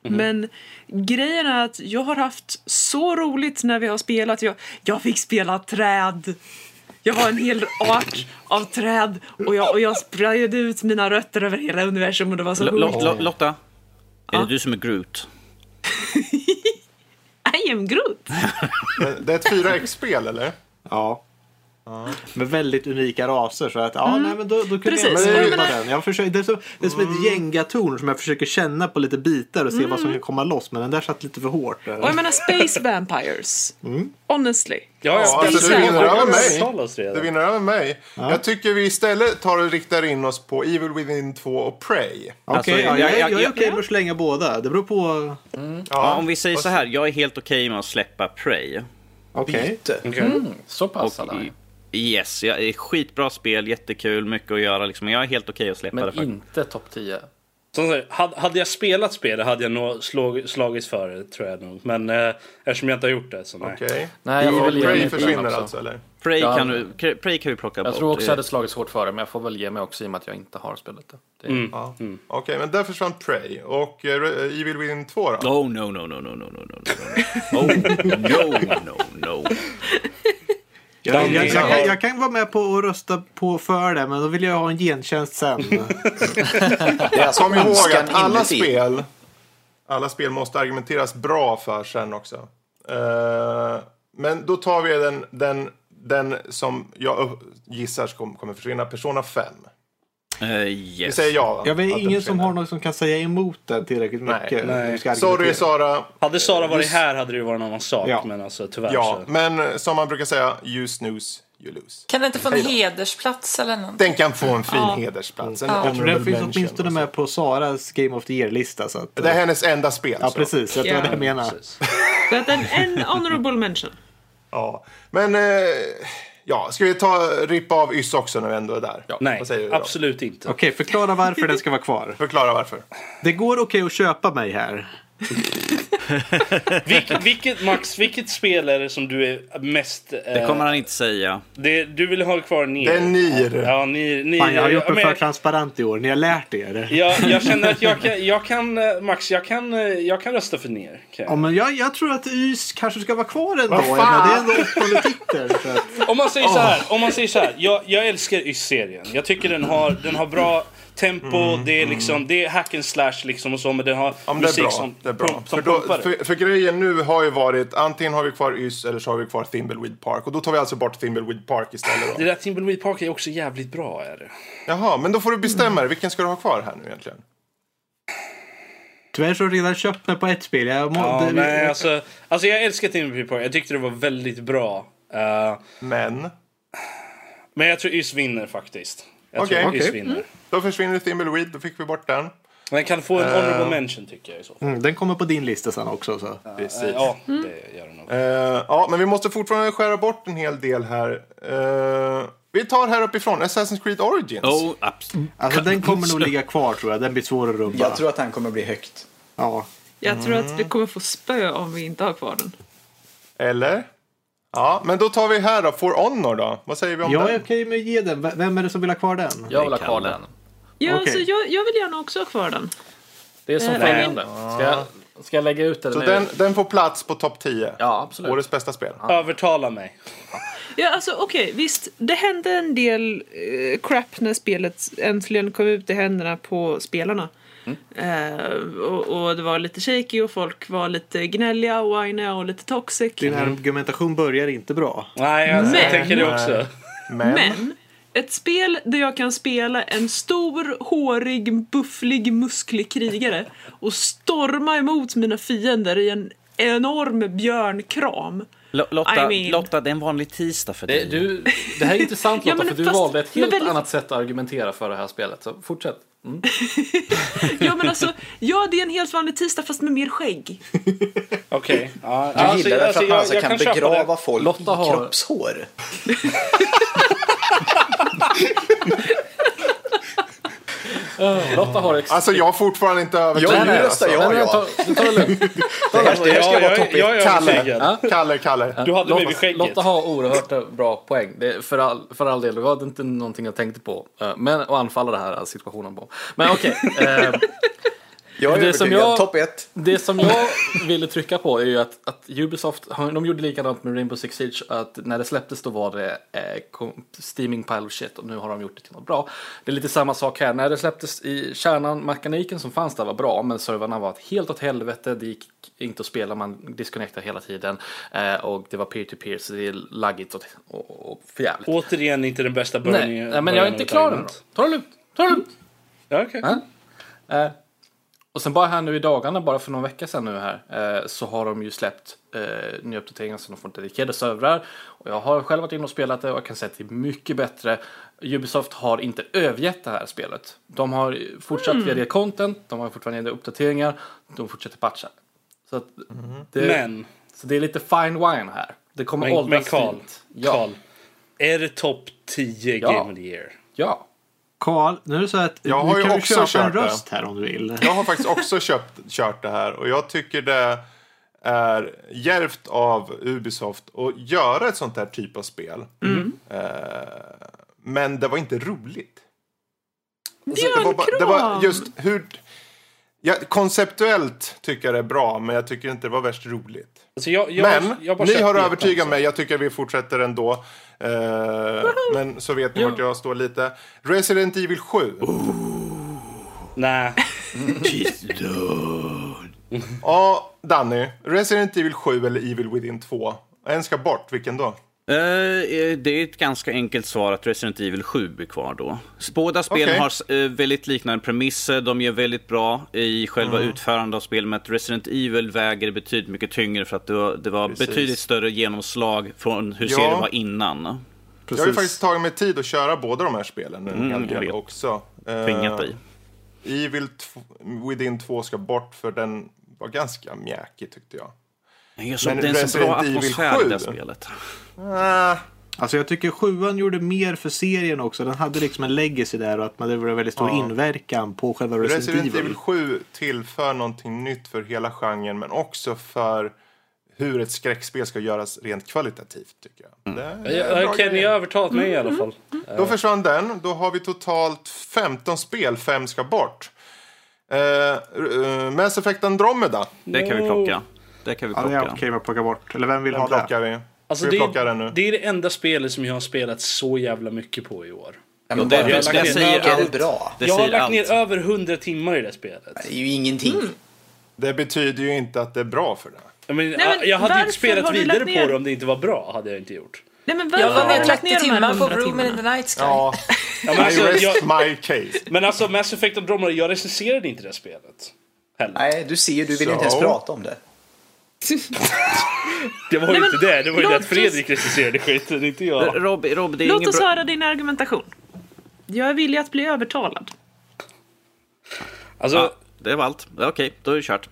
Men grejen är att jag har haft så roligt när vi har spelat. Jag, jag fick spela träd. Jag har en hel art av träd och jag, och jag sprayade ut mina rötter över hela universum och det var så roligt. Lo- Lo- Lotta, är Ja. det du som är Groot? I am Groot! Det är ett 4X-spel eller? Ja. Med väldigt unika raser så att ja, nej men då, då kunde Precis. jag Men den. Jag försöker, det, är som, det är som ett gängatorn som jag försöker känna på lite bitar och se vad som kan komma loss men den där satt lite för hårt. Och jag menar Space Vampires. Honestly. Ja, Ja, ja, alltså, du vinner över mig. Du vinner över mig. Jag tycker vi istället tar och riktar in oss på Evil Within 2 och Prey. Okej, Alltså, ja, jag, jag- är- jag är jag- okej med att slänga båda. Det beror på... Ja, om vi säger så här, jag är helt okej med att släppa Prey. Okej. Okej. Så pass Och Yes, jag är skitbra spel, jättekul, mycket att göra liksom. Jag är helt okej att släppa det Men inte topp 10. Som sagt, hade, jag spelat spelet hade jag nog slag, slagits för det, tror jag nog. Men eh, eftersom jag inte har gjort det så nej. Okej. Nej, jag ge Prey försvinner alltså eller? Prey, Ja. kan du, Prey kan vi plocka bort. Jag tror också Det- jag hade slagits hårt före, men jag får väl ge mig också i och med att jag inte har spelat det. det Mm. Ja. Okej, men där försvann Prey. Och eh, Evil Within 2 då? Oh no no no no no no no no no. Oh no no no. Jag, jag, jag, jag kan vara med på att rösta på för det, men då vill jag ha en gentjänst sen. Alltså Kom ihåg att alla spel, alla spel måste argumenteras bra för sen också. Eh, men då tar vi den, den, den som jag gissar kommer, kommer försvinna, Persona 5. Uh, Vi yes. säger ja. Jag vet att den ingen som har något som kan säga emot den tillräckligt Nej, mycket. nej. Sorry. Sara. Hade Sara varit här hade det varit en annan sak, Ja. men alltså tyvärr Ja, så. men eh, som man brukar säga, you snooze, you lose. Kan den inte få en hedersplats eller något? Den kan få en fin Ja. hedersplats. En Ja. Jag tror den finns åtminstone med på Saras Game of the Year-lista. Så att, Det är hennes enda spel. ja, så. precis. Jag tror Ja. det jag menar. Så att en, en honorable mention. Ja. Men, eh, ja, ska vi ta rippa av Yss också när vi ändå är där? Nej, Vad säger du då? absolut inte. Okej, förklara varför den ska vara kvar. Förklara varför. Det går okej att köpa mig här. Vilket, vilket, Max, vilket spel är det som du är mest... Eh, Det kommer han inte säga. det, du vill ha kvar Nier? Det är Nier. Ja, Nier. Nier Fan, jag har gjort mig för transparent i år. Ni har lärt er. jag, jag känner att jag kan, jag kan eh, Max, jag kan, eh, jag kan rösta för Nier. kan jag. Ja, men jag, jag tror att YS kanske ska vara kvar ändå. Vad Jag fan? Det är ändå åttonde titeln. så att- Om man säger så här, om man säger så här jag, jag älskar Ys-serien. Jag tycker den har, den har bra tempo, det är liksom, det är hack and slash liksom och så, men den har Ja, men det är musik bra. som, det är bra. pump- som För, då, pumpar det. för, för grejen nu har ju varit antingen har vi kvar Ys eller så har vi kvar Thimbleweed Park. Och då tar vi alltså bort Thimbleweed Park istället. Det Då. där Timbleweed Park är också jävligt bra. Är det. Jaha, men då får du bestämma dig. Vilken ska du ha kvar här nu egentligen? Tyvärr så har jag redan köpt mig på ett spel. Jag må, Ja, det, nej, alltså, alltså jag älskar Timbleweed Park. Jag tyckte det var väldigt bra. Eh, Men men jag tror Ys vinner faktiskt. Jag Okej. tror Ys Okej. vinner. Då försvinner Thimbleweed. Då fick vi bort den. Den kan få en honorable mention tycker jag i så fall. mm, den kommer på din lista sen också. Så. Precis. Eh, Ja, det gör den nog. Eh, ja, men vi måste fortfarande skära bort en hel del här. Vi tar här uppifrån. Assassin's Creed Origins. Oh, absolut. Alltså, den kommer nog ligga kvar tror jag. Den blir svår att rubba. Jag tror att han kommer bli högt. Ja. Jag tror att vi kommer få spö om vi inte har kvar den. Eller? Ja, men då tar vi här då. For Honor då. Vad säger vi om Jag är den? okej med att ge den. Vem är det som vill ha kvar den? Jag vill ha kan kvar den. Ja, Okej. alltså, jag, jag vill gärna också ha kvar den. Det är som Eh, följande. Ska jag, ska jag lägga ut den Så nu? den, den får plats på topp 10. Ja, absolut. Årets bästa spel. Övertala mig. Ja, alltså okej, visst. Det hände en del eh, crap när spelet äntligen kom ut i händerna på spelarna. Eh, och, och det var lite shaky och folk var lite gnälliga och whiniga och lite toxic. Din argumentation börjar inte bra. Nej, jag Men- tänker det också. Men, Men ett spel där jag kan spela en stor, hårig, bufflig, musklig krigare och storma emot mina fiender i en enorm björnkram. Lo- Lotta, I mean- Lotta, det är en vanlig tisdag för dig. Det, du, det här är intressant Ja, Lotta, men för du fast- valde ett helt väldigt- annat sätt att argumentera för det här spelet. Så fortsätt. Mm. Ja men alltså, ja det är en helt vanlig tisdag fast med mer skägg. Okej. Ja, Du alltså, gillar det för alltså, att man jag- alltså jag kan köpa begrava folk Lotta i har- kroppshår. Lotta har ex- alltså jag har fortfarande inte övertygat. nu mig, röstar alltså. jag Nej, ja. ta, ta det lugnt. Det här, ska Ja, vara jag, topp jag, jag är Kalle. Kalle, Kalle. Du hade mig vid Lotta, skägget. Lotta har oerhört bra poäng. Det, är för, all, för all del, det var inte någonting jag tänkte på. eh, Men att anfalla den här situationen på. Men okej. eh, Jag är Det som jag- Topp ett. Det som jag ville trycka på är ju att, att Ubisoft, de gjorde likadant med Rainbow Six Siege, att när det släpptes då var det eh, steaming pile of shit och nu har de gjort det till något bra. Det är lite samma sak här, när det släpptes i kärnan, mekaniken som fanns där var bra, men servrarna var helt åt helvete, det gick inte att spela, man disconnectade hela tiden eh, och det var peer-to-peer så det är laggigt och, och, och förjävligt. Återigen inte den bästa Nej, början. nej, men jag är inte klar än. Ta det lugnt, ta det lugnt. Ja, okej. Ja. Eh, och sen bara här nu i dagarna, bara för någon vecka sedan nu här, eh, så har de ju släppt eh, nya uppdateringar som de får dedikerade servrar. Och jag har själv varit inne och spelat det och jag kan säga att det är mycket bättre. Ubisoft har inte övergett det här spelet. De har fortsatt via det content, de har fortfarande uppdateringar, de fortsätter patcha. Så, att det, Men, så det är lite fine wine här. Det kommer men, men åldras Carl, fint. Ja. Carl, är det topp 10 Ja. Game of the Year? ja. Karl, nu är det så att Jag har du kan ju också köpa kört en det. röst här om du vill. Jag har faktiskt också köpt, kört det här och jag tycker det är järvt av Ubisoft att göra ett sånt här typ av spel. Eh, men det var inte roligt. Alltså, det, var bara, det var just hur... Ja, konceptuellt tycker jag det är bra, men jag tycker inte det var värst roligt. Alltså jag, jag, Men jag bara ni köpt har övertygat mig. Jag tycker vi fortsätter ändå. Eh, men så vet ni vart jag står lite. Resident Evil 7. Nej. Ja, Danny. Resident Evil 7 eller Evil Within 2? En ska bort. Vilken då? Eh, det är ett ganska enkelt svar att Resident Evil 7 är kvar då. Båda spelen Okej. har eh, väldigt liknande premisser, de är väldigt bra i själva Mm. utförandet av spelet, men Resident Evil väger betydligt mycket tyngre för att det var, det var Precis. betydligt större genomslag från hur Ja. serien var innan. Jag har ju faktiskt tagit mig tid att köra båda de här spelen. En Mm, hel del också. Eh, Tvingat dig. Evil Within 2 ska bort för den var ganska mjäkig tyckte jag. Det är så, Men det är en så bra atmosfär i 7? det spelet. Ah, Alltså jag tycker sjuan gjorde mer för serien också. Den hade liksom en legacy där och att man, det var en väldigt stor Ja. inverkan på själva Resident, Resident Evil. Evil 7 tillför någonting nytt för hela genren men också för hur ett skräckspel ska göras rent kvalitativt tycker jag. Det är Jag, jag, Kenny har övertalat mig i alla fall. Då försvann den. Då har vi totalt 15 spel, fem ska bort. Uh, uh, Mass Effect Andromeda. Det kan vi plocka. Det kan vi Ja, det är plocka. okej att plocka bort. Eller vem vill Den ha plockar det? vi. Alltså vi det, plocka den nu? det är det enda spelet som jag har spelat så jävla mycket på i år. Ja, men det- bara det- för det att säger är det allt. bra. Det jag har lagt allt. ner över 100 timmar i det spelet. Det är ju ingenting. Det betyder ju inte att det är bra för det. Jag, men, men jag hade inte spelat vidare på det om det inte var bra. hade jag inte gjort. Nej, men varför la har du lagt 30 ner timmar på 100 Room in the Night Sky. Ja, Ja, men, I alltså, rest jag, my case. men alltså Mass Effect Andromeda, jag recenserade inte det spelet. Heller. Nej, du ser ju, du vill inte ens prata om det. Det var ju Nej, inte det. Det var ju det att Fredrik recenserade skiten, inte jag. Rob, Rob, det är Låt oss bra... höra din argumentation. Jag är villig att bli övertalad. Alltså, Ja, det var allt. Okej, då är det kört.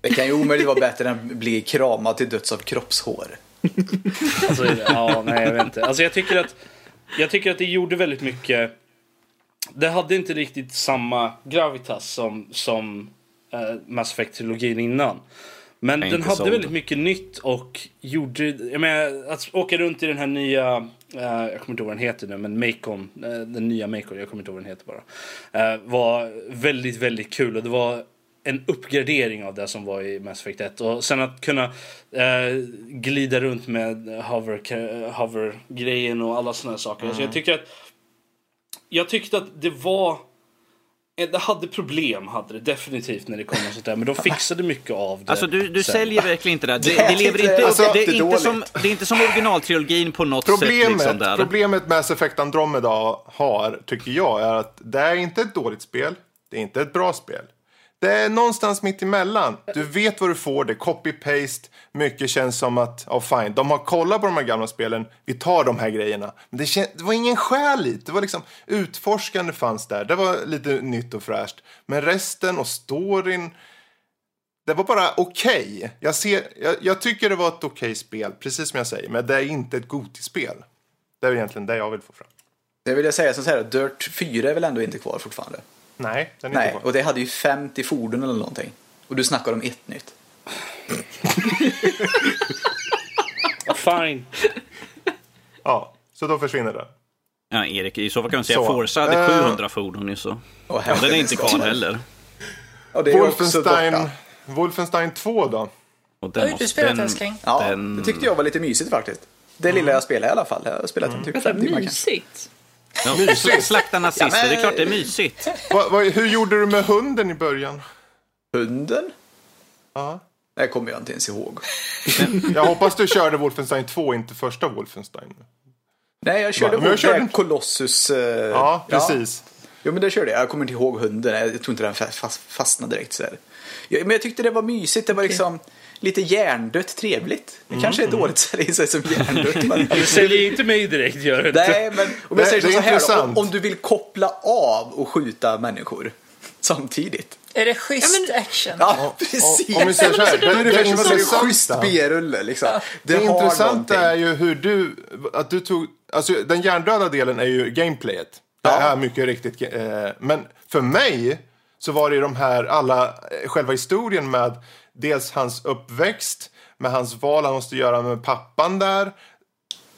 Det kan ju omöjligt vara bättre än att bli kramad till döds av kroppshår. Alltså, ja, nej, jag vet inte. Alltså, jag, tycker att, jag tycker att det gjorde väldigt mycket. Det hade inte riktigt samma gravitas som, som eh, Mass Effect-trilogin innan. Men den hade såld. väldigt mycket nytt och gjorde... Jag menar, att åka runt i den här nya... eh, jag kommer inte ihåg vad den heter nu, men Macon. eh, den nya Macon, jag kommer inte ihåg vad den heter bara. eh, var väldigt, väldigt kul och det var en uppgradering av det som var i Mass Effect 1. Och sen att kunna eh, glida runt med hover- hover-grejen och alla sådana saker. Så jag tycker att jag tyckte att det var det hade problem, hade det definitivt när det kom och sånt där. Men de fixade mycket av det. Alltså du, du sen. säljer verkligen inte det. Det, Det lever inte- upp. alltså, det, är det är inte dåligt. som, det är inte som originaltrilogin på något sätt. Problemet, Liksom där. problemet Mass Effect Andromeda har, tycker jag, är att det är inte ett dåligt spel. Det är inte ett bra spel. Det är någonstans mitt emellan. Du vet vad du får, det är copy-paste. Mycket känns som att, ja oh, fine, de har kollat på de här gamla spelen. Vi tar de här grejerna. Men det, kän- det var ingen själ i det. Det var liksom utforskande fanns där. Det var lite nytt och fräscht. Men resten och storyn. Det var bara okej. Jag, ser, jag, jag tycker det var ett okej spel, precis som jag säger. Men det är inte ett Goti-spel. Det är egentligen det jag vill få fram. Det vill jag säga så här, Dirt 4 är väl ändå inte kvar fortfarande? Nej, den är Nej, inte kvar. och det hade ju 50 fordon eller någonting. Och du snackar om ett nytt. Fine. Ja, så då försvinner det. Ja, Erik, i så fall kan man säga Så. Forza hade Eh. 700 fordon ju så. Åh, Ja, den är inte kvar heller. Och det är ju också Wolfenstein. Wolfenstein 2 då? Och Vad har den, du spelat den, älskling? Ja, den- det tyckte jag var lite mysigt faktiskt. Det lilla jag spelade i alla fall. Jag har spelat en typ Vänta, mysigt. Ja, sl- slakta nazister, Ja, men- det är klart det är mysigt. Va, va, hur gjorde du med hunden i början? Hunden? Ja. Det kommer jag inte ens ihåg. Jag hoppas du körde Wolfenstein 2, inte första Wolfenstein. Nej, jag körde Men jag körde- Colossus. eh, Ja, precis. Jo, men det körde jag. Jag kommer inte ihåg hunden. Jag tror inte den fa- fast, fastnade direkt så här. Ja, men jag tyckte det var mysigt. Det var liksom lite hjärndött trevligt. Det kanske är Mm. dåligt att sälja in sig som hjärndött. Men... Du säljer inte mig direkt, gör du inte. Nej, men om Det- jag säger det så här. Då, om, om du vill koppla av och skjuta människor samtidigt. Är det schysst Ja, men- action? Ja, precis. Om vi säger så här, Då är det, det det, det, intressanta- schysst B-rulle liksom. Det, har intressanta är ju hur du, att du tog, alltså den hjärndöda delen är ju gameplayet. Det Ja. är mycket riktigt, eh, men för mig så var det ju de här, alla, eh, själva historien med dels hans uppväxt, med hans val han måste göra med pappan där.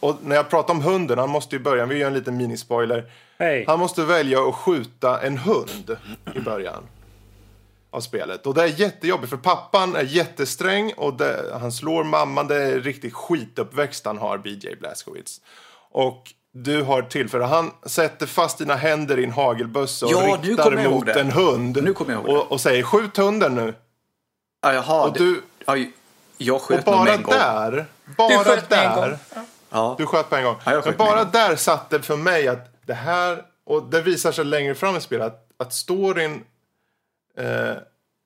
Och när jag pratar om hunden, han måste i början, vi gör en liten minispoiler. Hej. Han måste välja att skjuta en hund i början av spelet. Och det är jättejobbigt för pappan är jättesträng och det, han slår mamman. Det är riktigt skituppväxt han har, BJ Blazkowicz. Och du har tillfälle, han sätter fast dina händer i en hagelbössa och Ja, riktar mot en hund. Nu kommer jag ihåg det. och, och säger skjut hunden nu. Ja, jaha. Och du- ja, jag Och sköt nog bara en där, Du bara en där. Ja. Du sköt på en gång. Ja, Men bara där satt det för mig att det här, och det visar sig längre fram i spelet, att, att storyn eh,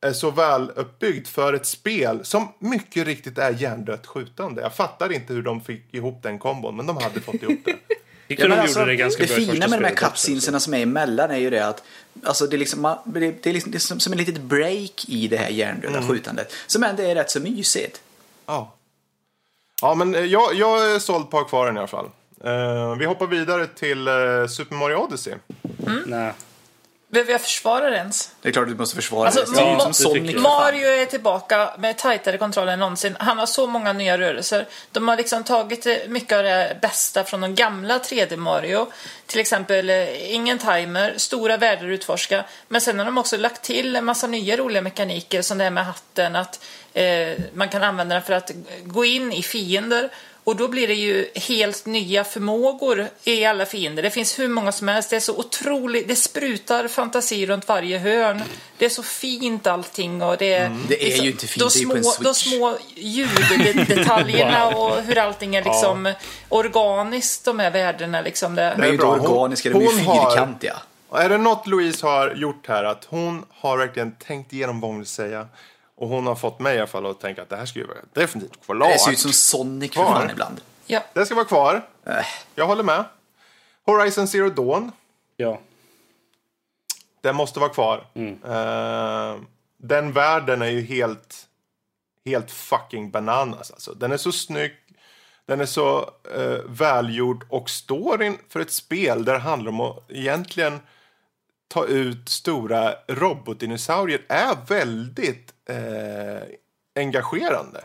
är så väl uppbyggd för ett spel som mycket riktigt är hjärndött skjutande. Jag fattar inte hur de fick ihop den kombon, men de hade fått ihop det. Tycker Ja, de gjorde alltså, det ganska det bra fina med de här cutscenesarna som är emellan är ju det att alltså det, är liksom, det, är liksom, det är som, ett litet break i det här hjärndöda Mm. skjutandet. Som ändå är rätt så mysigt. Ja. Ja, men eh, jag, jag är såld på att ha kvar den i alla fall. Eh, vi hoppar vidare till eh, Super Mario Odyssey. Nej. Behöver jag försvara det ens? Det är klart att du måste försvara Alltså, det. Som det Sonic. Mario är tillbaka med tajtare kontroller än någonsin. Han har så många nya rörelser. De har liksom tagit eh, mycket av det bästa från de gamla 3D Mario. Till exempel eh, ingen timer, stora världar att utforska. Men sen har de också lagt till en massa nya roliga mekaniker som det här med hatten. Att eh, man kan använda den för att gå in i fiender. Och då blir det ju helt nya förmågor i alla fiender. Det finns hur många som helst. Det är så otroligt, det sprutar fantasi runt varje hörn. Det är så fint allting och det, Mm. Det är så- ju inte fint, de det är ju på små, de små ljuddetaljerna och hur allting är liksom organiskt, de här värdena liksom. Det. De är ju inte organiska, de är ju har- fyrkantiga. Och är det något Louise har gjort här, att hon har verkligen tänkt igenom vad hon vill säga. Och hon har fått mig i alla fall att tänka att det här ska ju vara definitivt klart. Det ser ut som Sonic för fan ibland. Ja. Det ska vara kvar. Äh. Jag håller med. Horizon Zero Dawn, Ja. den måste vara kvar. Eh, den världen är ju helt, helt fucking bananas. Alltså. Den är så snygg, den är så uh, välgjord och storyn för ett spel där det handlar om att egentligen ta ut stora robotdinosaurier är väldigt eh, engagerande.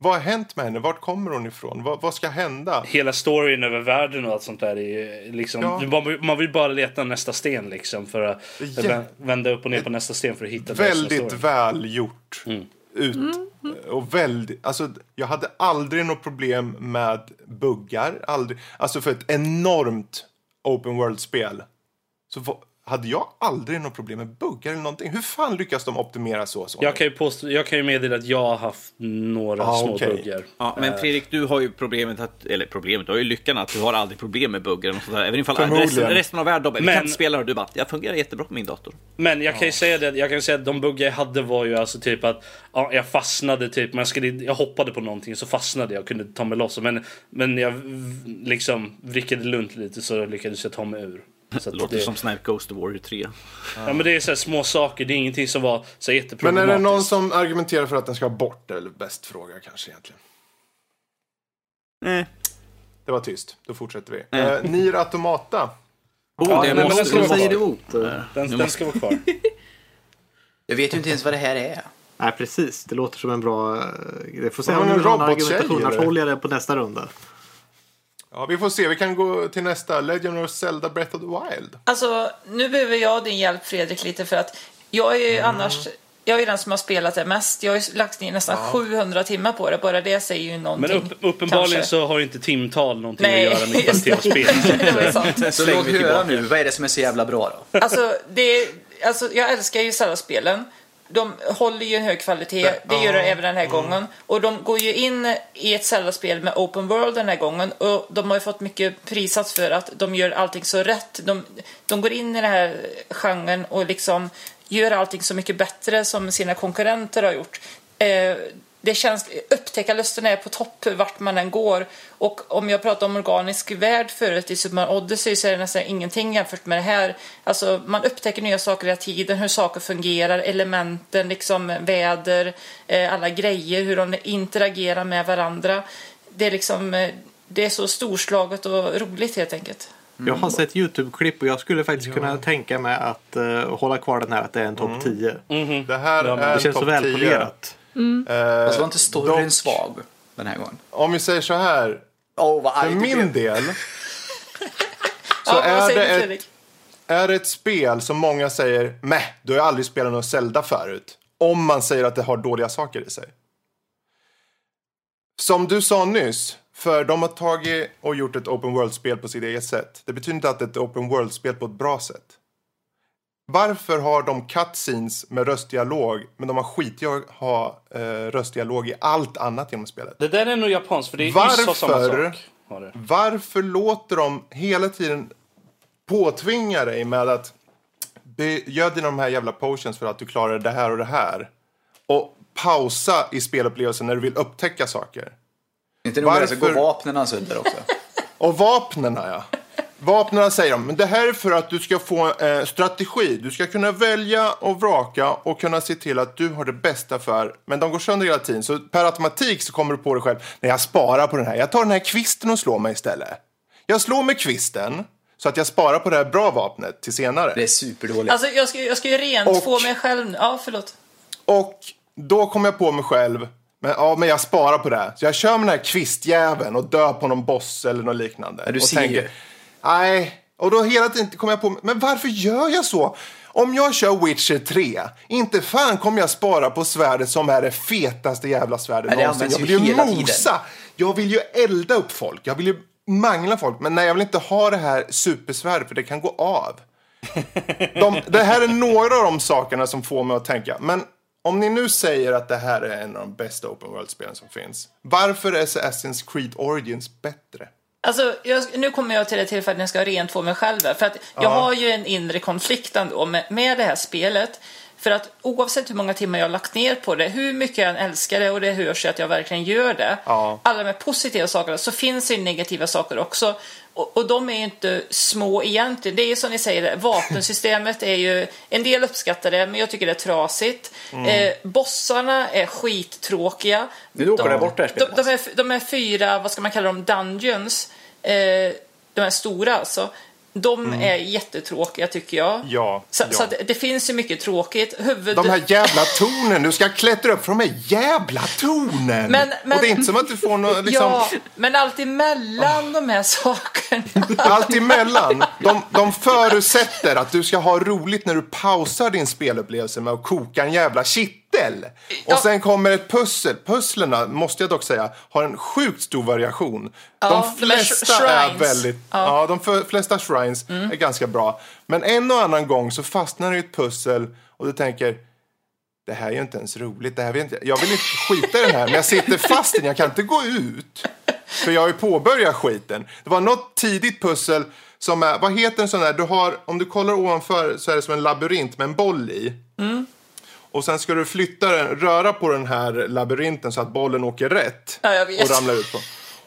Vad har hänt med henne? Vart kommer hon ifrån? Vad, vad ska hända? Hela storyn över världen och allt sånt där är ju liksom... Ja. Man, man vill bara leta nästa sten liksom för att vä- vända upp och ner på nästa sten för att hitta Väldigt lösningen på storyn. väl gjort. Ut. Och väldigt, alltså, jag hade aldrig något problem med buggar. Aldrig, alltså för ett enormt open world-spel. Så hade jag aldrig något problem med buggar eller någonting. Hur fan lyckas de optimera så? så? Jag kan, ju påstå, jag kan ju meddela att jag har haft några Ah, små okej. buggar. Ja, men Fredrik, du har ju problemet att, eller problemet, du har ju lyckan att du har aldrig problem med buggar och. Även ifall resten, resten av världen, vi Men- kan inte spela och du bara, jag fungerar jättebra på min dator. Men jag kan ju säga det, jag kan säga att de buggar jag hade var ju alltså typ att ja, jag fastnade typ, men jag, skulle, jag hoppade på någonting så fastnade jag och kunde ta mig loss. Men, men jag liksom vrickade lugnt lite så lyckades jag ta mig ur. Så låter det, som Snipe Ghost Warrior 3. ja, men det är så här små saker, det är ingenting som var så Men jätteproblematiskt. är det någon som argumenterar för att den ska bort? Det är väl bäst fråga kanske egentligen. Nej. Det var tyst. Då fortsätter vi. Mm. Eh, Nier Automata. Oh, Ja, det nej, men måste den ska du vara säger kvar. emot. eh. Den, den ska vara kvar. Jag vet ju inte ens vad det här är. Nej, precis. Det låter som en bra... eh, Det får se om en har robottjej, argumentation. Annars håller jag det på nästa runda. Ja, vi får se. Vi kan gå till nästa. Legend of Zelda Breath of the Wild. Alltså, nu behöver jag din hjälp Fredrik lite för att jag är ju annars jag är den som har spelat det mest. Jag har ju lagt ner nästan 700 timmar på det. Bara det säger ju Men någonting. upp, uppenbarligen kanske. så har ju inte timtal någonting Nej, att göra med kvalitet spelet. sant. Så låt höra nu, vad är det som är så jävla bra då? Alltså, det, alltså, jag älskar ju Zelda-spelen. De håller ju en hög kvalitet, det gör de även den här gången. Och de går ju in i ett Zelda-spel med Open World den här gången. Och de har ju fått mycket prisats för att de gör allting så rätt. De, de går in i den här genren och liksom gör allting så mycket bättre som sina konkurrenter har gjort. Eh, det känns, upptäckarlusten är på topp vart man än går. Och om jag pratar om organisk värld förut i Super Mario Odyssey så är det nästan ingenting jämfört med det här. Alltså man upptäcker nya saker hela tiden, hur saker fungerar, elementen, liksom väder, eh, alla grejer, hur de interagerar med varandra. Det är liksom, eh, det är så storslaget och roligt helt enkelt. Jag har sett YouTube-klipp och jag skulle faktiskt kunna tänka mig att eh, hålla kvar den här att det är en topp 10. Det här Ja, är Det känns så topp 10. välpolerat. Eh, var inte storyn dock, svag den här gången? Om vi säger så här, vad för min blev. del så ja, är, det ett, Fredrik? är det ett spel som många säger, meh, du har aldrig spelat någon Zelda förut. Om man säger att det har dåliga saker i sig. Som du sa nyss, för de har tagit och gjort ett open world-spel på sitt eget sätt. Det betyder inte att det är ett open world-spel på ett bra sätt. Varför har de cutscenes med röstdialog, men de har skit i att ha eh, röstdialog i allt annat genom spelet? Det där är nog japanskt för det är Varför? Varför? samma sak. Varför låter de hela tiden påtvinga dig med att gör dina de här jävla potions för att du klarar det här och det här. Och pausa i spelupplevelsen när du vill upptäcka saker. Inte nog med det, så går vapnen sönder också. Och vapnen ja. Vapnen säger de, men det här är för att du ska få eh, strategi. Du ska kunna välja och vraka och kunna se till att du har det bästa för. Men de går sönder hela tiden. Så per automatik så kommer du på dig själv, nej jag sparar på den här. Jag tar den här kvisten och slår mig istället. Jag slår med kvisten så att jag sparar på det här bra vapnet till senare. Det är superdåligt. Alltså jag ska, jag ska ju rent Och- få mig själv nu. Ja, förlåt. Och då kom jag på mig själv, men, ja, men jag sparar på det. här. Så jag kör med den här kvistjäveln och dör på någon boss eller något liknande. Ja, du och ser ju. Nej. Och då hela tiden kom jag på men varför gör jag så? Om jag kör Witcher 3, inte fan kommer jag spara på svärdet som är det fetaste jävla svärdet Nej, någonsin. Jag vill ju tiden. mosa, jag vill ju elda upp folk, jag vill ju mangla folk. Men nej, jag vill inte ha det här supersvärdet för det kan gå av. De, det här är några av de sakerna som får mig att tänka. Men om ni nu säger att det här är en av de bästa open world-spelen som finns. Varför är Assassin's Creed Origins bättre? Alltså, jag, nu kommer jag till det tillfället när jag ska rent få mig själv För att jag har ju en inre konflikt ändå med, med det här spelet. För att oavsett hur många timmar jag har lagt ner på det, hur mycket jag än älskar det och det hörs ju att jag verkligen gör det. Ja. Alla de här positiva sakerna, så finns det ju negativa saker också. Och, och de är ju inte små egentligen. Det är ju som ni säger, vapensystemet är ju, en del uppskattar det, men jag tycker det är trasigt. Eh, bossarna är skittråkiga. Nu åker De- det bort det här de, spelet. de, är, de är fyra, vad ska man kalla dem, dungeons. Eh, de är stora alltså. De är jättetråkiga tycker jag. Mm. Ja, Så, ja. så det finns ju mycket tråkigt. Huvud... De här jävla tornen, du ska klättra upp för de här jävla tornen! Men- men- Och det är inte som att du får något liksom... Ja, men allt emellan de här sakerna. Allt emellan. De, de förutsätter att du ska ha roligt när du pausar din spelupplevelse med att koka en jävla kittel. Och Ja. sen kommer ett pussel. Pusslerna, måste jag dock säga, har en sjukt stor variation. Ja, de de flesta sh- är väldigt... Ja, Ja. de flesta shrines är ganska bra. Men en och annan gång så fastnar du i ett pussel och du tänker det här är ju inte ens roligt. Det här vill inte, jag vill inte skita i den här, men jag sitter fast i den. Jag kan inte gå ut. För jag har ju påbörjat skiten. Det var något tidigt pussel som är, vad heter en sån där, du har, om du kollar ovanför så är det som en labyrint med en boll i. Och sen ska du flytta den, röra på den här labyrinten så att bollen åker rätt. Ja, jag vet. Och ramlar ut på.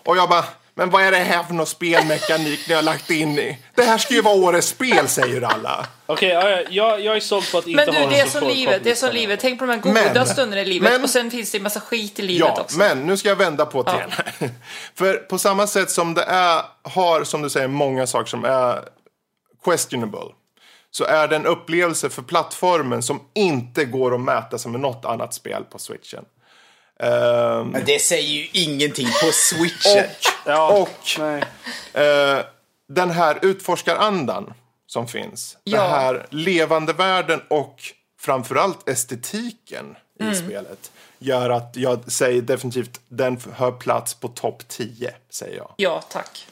Och jag bara, men vad är det här för någon spelmekanik ni har lagt in i? Det här ska ju vara årets spel, säger alla. Okej, ja, ja, jag, jag är såld på att inte Men ha du, en det är som livet. Det är som livet. Tänk på de här goda Men- stunderna i livet. men- och sen finns det en massa skit i livet Ja, också. men nu ska jag vända på Ja. det. För på samma sätt som det är, har, som du säger, många saker som är questionable. Så är det en upplevelse för plattformen som inte går att mäta som med något annat spel på switchen. Men det säger ju ingenting på switchen. Ja, och nej. eh, den här utforskarandan som finns. Ja. Den här levande världen och framförallt estetiken i Mm. spelet. Gör att jag säger definitivt den har plats på topp 10, säger jag. Ja, tack.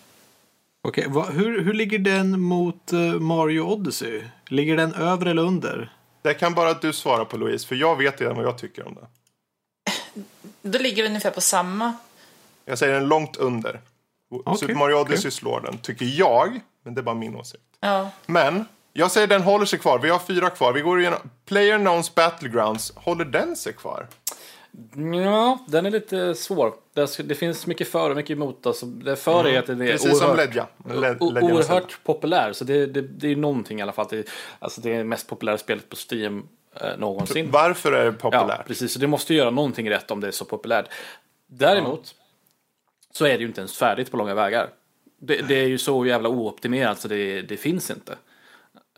Okej, vad- hur, hur ligger den mot eh, Mario Odyssey? Ligger den över eller under? Det kan bara du svara på Louise, för jag vet redan vad jag tycker om det. Då ligger det ungefär på samma. Jag säger den långt under. Okej, Super Mario. Odyssey slår den, tycker jag. Men det är bara min åsikt. Ja. Men, jag säger den håller sig kvar. Vi har fyra kvar. Vi går igenom Player Knowns Battlegrounds. Håller den sig kvar? Ja, den är lite svår. Det, finns mycket för och mycket emot. Alltså, det för är att den är Mm. Precis som oerhört, Ledja. O- Ledja oerhört populär. Så det, det, det är någonting i alla fall. Det, alltså det är det mest populära spelet på Steam eh, någonsin. Varför är det Ja, populärt? precis. Så det måste göra någonting rätt om det är så populärt. Däremot så är det ju inte ens färdigt på långa vägar. Det, det är ju så jävla ooptimerat så det, det finns inte.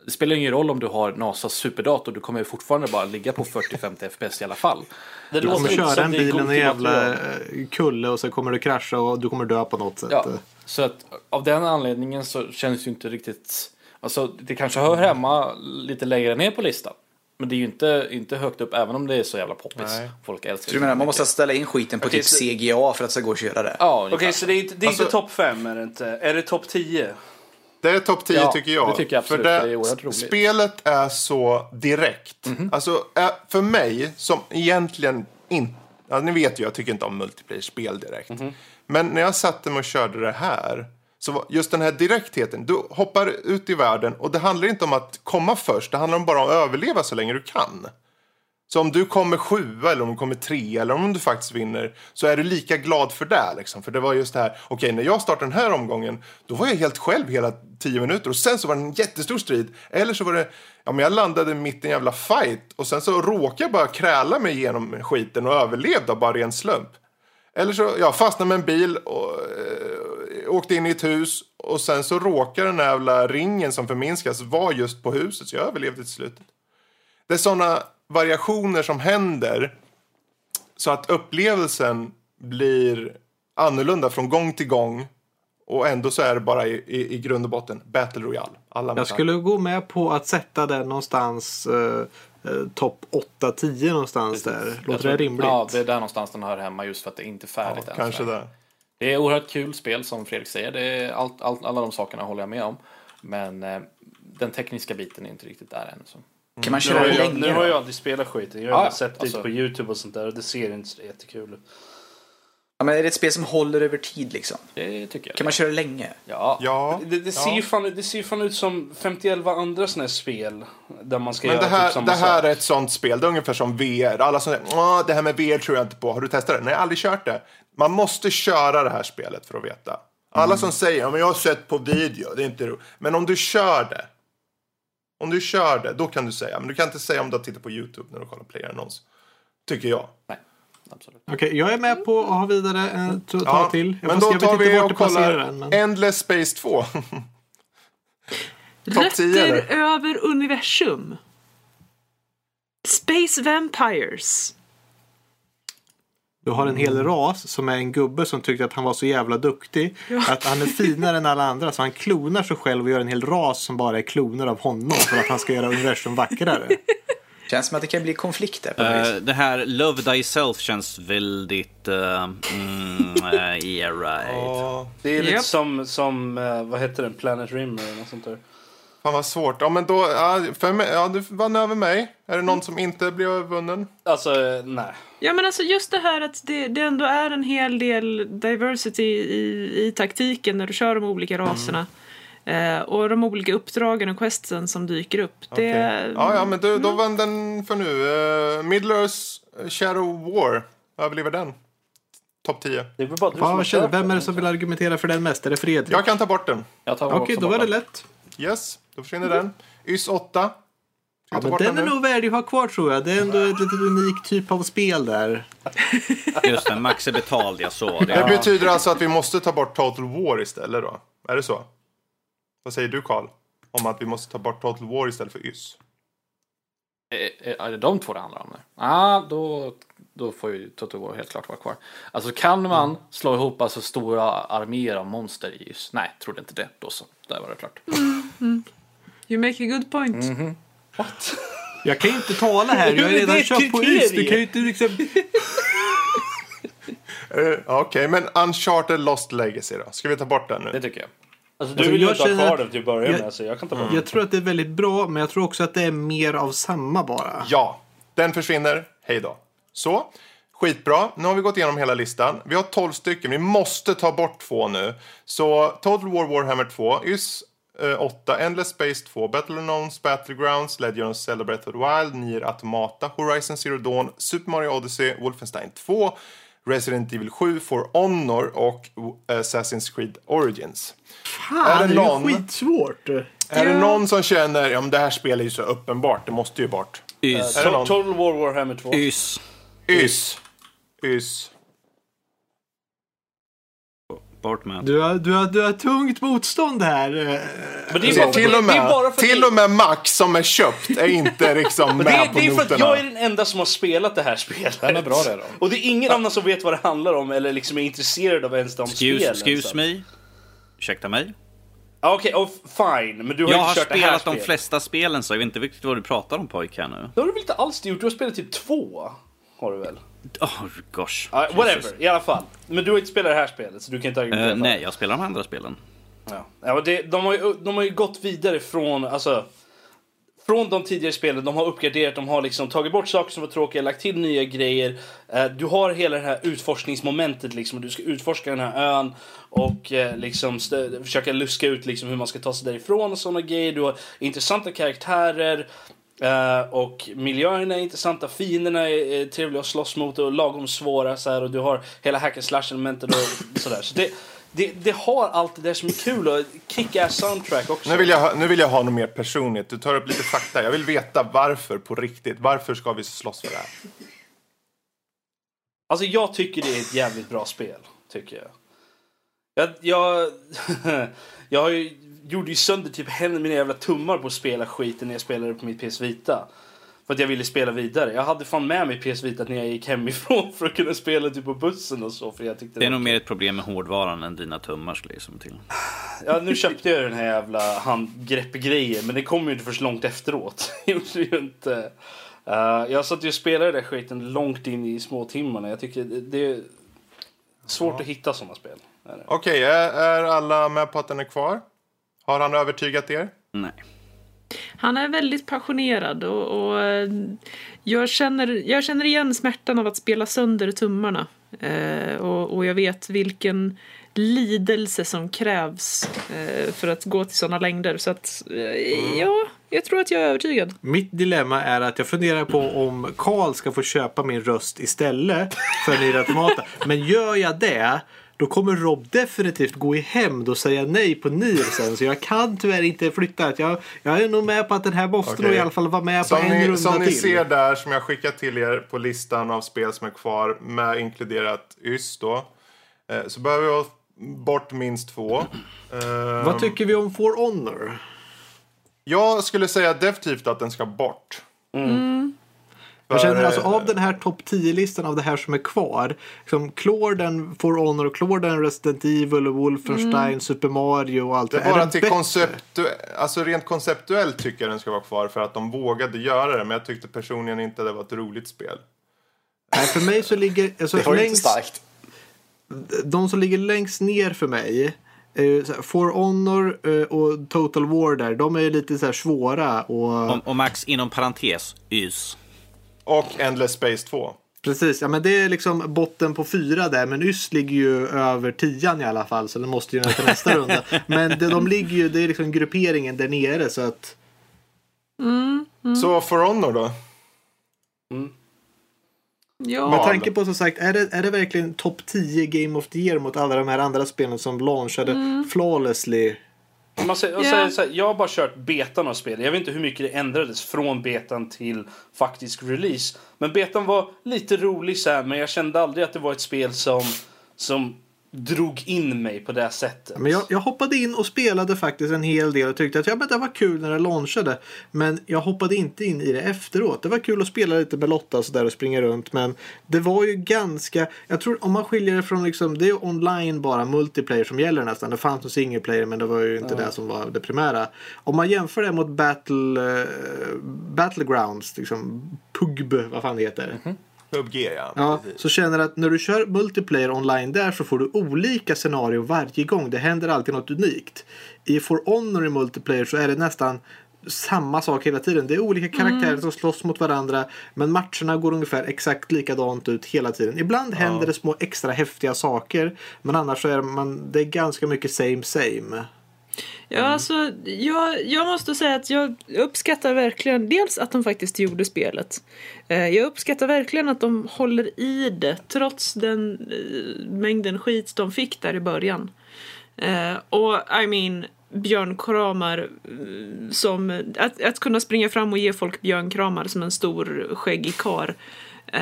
Det spelar ingen roll om du har NASAs superdator, du kommer ju fortfarande bara ligga på 40-50 FPS i alla fall. Det Du kommer köra en bil i en jävla eh, kulle och så kommer du krascha och du kommer dö på något sätt. Ja, så att av den anledningen så känns det ju inte riktigt... Alltså det kanske hör hemma lite längre ner på listan. Men det är ju inte, inte högt upp även om det är så jävla poppis. Nej. Folk älskar Så du menar man måste ställa in skiten på Okej, typ så- CGA för att det ska gå att köra det? Ja, Okej, ungefär. så det är inte, det är Alltså- inte topp 5 är det inte. Är det topp 10? Det är topp 10 Ja, tycker jag. det tycker jag absolut, För för det är oerhört roligt. Spelet är så direkt. Alltså, eh, för mig som egentligen inte... Ja, ni vet ju, jag tycker inte om multiplayer-spel direkt. Men när jag satte mig och körde det här, så just den här direktheten. Du hoppar ut i världen och det handlar inte om att komma först. Det handlar om bara att överleva så länge du kan. Så om du kommer sjua eller om du kommer tre eller om du faktiskt vinner så är du lika glad för det. Liksom. För det var just det här, okej när jag startade den här omgången då var jag helt själv hela tio minuter och sen så var det en jättestor strid. Eller så var det, ja men jag landade mitt i en jävla fight och sen så råkade jag bara kräla mig igenom skiten och överlevde av bara ren slump. Eller så, ja, fastnade med en bil och eh, åkte in i ett hus och sen så råkade den här jävla ringen som förminskas vara just på huset så jag överlevde till slutet. Det är sådana variationer som händer så att upplevelsen blir annorlunda från gång till gång och ändå så är det bara i, i, i grund och botten Battle Royale. Alla Jag skulle gå med på att sätta den någonstans eh, eh, topp 8-10 någonstans där. Jag Låter tror- det rimligt? Ja, det är där någonstans den hör hemma just för att det är inte är färdigt än. Kanske det. Det är oerhört kul spel som Fredrik säger. Det är allt, allt, alla de sakerna håller jag med om. Men eh, den tekniska biten är inte riktigt där än. Så. Kan man Nu köra har, det jag, länge nu har jag aldrig spelat skiten. Jag har Ja, sett lite alltså- på YouTube och sånt där och det ser inte så jättekul ut. Ja, men är det ett spel som håller över tid liksom? Det tycker jag. Kan man köra det länge? Ja. Ja, Det, det, ser ja. ju fan, det ser fan ut som 51 andra såna här spel. Där man ska Men göra det här, typ samma det här sak. är ett sånt spel. Det är ungefär som VR. Alla som säger "Åh, det här med VR tror jag inte på. Har du testat det? Nej, jag har aldrig kört det. Man måste köra det här spelet för att veta. Alla som säger ja, men jag har sett på video, det är inte roligt. Men om du kör det. Om du kör det, då kan du säga. Men du kan inte säga om du har tittat på YouTube när du kollar playerannons. Tycker jag. Nej, absolut. Okej, jag är med på att ha vidare ett tag Ja, till. Jag, men då tar vi och kollar den. Men... Endless Space 2. Topp 10 Rätter eller? över universum. Space Vampires. Du har en hel ras som är en gubbe som tyckte att han var så jävla duktig. Att han är finare än alla andra. Så han klonar sig själv och gör en hel ras som bara är kloner av honom. För att han ska göra universum vackrare. Känns som att det kan bli konflikter på vis. det här Love Thyself känns väldigt... Uh, mm, uh, yeah right. Ja, Det är lite som, som eh, vad heter den, Planet Rimmer eller något sånt där. Fan vad svårt. Ja, men då, ja, för mig, ja, du vann över mig. Är det någon som inte blir övervunnen? Alltså, eh, nej. Ja men alltså just det här att det, det ändå är en hel del diversity i, i taktiken när du kör de olika raserna. Eh, och de olika uppdragen och questen som dyker upp. Det, Okej. Ja, ja, men du, då vann den för nu. Uh, Middlers Shadow War. Blir den? Topp 10. Det är väl bara du som känner- kört vem är det som vill argumentera för den mest? Är det Fredrik? Jag kan ta bort den. Okej, också då var det lätt. Yes, då försvinner den. YS 8. Ska Ja, men bort den är nu? nog värdig att ha kvar tror jag. Det är ändå ett litet unik typ av spel där. Just det, Max är betald, jag såg Det det. betyder alltså att vi måste ta bort Total War istället då? Är det så? Vad säger du Karl? Om att vi måste ta bort Total War istället för YS? Är, är, är det de två det handlar om? Ja, ah, då, då får ju Toto War helt klart vara kvar. Alltså kan man slå ihop alltså stora arméer av monster i just? Nej, trodde inte det. Då så, där var det klart. You make a good point. Jag kan ju inte tala här. Jag har är redan det kört på? YS. Du kan ju inte liksom... Uh, Okej, men Uncharted Lost Legacy då? Ska vi ta bort den nu? Det tycker jag. Alltså, du Alltså, vill ju jag inte ha känner kvar att- den till att börja jag- med, så jag kan ta bort den. Jag tror att det är väldigt bra, men jag tror också att det är mer av samma bara. Ja, den försvinner. Hej då. Så, skitbra. Nu har vi gått igenom hela listan. Vi har 12 stycken. Vi måste ta bort två nu. Så Total War Warhammer 2, YS eh, 8, Endless Space 2, Battleknown's Battlegrounds, Legend of Zelda Breath of the Wild, Nier Automata, Horizon Zero Dawn, Super Mario Odyssey, Wolfenstein 2, Resident Evil 7, For Honor och eh, Assassin's Creed Origins. Fan, Är det det är ju skitsvårt. Är det någon som känner ja, men det här spelet är ju så uppenbart, det måste ju bort? Ys. Är det någon? Total War Warhammer 2. Ys. Ys. Ys. Bort med. Du har, du, har, du har tungt motstånd här. eh. Men det är Se, bara för, till, och det är bara med, för till och med Max som är köpt är inte liksom med det, är, på det är för att jag är den enda som har spelat det här spelet. Den är bra det då. Och det är ingen annan som vet vad det handlar om eller liksom är intresserad av ens de Excuse, spelen. excuse me. Ursäkta mig. Ja, Okej, oh, fine. Men du har Jag inte har kört det här spelat de spelet. flesta spelen så jag vet inte riktigt vad du pratar om pojk här nu. Det har du väl inte alls gjort? Du har spelat typ två. Har du väl? Oh gosh. Jesus. whatever, i alla fall. Men du har inte spelat det här spelet så du kan inte argumentera Eh, för nej, jag spelar de andra spelen. Ja. Ja, det, de, har ju, de har ju gått vidare från, alltså, från de tidigare spelen. De har uppgraderat, de har liksom tagit bort saker som var tråkiga, lagt till nya grejer. Eh, du har hela det här utforskningsmomentet liksom. Du ska utforska den här ön och eh, liksom försöka luska ut liksom hur man ska ta sig därifrån och sådana grejer. Du har intressanta karaktärer. Eh, och miljöerna är intressanta, fienderna är, är trevliga att slåss mot och lagom svåra så här, och du har hela hack and slash elementet och sådär. Så det, det, det har allt det där som är kul och kick-ass soundtrack också. Nu vill, jag, ha- nu vill jag ha något mer personligt. Du tar upp lite fakta. Jag vill veta varför på riktigt. Varför ska vi slåss för det här? Alltså jag tycker det är ett jävligt bra spel, tycker jag. Jag, jag, jag har ju, gjorde ju sönder typ händerna mina jävla tummar på att spela skiten när jag spelade på mitt PS Vita. För att jag ville spela vidare. Jag hade fan med mig PS Vita när jag gick hemifrån för att kunna spela typ på bussen och så. För jag tyckte Det är var nog mer ett problem med hårdvaran än dina tummar skulle jag som till. Ja, nu köpte jag den här jävla handgreppgrejen, men det kom ju inte först långt efteråt. Det gjorde det ju inte. Uh, jag satt ju och spelade den där skiten långt in i små timmarna. Jag tycker det, det är svårt att hitta sådana spel. Det. Okej, är, är alla med på att den är kvar? Har han övertygat er? Nej. Han är väldigt passionerad och, och eh, jag, känner, jag känner igen smärtan av att spela sönder tummarna. Eh, och, och jag vet vilken lidelse som krävs eh, för att gå till sådana längder. Så att, eh, ja, jag tror att jag är övertygad. Mitt dilemma är att jag funderar på om Karl ska få köpa min röst istället för Nier Automata. Men gör jag det då kommer Rob definitivt gå i hämnd och säga nej på Nier sen. Så jag kan tyvärr inte flytta. Jag, jag är nog med på att den här måste Okej. nog i alla fall vara med på Som en ni, runda som ni till. ser där, som jag skickat till er på listan av spel som är kvar, med inkluderat YS då, eh, så behöver vi ha bort minst två. Vad tycker vi om For Honor? Jag skulle säga definitivt att den ska bort. Jag känner alltså eh, av den här topp 10-listan av det här som är kvar. Liksom Clorden, For Honor, Clorden, Resident Evil, Wolfenstein, Super Mario och allt. Det är bara den till bättre? konceptu- alltså rent konceptuellt tycker jag den ska vara kvar för att de vågade göra det. Men jag tyckte personligen inte det var ett roligt spel. Nej, för mig så ligger... Alltså, Det var ju inte längst, starkt. de som ligger längst ner för mig är ju här, For Honor eh, och Total War där. De är lite så här svåra och... Och, och Max, inom parentes, YS. Och Endless Space 2. Precis, ja men det är liksom botten på fyra där. Men YS ligger ju över tian i alla fall. Så den måste ju till nästa runda. Men det, de ligger ju, det är liksom grupperingen där nere så att... Så For Honor då? Ja, Med tanke på som sagt, är det, är det verkligen topp 10 Game of the Year mot alla de här andra spelen som launchade flawlessly? Man säger, Ja. säger så här, jag har bara kört betan av spelet. Jag vet inte hur mycket det ändrades från betan till faktisk release. Men betan var lite rolig så här, men jag kände aldrig att det var ett spel som, som drog in mig på det sättet. Men jag, jag hoppade in och spelade faktiskt en hel del och tyckte att ja, men det var kul när det launchade. Men jag hoppade inte in i det efteråt. Det var kul att spela lite med Lotta så där och springa runt. Men det var ju ganska, jag tror om man skiljer det från liksom, det är online bara multiplayer som gäller nästan. Det fanns en single player men det var ju inte det som var det primära. Om man jämför det mot Battle, eh, Battlegrounds, liksom PUGB, vad fan det heter. PubG ja. Ja, Precis. så känner att när du kör multiplayer online där så får du olika scenarier varje gång. Det händer alltid något unikt. I For Honor i multiplayer så är det nästan samma sak hela tiden. Det är olika karaktärer som slåss mot varandra men matcherna går ungefär exakt likadant ut hela tiden. Ibland händer det små extra häftiga saker men annars så är man, det är ganska mycket same same. Ja, alltså, jag, jag måste säga att jag uppskattar verkligen dels att de faktiskt gjorde spelet. Eh, jag uppskattar verkligen att de håller i det trots den eh, mängden skit de fick där i början. Eh, och I mean, björnkramar som... Att, att kunna springa fram och ge folk björnkramar som en stor skäggig kar I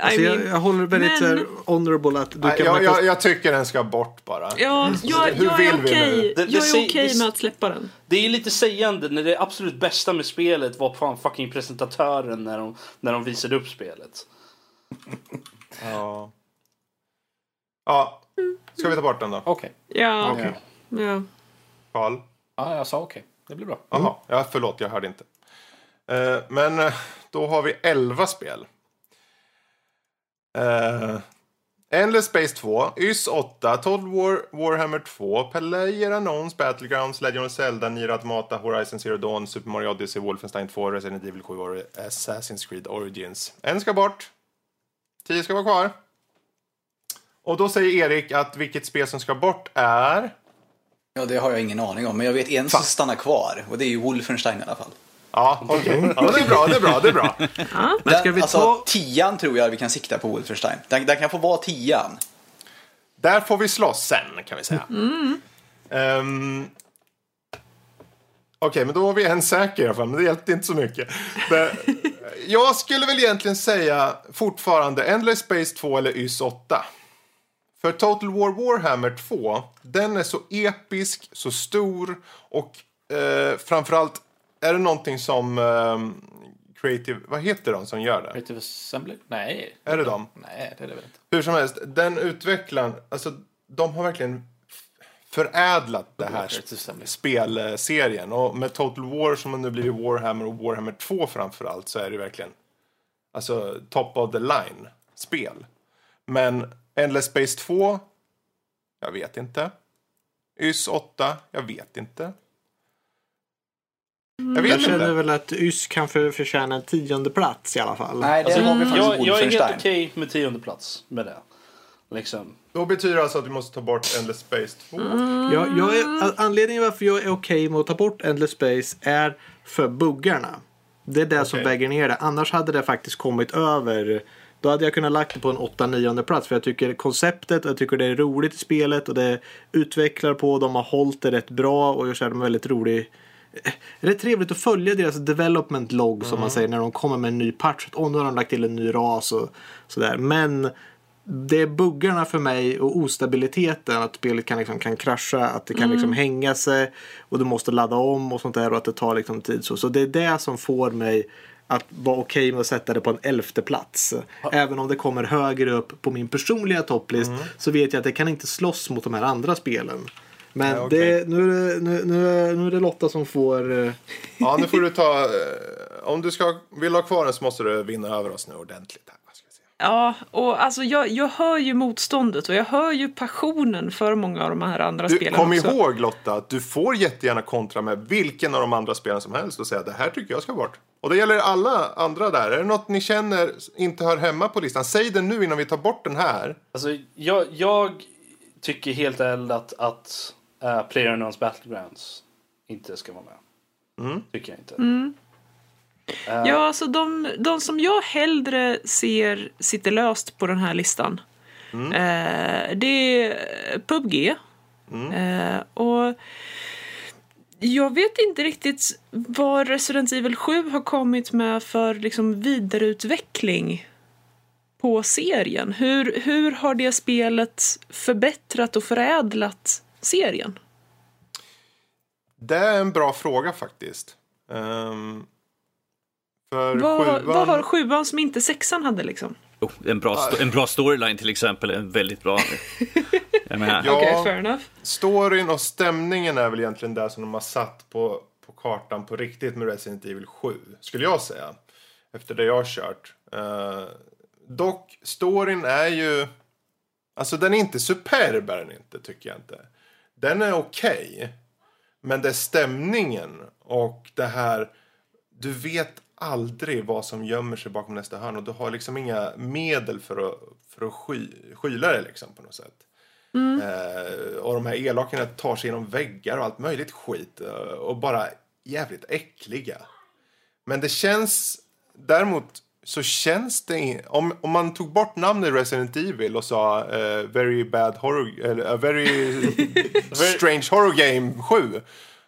Alltså, jag, mean- jag håller väldigt men- honorable att du kan... jag, jag, jag tycker den ska bort bara. Ja, jag, Hur jag vill är vi okej nu? Det- det jag är okej det- med att släppa den. Det är lite sägande när det absolut bästa med spelet var fan fucking presentatören när de, när de visade upp spelet. Ja. ja. Ska vi ta bort den då? Okej. Ja, Okej. ja. Karl? Ja, jag sa okej. Det blir bra. Jaha, ja, förlåt, jag hörde inte. Eh, men eh, då har vi 11 spel. Uh, Endless Space 2, YS 8, Total War, Warhammer 2, Player Unknowns, Battlegrounds, Legend of Zelda, Nier Automata, Horizon Zero Dawn, Super Mario Odyssey, Wolfenstein 2, Resident Evil 7 och Assassin's Creed Origins. En ska bort. 10 ska vara kvar. Och då säger Erik att vilket spel som ska bort är... Ja, det har jag ingen aning om. Men jag vet en som stannar kvar. Och det är ju Wolfenstein i alla fall. Ja, okej. Ja, det är bra, det är bra, det är bra. Men ska vi alltså, ta... tian tror jag vi kan sikta på Wolfenstein. Den, den kan få vara tian. Där får vi slåss sen, kan vi säga. Ehm, Okej, men då var vi en säker i alla fall, men det hjälpte inte så mycket. Men, jag skulle väl egentligen säga fortfarande Endless Space 2 eller YS 8. För Total War Warhammer 2, den är så episk, så stor och eh, framförallt är det någonting som ehm, Creative, vad heter de som gör det? Creative Assembly? Nej. Är det dem? Nej, det är det väl inte. Hur som helst, den utvecklaren, alltså de har verkligen förädlat det här spelserien. Och med Total War som har nu blivit Warhammer och Warhammer 2 framförallt så är det verkligen alltså top of the line spel. Men Endless Space 2, jag vet inte. YS 8, jag vet inte. Jag vet Jag känner inte. väl att YS kan för, förtjäna en tionde plats i alla fall. Nej, det Alltså, har vi faktiskt jag, jag är helt okej med tionde plats med det. Liksom. Då betyder det alltså att vi måste ta bort Endless Space 2. Jag, jag är, anledningen varför jag är okej med att ta bort Endless Space är för buggarna. Det är det som Okej. väger ner det. Annars hade det faktiskt kommit över. Då hade jag kunnat lagt det på en 8-9 plats. För jag tycker konceptet, jag tycker det är roligt i spelet och det utvecklar på. De har hållit det rätt bra och jag känner mig väldigt rolig. Rätt trevligt att följa deras development log som man säger när de kommer med en ny patch. Åh, nu har de lagt till en ny ras och sådär. Men det är buggarna för mig och ostabiliteten. Att spelet kan, liksom, kan krascha, att det kan liksom hänga sig och du måste ladda om och sånt där och att det tar liksom tid. Så, så det är det som får mig att vara okej med att sätta det på en elfte plats. Även om det kommer högre upp på min personliga topplist så vet jag att det kan inte slåss mot de här andra spelen. Men Nej, okej. det, nu, är det, nu, nu, är, nu är det Lotta som får... eh, Ja, nu får du ta... eh, Om du ska, vill ha kvar den så måste du vinna över oss nu ordentligt. Här. Vad ska jag säga. Ja, och alltså jag, jag hör ju motståndet och jag hör ju passionen för många av de här andra Du, spelen kom också. ihåg Lotta att du får jättegärna kontra med vilken av de andra spelen som helst och säga det här tycker jag ska bort. Och det gäller alla andra där. Är det något ni känner inte hör hemma på listan? Säg det nu innan vi tar bort den här. Alltså, jag, jag tycker helt ärligt att, att uh, Player Unknowns Battlegrounds inte ska vara med. Tycker jag inte. Ja, alltså de, de som jag hellre ser sitter löst på den här listan. Eh, det är PubG. Eh, och jag vet inte riktigt vad Resident Evil 7 har kommit med för liksom vidareutveckling på serien. Hur, hur har det spelet förbättrat och förädlat serien? Det är en bra fråga faktiskt. Ehm, för Vad, sjuan... vad har sjuan som inte sexan hade liksom? Oh, en, bra en bra storyline till exempel, en väldigt bra. Ja. Okej, fair enough. Storyn och stämningen är väl egentligen det som de har satt på, på kartan på riktigt med Resident Evil 7, skulle jag säga. Efter det jag har kört. Eh, dock, storyn är ju... Alltså den är inte superb, är den inte, tycker jag inte. Den är okej. men det är stämningen och det här... Du vet aldrig vad som gömmer sig bakom nästa hörn och du har liksom inga medel för att, för att sky, skyla det liksom på något sätt. Eh, och de här elakarna tar sig genom väggar och allt möjligt skit. eh, Och bara jävligt äckliga. Men det känns... Däremot så känns det... in- Om, om man tog bort namnet Resident Evil och sa eh, Very Bad Horror... Eller a very Strange Horror Game 7.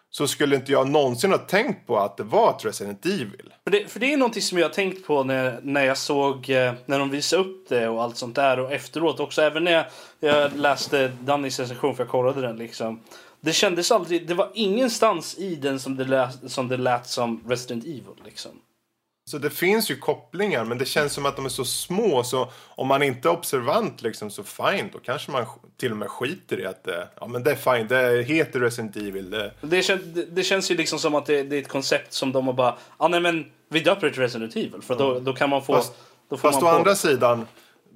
så skulle inte jag någonsin ha tänkt på att det var ett Resident Evil. För det, för det är någonting som jag har tänkt på när, när jag såg eh, när de visade upp det och allt sånt där och efteråt också. Även när jag, jag läste Dannys recension för jag kollade den liksom. Det kändes aldrig, det var ingenstans i den som det lät som, det lät som Resident Evil liksom. Så det finns ju kopplingar, men det känns som att de är så små så om man inte är observant liksom så fine, då kanske man till och med skiter i att det, ja men det är fine, det heter Resident Evil. Det, Det, kän, det, det känns ju liksom som att det, är ett koncept som de har bara, ah, nej men vi döper det till Resident Evil för då, då kan man få... Fast- då får Fast å man på- andra sidan,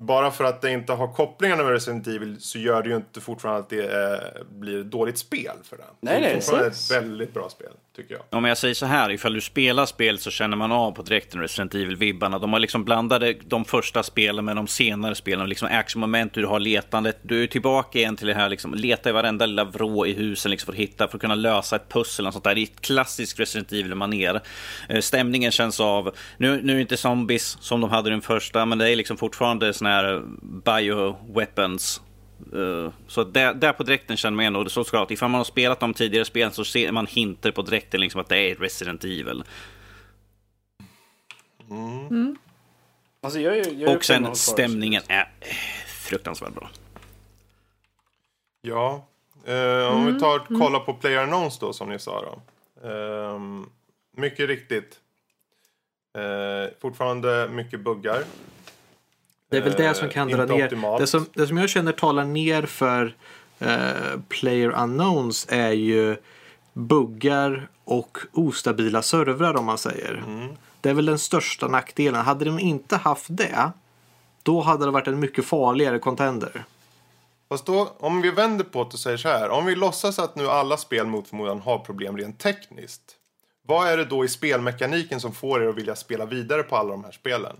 bara för att det inte har kopplingarna med Resident Evil så gör det ju inte fortfarande att det eh, blir ett dåligt spel för det. Nej, det är nej, fortfarande ett väldigt bra spel, tycker jag. Om jag säger så här, ifall du spelar spel så känner man av på direkten Resident Evil-vibbarna. De har liksom blandade de första spelen med de senare spelen. Liksom actionmoment, du har letandet. Du är tillbaka igen till det här, liksom, leta i varenda lilla vrå i husen liksom, för att hitta, för att kunna lösa ett pussel och sånt där. Det är ett klassiskt Resident Evil-manér. Eh, Stämningen känns av, nu, nu är det inte zombies som de hade i den första, men det är liksom fortfarande såna här bioweapons. Uh, så där, där på direkten känner man igen och det är så klart, ifall man har spelat de tidigare spelen så ser man hinter på direkten liksom att det är Resident Evil. Alltså, jag, jag, jag Och sen stämningen är eh, fruktansvärt bra. Ja, eh, om vi tar kolla på Player Unknowns då som ni sa då. Ehm, mycket riktigt. Eh, fortfarande mycket buggar. Det är väl det som Eh, kan dra ner. optimalt. Det som, det som jag känner talar ner för eh, Player Unknowns är ju buggar och ostabila servrar om man säger. Mm. Det är väl den största nackdelen. Hade de inte haft det då hade det varit en mycket farligare contender. Fast då, om vi vänder på det och säger så här. Om vi låtsas att nu alla spel mot förmodan har problem rent tekniskt. Vad är det då i spelmekaniken som får er att vilja spela vidare på alla de här spelen?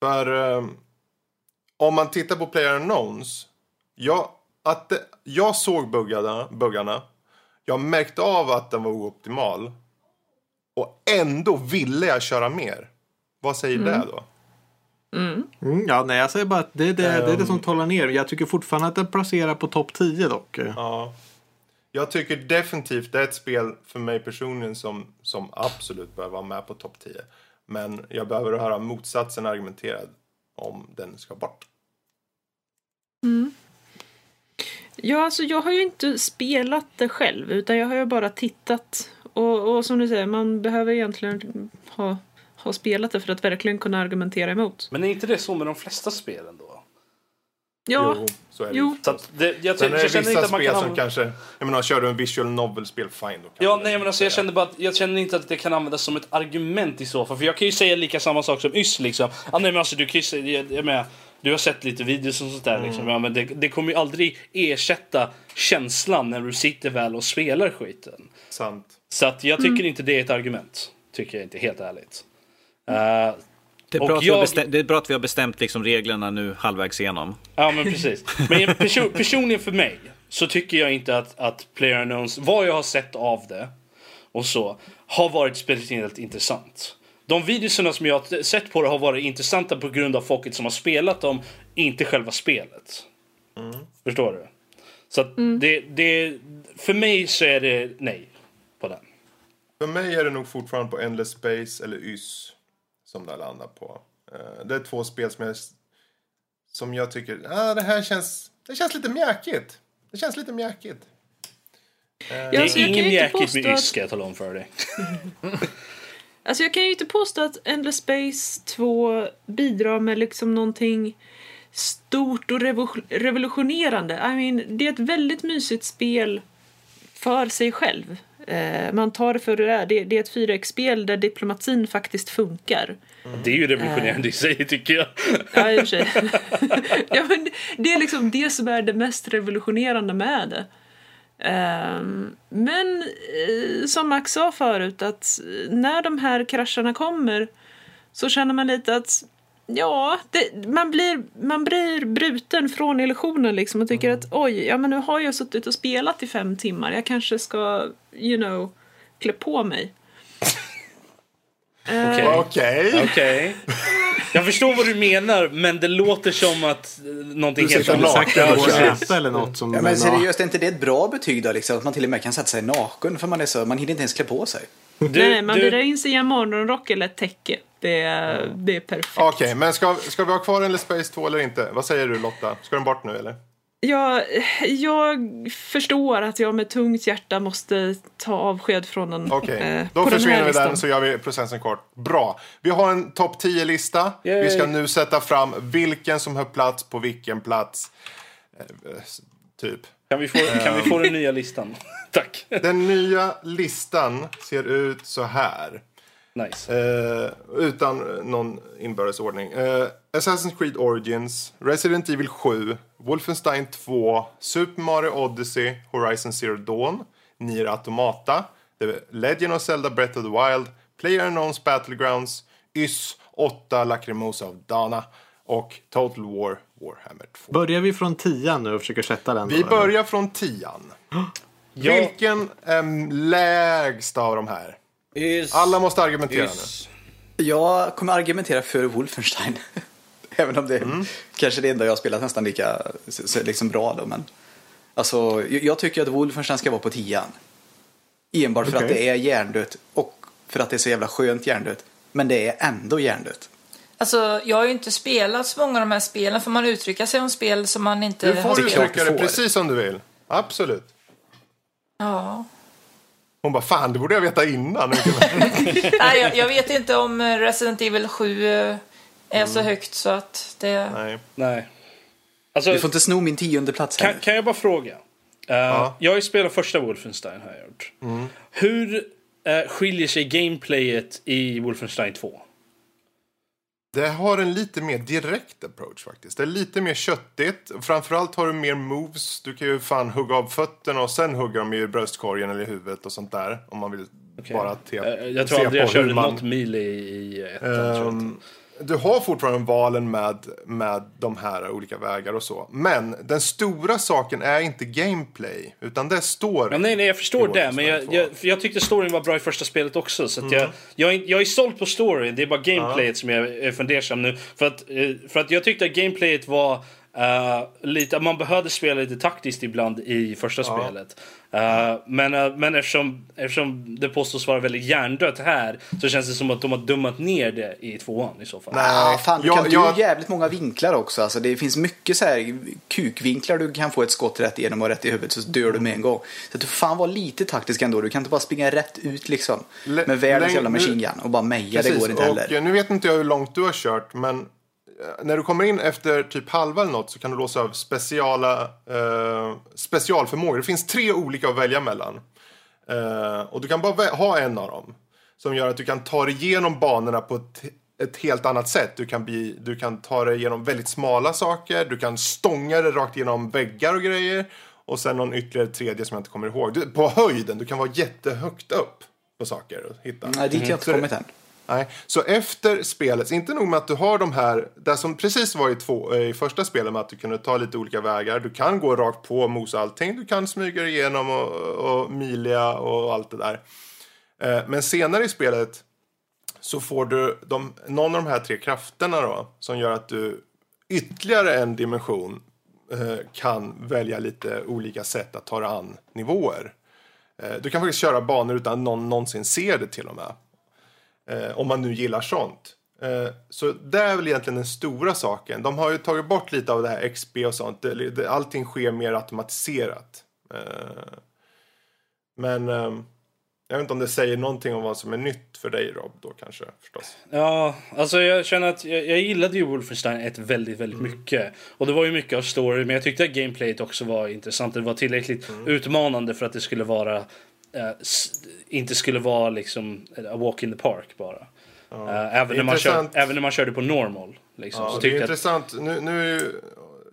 För eh, om man tittar på Player Unknowns. Jag, att det, jag såg buggarna, buggarna. Jag märkte av att den var ooptimal. Och ändå ville jag köra mer. Vad säger det då? Mm, ja, nej, jag säger bara att det, är det, det är det som talar ner. Jag tycker fortfarande att den placerar på topp 10 dock. Ja. Jag tycker definitivt det är ett spel för mig personligen som, som absolut bör vara med på topp 10. Men jag behöver höra motsatsen argumenterad om den ska bort. Ja, alltså jag har ju inte spelat det själv utan jag har ju bara tittat. Och, och som du säger, man behöver egentligen ha, ha spelat det för att verkligen kunna argumentera emot. Men är inte det så med de flesta spelen då? Ja, Jo, så är det jo. Så att det, jag, Sen är det vissa inte spel kan som kanske... Jag menar, kör du en visual novel-spel, fine. Då kan Ja, nej men alltså jag kände bara att jag känner inte att det kan användas som ett argument i så fall. För jag kan ju säga lika samma sak som Yss liksom. Ah, nej men alltså du kan ju säga, jag, jag menar, du har sett lite videos och sånt där liksom. Ja, men det, det kommer ju aldrig ersätta känslan när du sitter väl och spelar skiten. Sant. Så att jag tycker inte det är ett argument. Tycker jag inte, helt ärligt. Eh, Det är, bra att vi har jag- bestämt, det är bra att vi har bestämt liksom reglerna nu halvvägs igenom. Ja men precis. Men perso personligen för mig så tycker jag inte att, att Player Unknowns, vad jag har sett av det och så, har varit speciellt intressant. De videorna som jag har sett på det har varit intressanta på grund av folket som har spelat dem, inte själva spelet. Förstår du? Så att det, det, för mig så är det nej på den. För mig är det nog fortfarande på Endless Space eller YS som det landar på. Eh, Det är två spel som jag, som jag tycker, ah, det här känns, det känns lite mjäkigt. Det känns lite mjäkigt. Ja, Det alltså, är jag kan ingen ju inte mjäkigt med att- YS ska jag tala om för dig. Alltså jag kan ju inte påstå att Endless Space 2 bidrar med liksom någonting stort och revo- revolutionerande. I mean, det är ett väldigt mysigt spel för sig själv. Eh, man tar det för det där. Det, är ett 4X-spel där diplomatin faktiskt funkar. Det är ju revolutionerande i sig tycker jag. Ja, i och för sig. ja, men det- är liksom det som är det mest revolutionerande med det. Ehm, men eh, som Max sa förut, att eh, när de här krascherna kommer så känner man lite att ja, det, man, blir, man blir bruten från illusionen liksom och tycker att oj, ja men nu har jag suttit och spelat i fem timmar, jag kanske ska, you know, klä på mig. Eh, Okej. Okej. Okej. Jag förstår vad du menar, men det låter som att eh, någonting Du helt sitter annat. naken och precis. Äta eller något som... Ja, men seriöst, är inte det ett bra betyg då? Liksom? Att man till och med kan sätta sig naken för man är så, man hinner inte ens klä på sig. Du, nej, nej, man du- virar in sig i en morgonrock eller ett täcke. Det är, det är perfekt. Okej, men ska, ska vi ha kvar en Space 2 eller inte? Vad säger du Lotta? Ska den bort nu eller? Jag, jag förstår att jag med tungt hjärta måste ta avsked från den. Okej, eh, då försvinner vi den så gör vi processen kort. Bra. Vi har en topp 10-lista. Yay. Vi ska nu sätta fram vilken som har plats på vilken plats. Eh, Typ. Kan vi, få, kan vi få den nya listan? Tack. Den nya listan ser ut så här. Nice. Eh, utan någon inbördes ordning. Eh, Assassin's Creed Origins, Resident Evil 7, Wolfenstein 2, Super Mario Odyssey, Horizon Zero Dawn, Nier Automata, The Legend of Zelda Breath of the Wild, PlayerUnknown's Battlegrounds, YS 8 Lacrimosa of Dana och Total War Warhammer 2. Börjar vi från tian nu och försöker sätta den? Vi då, eller? börjar från tian. Vilken är lägst av de här? Alla måste argumentera nu. Jag kommer argumentera för Wolfenstein. Även om det är kanske det enda jag har spelat nästan lika liksom bra då. Men, alltså, jag, jag tycker att Wolfenstein ska vara på tian. Enbart för att det är hjärndött och för att det är så jävla skönt hjärndött. Men det är ändå hjärndött. Alltså, jag har ju inte spelat så många av de här spelen. Får man uttrycka sig om spel som man inte Du har får är uttrycka det precis som du vill. Absolut. Ja. Hon bara, fan det borde jag veta innan. Nej, jag, jag vet inte om Resident Evil 7 eh, är så högt så att det... Nej. Nej. Alltså, Du får inte sno min tionde plats kan, här. kan jag bara fråga? Uh, Jag har ju spelat första Wolfenstein har jag gjort. Hur eh, skiljer sig gameplayet i Wolfenstein 2? Det har en lite mer direkt approach faktiskt. Det är lite mer köttigt. Framförallt har du mer moves. Du kan ju fan hugga av fötterna och sen hugga dem i bröstkorgen eller i huvudet och sånt där. Om man vill bara te- Eh, jag tror aldrig jag körde man- något melee i ettan. jag inte. Ehm, du har fortfarande valen med, med de här olika vägar och så. Men den stora saken är inte gameplay. Utan det story. Ja, nej, nej, jag förstår det. Men jag, Wolfenstein 2. jag, för jag tyckte storyn var bra i första spelet också. Så Mm. jag, jag, är- jag är stolt på storyn. Det är bara gameplayet som jag är fundersam nu. För att, eh, för att jag tyckte att gameplayet var eh, lite... Man behövde spela lite taktiskt ibland i första spelet. Eh, men, eh, men eftersom, eftersom det påstås vara väldigt hjärndött här så känns det som att de har dummat ner det i tvåan i så fall. Nej. Fan, du Jag- kan du jag- jävligt många vinklar också. Alltså, det finns mycket så här kukvinklar du kan få ett skott rätt igenom och rätt i huvudet så dör du med en gång. Så att du får fan vara lite taktisk ändå. Du kan inte bara springa rätt ut liksom. Med världens jävla machine gun och bara meja. Det går inte heller. Och eh, nu vet inte jag hur långt du har kört, men när du kommer in efter typ halva eller något så kan du låsa av speciala, eh, specialförmågor. Det finns tre olika att välja mellan. Eh, och du kan bara ha en av dem. Som gör att du kan ta dig igenom banorna på ett, ett helt annat sätt. Du kan, bli, du kan ta dig igenom väldigt smala saker. Du kan stånga dig rakt igenom väggar och grejer. Och sen någon ytterligare tredje som jag inte kommer ihåg. Du, på höjden, du kan vara jättehögt upp på saker och hitta. Nej, dit har jag inte det- kommit än. Nej, så efter spelet, inte nog med att du har de här, det som precis var i, två, eh, i första spelet med att du kunde ta lite olika vägar. Du kan gå rakt på och mosa allting, du kan smyga dig igenom och, och milia och allt det där. Eh, men senare i spelet så får du de, någon av de här tre krafterna då som gör att du ytterligare en dimension eh, kan välja lite olika sätt att ta dig an nivåer. Du kan faktiskt köra banor utan att någon någonsin ser det till och med. Eh, om man nu gillar sånt. Eh, så det är väl egentligen den stora saken. De har ju tagit bort lite av det här XP och sånt. Det, det, allting sker mer automatiserat. Eh, men eh, jag vet inte om det säger någonting om vad som är nytt för dig Rob då kanske förstås. Ja, alltså jag känner att jag, jag gillade ju Wolfenstein 1 väldigt, väldigt mycket. Och det var ju mycket av story, men jag tyckte att gameplayet också var intressant. Det var tillräckligt utmanande för att det skulle vara eh, inte skulle vara liksom a walk in the park bara. Eh, även, när man kör, Intressant. även när man körde på normal. Liksom, Ja, så det är tyckte jag att, intressant. Nu, nu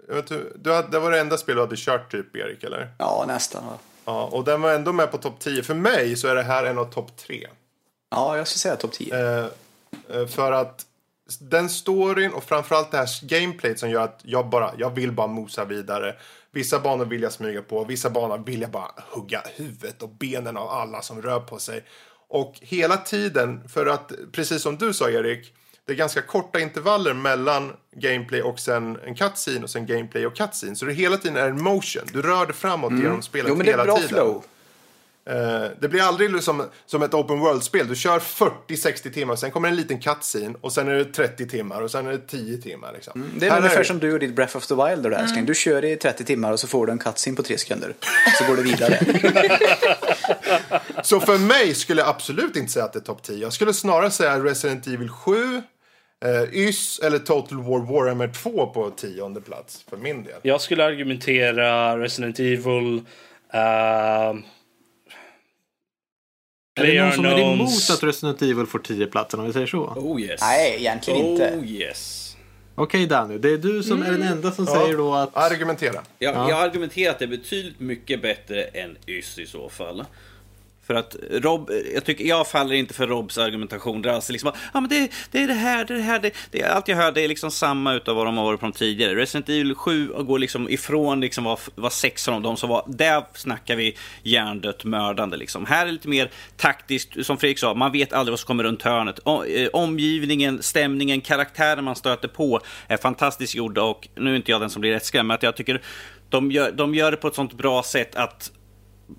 jag vet, du hade, det var det enda spel du hade kört typ Erik eller? Ja, nästan. va. Ja, och den var ändå med på topp 10. För mig så är det här en av topp 3. Ja, jag skulle säga topp 10. Eh, eh, för att den storyn och framförallt det här gameplayet som gör att jag bara, jag vill bara mosa vidare. Vissa banor vill jag smyga på, vissa banor vill jag bara hugga huvudet och benen av alla som rör på sig. Och hela tiden, för att precis som du sa Erik, det är ganska korta intervaller mellan gameplay och sen en cutscene och sen gameplay och cutscene. Så det hela tiden är en motion. Du rör dig framåt genom spelet Mm. Jo, men det är hela bra tiden. flow. Eh, det blir aldrig liksom, som ett open world-spel. Du kör 40-60 timmar, sen kommer en liten cutscene och sen är det 30 timmar och sen är det 10 timmar. Liksom. Det är Här ungefär som du och ditt Breath of the Wild där älskling. Du kör i 30 timmar och så får du en cutscene på 3 sekunder. Så går du vidare. Så för mig skulle jag absolut inte säga att det är topp 10. Jag skulle snarare säga Resident Evil 7, eh, YS eller Total War Warhammer 2 på tionde plats för min del. Jag skulle argumentera Resident Evil. Uh, Är det någon som är emot att Resident Evil får 10 platsen om vi säger så? Oh yes. Nej, egentligen inte. Oh yes. Okej Danny, det är du som är den enda som säger då att... Argumentera. Jag, Ja. jag argumenterar att det är betydligt mycket bättre än YS i så fall. För att Rob, jag, tycker, jag faller inte för Robs argumentation. Det är alltså liksom, ja, men det, det är det här, det är det här. Det, det, är allt jag hör det är liksom samma utav vad de har varit på de tidigare. Resident Evil 7 går liksom ifrån liksom vad, vad sexan av dem, de som var, där snackar vi hjärndött mördande liksom. Här är det lite mer taktiskt, som Fredrik sa, man vet aldrig vad som kommer runt hörnet. Eh, omgivningen, stämningen, karaktären man stöter på är fantastiskt gjorda och nu är inte jag den som blir rätt skrämd, men att jag tycker de gör, de gör det på ett sånt bra sätt att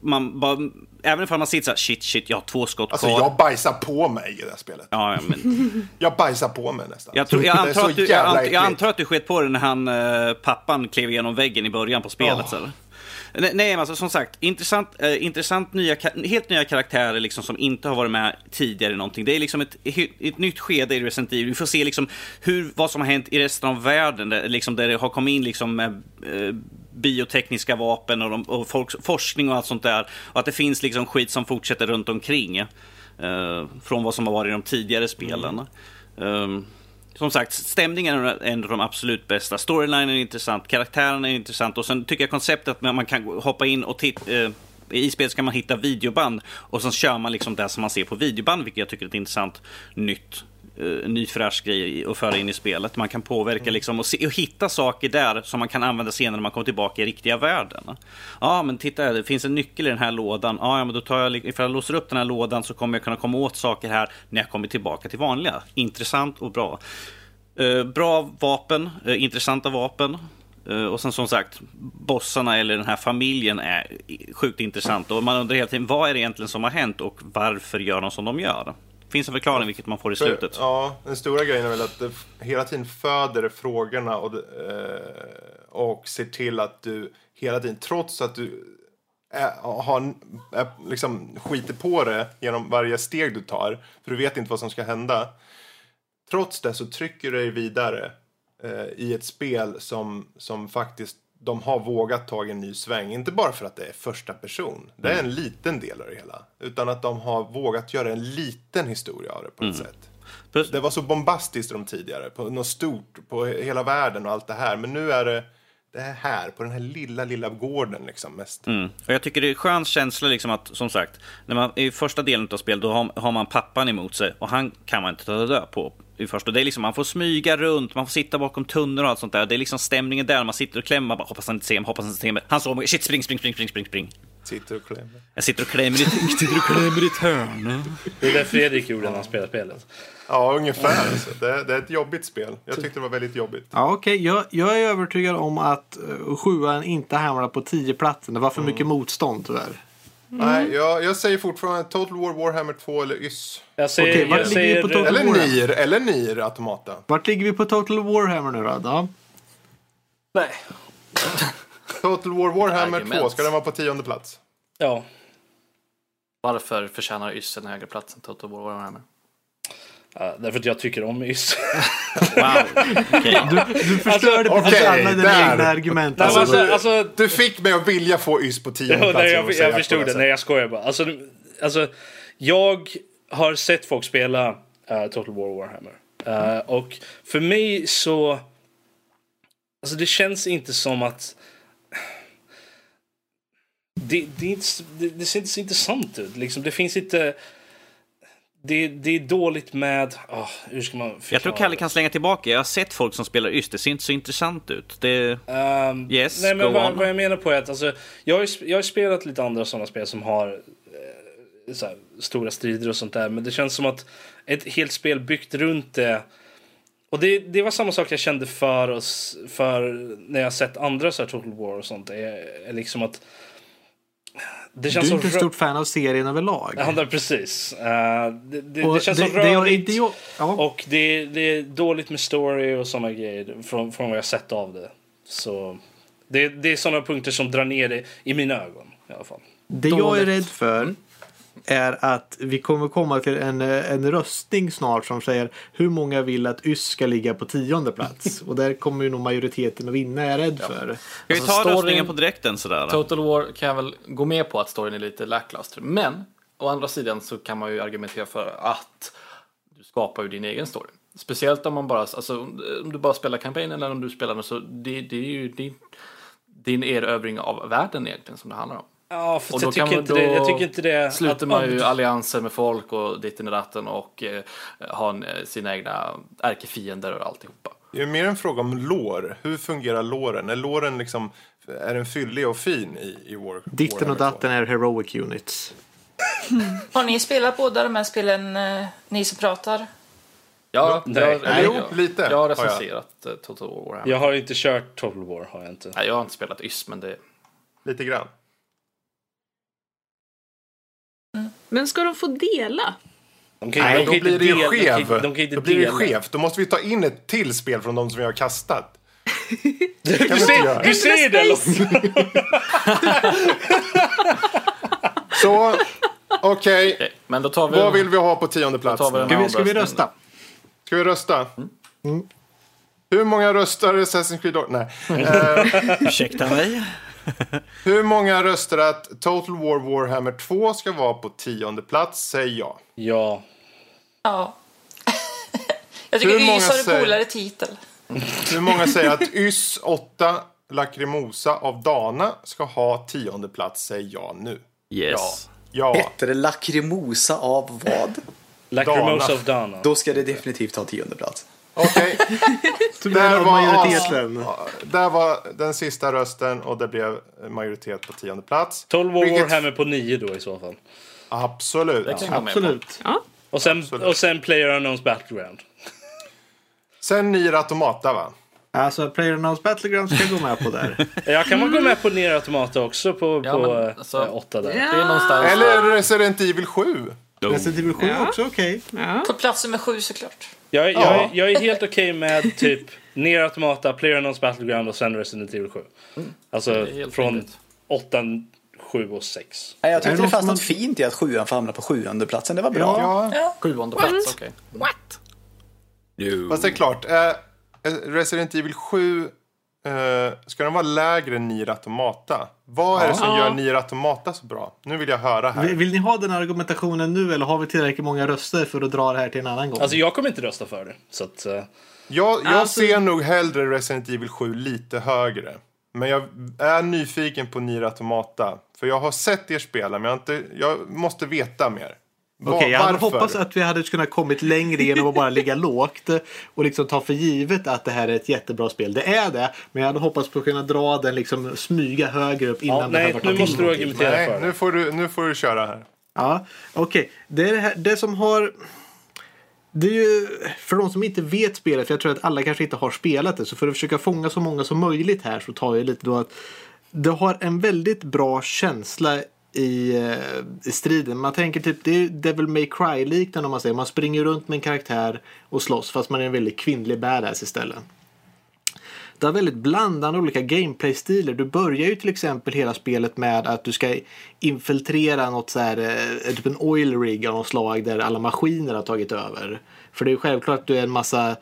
man bara, även om man sitter så här, shit, shit, jag har två skott Alltså kvar. jag bajsar på mig i det här spelet. Ja, men Jag bajsar på mig nästan. jag, tror, jag, antar att du, jag, antar, jag antar att du sket på det när han, eh, pappan klev igenom väggen i början på spelet. Eller? Nej, men alltså, som sagt, intressant, eh, intressant nya, helt nya karaktärer liksom, som inte har varit med tidigare i någonting. Det är liksom ett, ett nytt skede i Resident Evil. Vi får se liksom hur, vad som har hänt i resten av världen, där, liksom, där det har kommit in liksom, eh, eh, biotekniska vapen och, de, och folks, forskning och allt sånt där. Och att det finns liksom skit som fortsätter runt omkring. Eh, från vad som har varit i de tidigare spelen. Ehm, som sagt, stämningen är en av de absolut bästa. Storylinen är intressant, karaktären är intressant och sen tycker jag konceptet att man kan hoppa in och titta eh, i spelet kan man hitta videoband och sen kör man liksom det som man ser på videoband, vilket jag tycker är ett intressant nytt uh, ny fräsch grej att föra in i spelet. Man kan påverka liksom och, se, och hitta saker där som man kan använda senare när man kommer tillbaka i riktiga världen. Ja, men titta, det finns en nyckel i den här lådan. Ja, ja men då tar jag, ifall jag låser upp den här lådan så kommer jag kunna komma åt saker här när jag kommer tillbaka till vanliga. Intressant och bra. Eh, bra vapen, eh, intressanta vapen. Och sen som sagt, bossarna eller den här familjen är sjukt intressant. Och man undrar hela tiden, vad är det egentligen som har hänt och varför gör de som de gör? Finns en förklaring vilket man får i slutet. För, ja, den stora grejen är väl att f- hela tiden föder frågorna och, eh, och ser till att du hela tiden, trots att du är, har, är, liksom skiter på det genom varje steg du tar, för du vet inte vad som ska hända. Trots det så trycker du dig vidare eh, i ett spel som, som faktiskt de har vågat ta en ny sväng. Inte bara för att det är första person. Det är en liten del av det hela. Utan att de har vågat göra en liten historia av det på ett sätt. Plus- Det var så bombastiskt de tidigare. På något stort, på hela världen och allt det här. Men nu är det det är här, på den här lilla, lilla gården liksom mest. Mm. Och jag tycker det är en skön känsla liksom att, som sagt, när man, i första delen av spelet då har, har man pappan emot sig och han kan man inte ta död på. I första. Det är liksom, man får smyga runt, man får sitta bakom tunnor och allt sånt där. Det är liksom stämningen där, man sitter och klämmer, man bara, hoppas han inte ser mig, hoppas han inte ser mig. Han såg mig, shit spring, spring, spring, spring, spring, spring. Sitter och klämmer. Jag sitter och klämmer i, sitter och klämmer i ett hörn. Det är det Fredrik gjorde när han spelade spelet. Ja, ungefär. Alltså. Det, det är ett jobbigt spel. Jag tyckte det var väldigt jobbigt. Ja, okej. Jag, jag är övertygad om att uh, sjuan inte hamnar på tio platsen. Det var för mycket motstånd tyvärr. Nej, jag, jag säger fortfarande Total War Warhammer 2 eller YS. Jag säger... Okej, jag ligger vi säger på total- Eller Warhammer. NIR, eller NIR Automata. Vart ligger vi på Total Warhammer nu då? Ja. nej. Total War Warhammer Argument. 2, ska den vara på tionde plats? Ja. Varför förtjänar Ys en högre plats än Toto War Warhammer? Ja, därför att jag tycker om YS. Wow, okej. Du förstörde precis okej, alla dina egna argument. Alltså, alltså, alltså, Du fick mig att vilja få YS på tionde plats. nej, jag, jag på förstod det. Nej, jag skojar bara. Alltså, alltså, jag har sett folk spela eh, Total War Warhammer. Eh, och för mig så... Alltså det känns inte som att... Det, det, inte, det, det ser inte så intressant ut. Liksom, det finns inte... Det, det är dåligt med... ah, hur ska man förklara Jag tror Kalle kan slänga tillbaka. Jag har sett folk som spelar YS, det ser inte så intressant ut. Det... Ehm, Yes, nej, men vad, vad jag menar på är att alltså, jag, har jag har spelat lite andra sådana spel som har eh, här, stora strider och sånt där. Men det känns som att ett helt spel byggt runt det Och det, det var samma sak jag kände för oss för när jag sett andra så här Total War och sånt. Är, är liksom att Du känns är inte ett stort fan av serien överlag. Ja, det- precis. Eh, det, det, det känns det- så rörigt. det ja. Och det, det är dåligt med story och såna grejer från, från vad jag sett av det. Så det, det är såna punkter som drar ner det i mina ögon i alla fall. Det jag är Dåligt. rädd för är att vi kommer komma till en, eh, en röstning snart som säger hur många vill att YS ska ligga på tionde plats. Och där kommer ju nog majoriteten att vinna är jag rädd för. Ska vi Alltså, ta storyn- röstningen på direkten sådär? Total War kan jag väl gå med på att storyn är lite lackluster. Men å andra sidan så kan man ju argumentera för att du skapar ju din egen story. Speciellt om man bara, alltså om du bara spelar kampanjen eller om du spelar den så det, det är ju din, din erövring av världen egentligen som det handlar om. Ja, för Och jag tycker, man- inte det, jag tycker inte det... Sluter man ju allianser med folk och ditten i ratten och eh, har eh, sina egna ärkefiender och alltihopa. Det är mer en fråga om lår. Hur fungerar låren? Är låren liksom, är den fyllig och fin i, i War? Ditten och Warhammer datten är heroic units. Har ni spelat båda de här spelen, eh, ni som pratar? Ja, Nej. jag, Nej, jag, jo, lite Jag har har jag. recenserat eh, Total War. Jag har inte kört Total War, har jag inte. Nej, jag har inte spelat YS, men det... Lite grann. Men ska de få dela? De kan, Nej, de då kan inte blir det ju dela- de kan- skev. De kan inte Då blir det skevt. Då måste vi ta in ett till spel från de som vi har kastat. Du inte göra. ser, du ser det! Så, okej. Okej, men då tar vi... Vad vill vi ha på tionde plats? Ska vi, ska vi rösta? Ska vi rösta? Hur många röstar Assassin's Creed? Nej. Ursäkta mig? hur många röstar att Total War Warhammer 2 ska vara på tionde plats? Säg ja. Ja. Ja. jag tycker Hur många Ys har en säger- coolare titel. Hur många säger att YS 8 Lacrimosa av Dana ska ha tionde plats? Säg ja nu. Yes. Ja. Hette det Lacrimosa av vad? Lacrimosa of Dana. Då ska det definitivt ha tionde plats. Okej. Tyvärr Där var, majoriteten. där var den sista rösten och det blev majoritet på tionde plats. 12 War Vilket- Warhammer på 9 då i så fall. Absolut. På. Absolut. Ja. Och sen, Absolut. och sen Player Unknowns Battleground. Sen Nier Automata va? Alltså, PlayerUnknown's Battleground ska jag gå med på där. Jag kan väl gå med på Nier Automata också på, Ja, på men, eh, alltså- åtta där. Det är någonstans... Eller Resident Evil 7. Resident Evil 7 Ja. också okej. Ja. På plats nummer sju såklart. Jag, jag, Ja. jag är helt okej med typ Nier Automata, Player Unknowns Battleground och sen Resident Evil 7. Alltså Det är helt från rimligt. 8, 7 och 6. Nej, jag tyckte det fanns något fint i att sjuan får hamna på sjuande platsen. Det var bra. Ja. Ja. Sjunde plats, okej. What? No. Fast det är klart. Eh, Resident Evil 7. Eh, ska den vara lägre än Nier Automata? Vad är det som gör Nier Automata så bra? Nu vill jag höra här. Vill, vill ni ha den argumentationen nu eller har vi tillräckligt många röster för att dra det här till en annan gång? Alltså jag kommer inte rösta för det. Så att, eh, Jag, jag Alltså- ser nog hellre Resident Evil 7 lite högre. Men jag är nyfiken på Nier Automata. För jag har sett er spela, men jag, inte, jag måste veta mer. Okej, jag hade hoppats att vi hade kunnat kommit längre genom att bara ligga lågt och liksom ta för givet att det här är ett jättebra spel. Det är det, men jag hade hoppats på att kunna dra den liksom smyga högre upp innan ja, det här nej, var nu måste du argumentera Nej, för nu det. får, du, nu får du köra här. Ja, okej. Det, är det, här, det som har... Det är ju, för de som inte vet spelet, för jag tror att alla kanske inte har spelat det, så för att försöka fånga så många som möjligt här så tar jag lite då att det har en väldigt bra känsla i, eh, i striden. Man tänker typ, det är Devil May Cry liknande om man säger. Man springer runt med en karaktär och slåss fast man är en väldigt kvinnlig badass istället. Det har väldigt blandade olika gameplay-stilar. Du börjar ju till exempel hela spelet med att du ska infiltrera något så här, eh, typ en oil rig av något slag där alla maskiner har tagit över. För det är ju självklart att du är en massa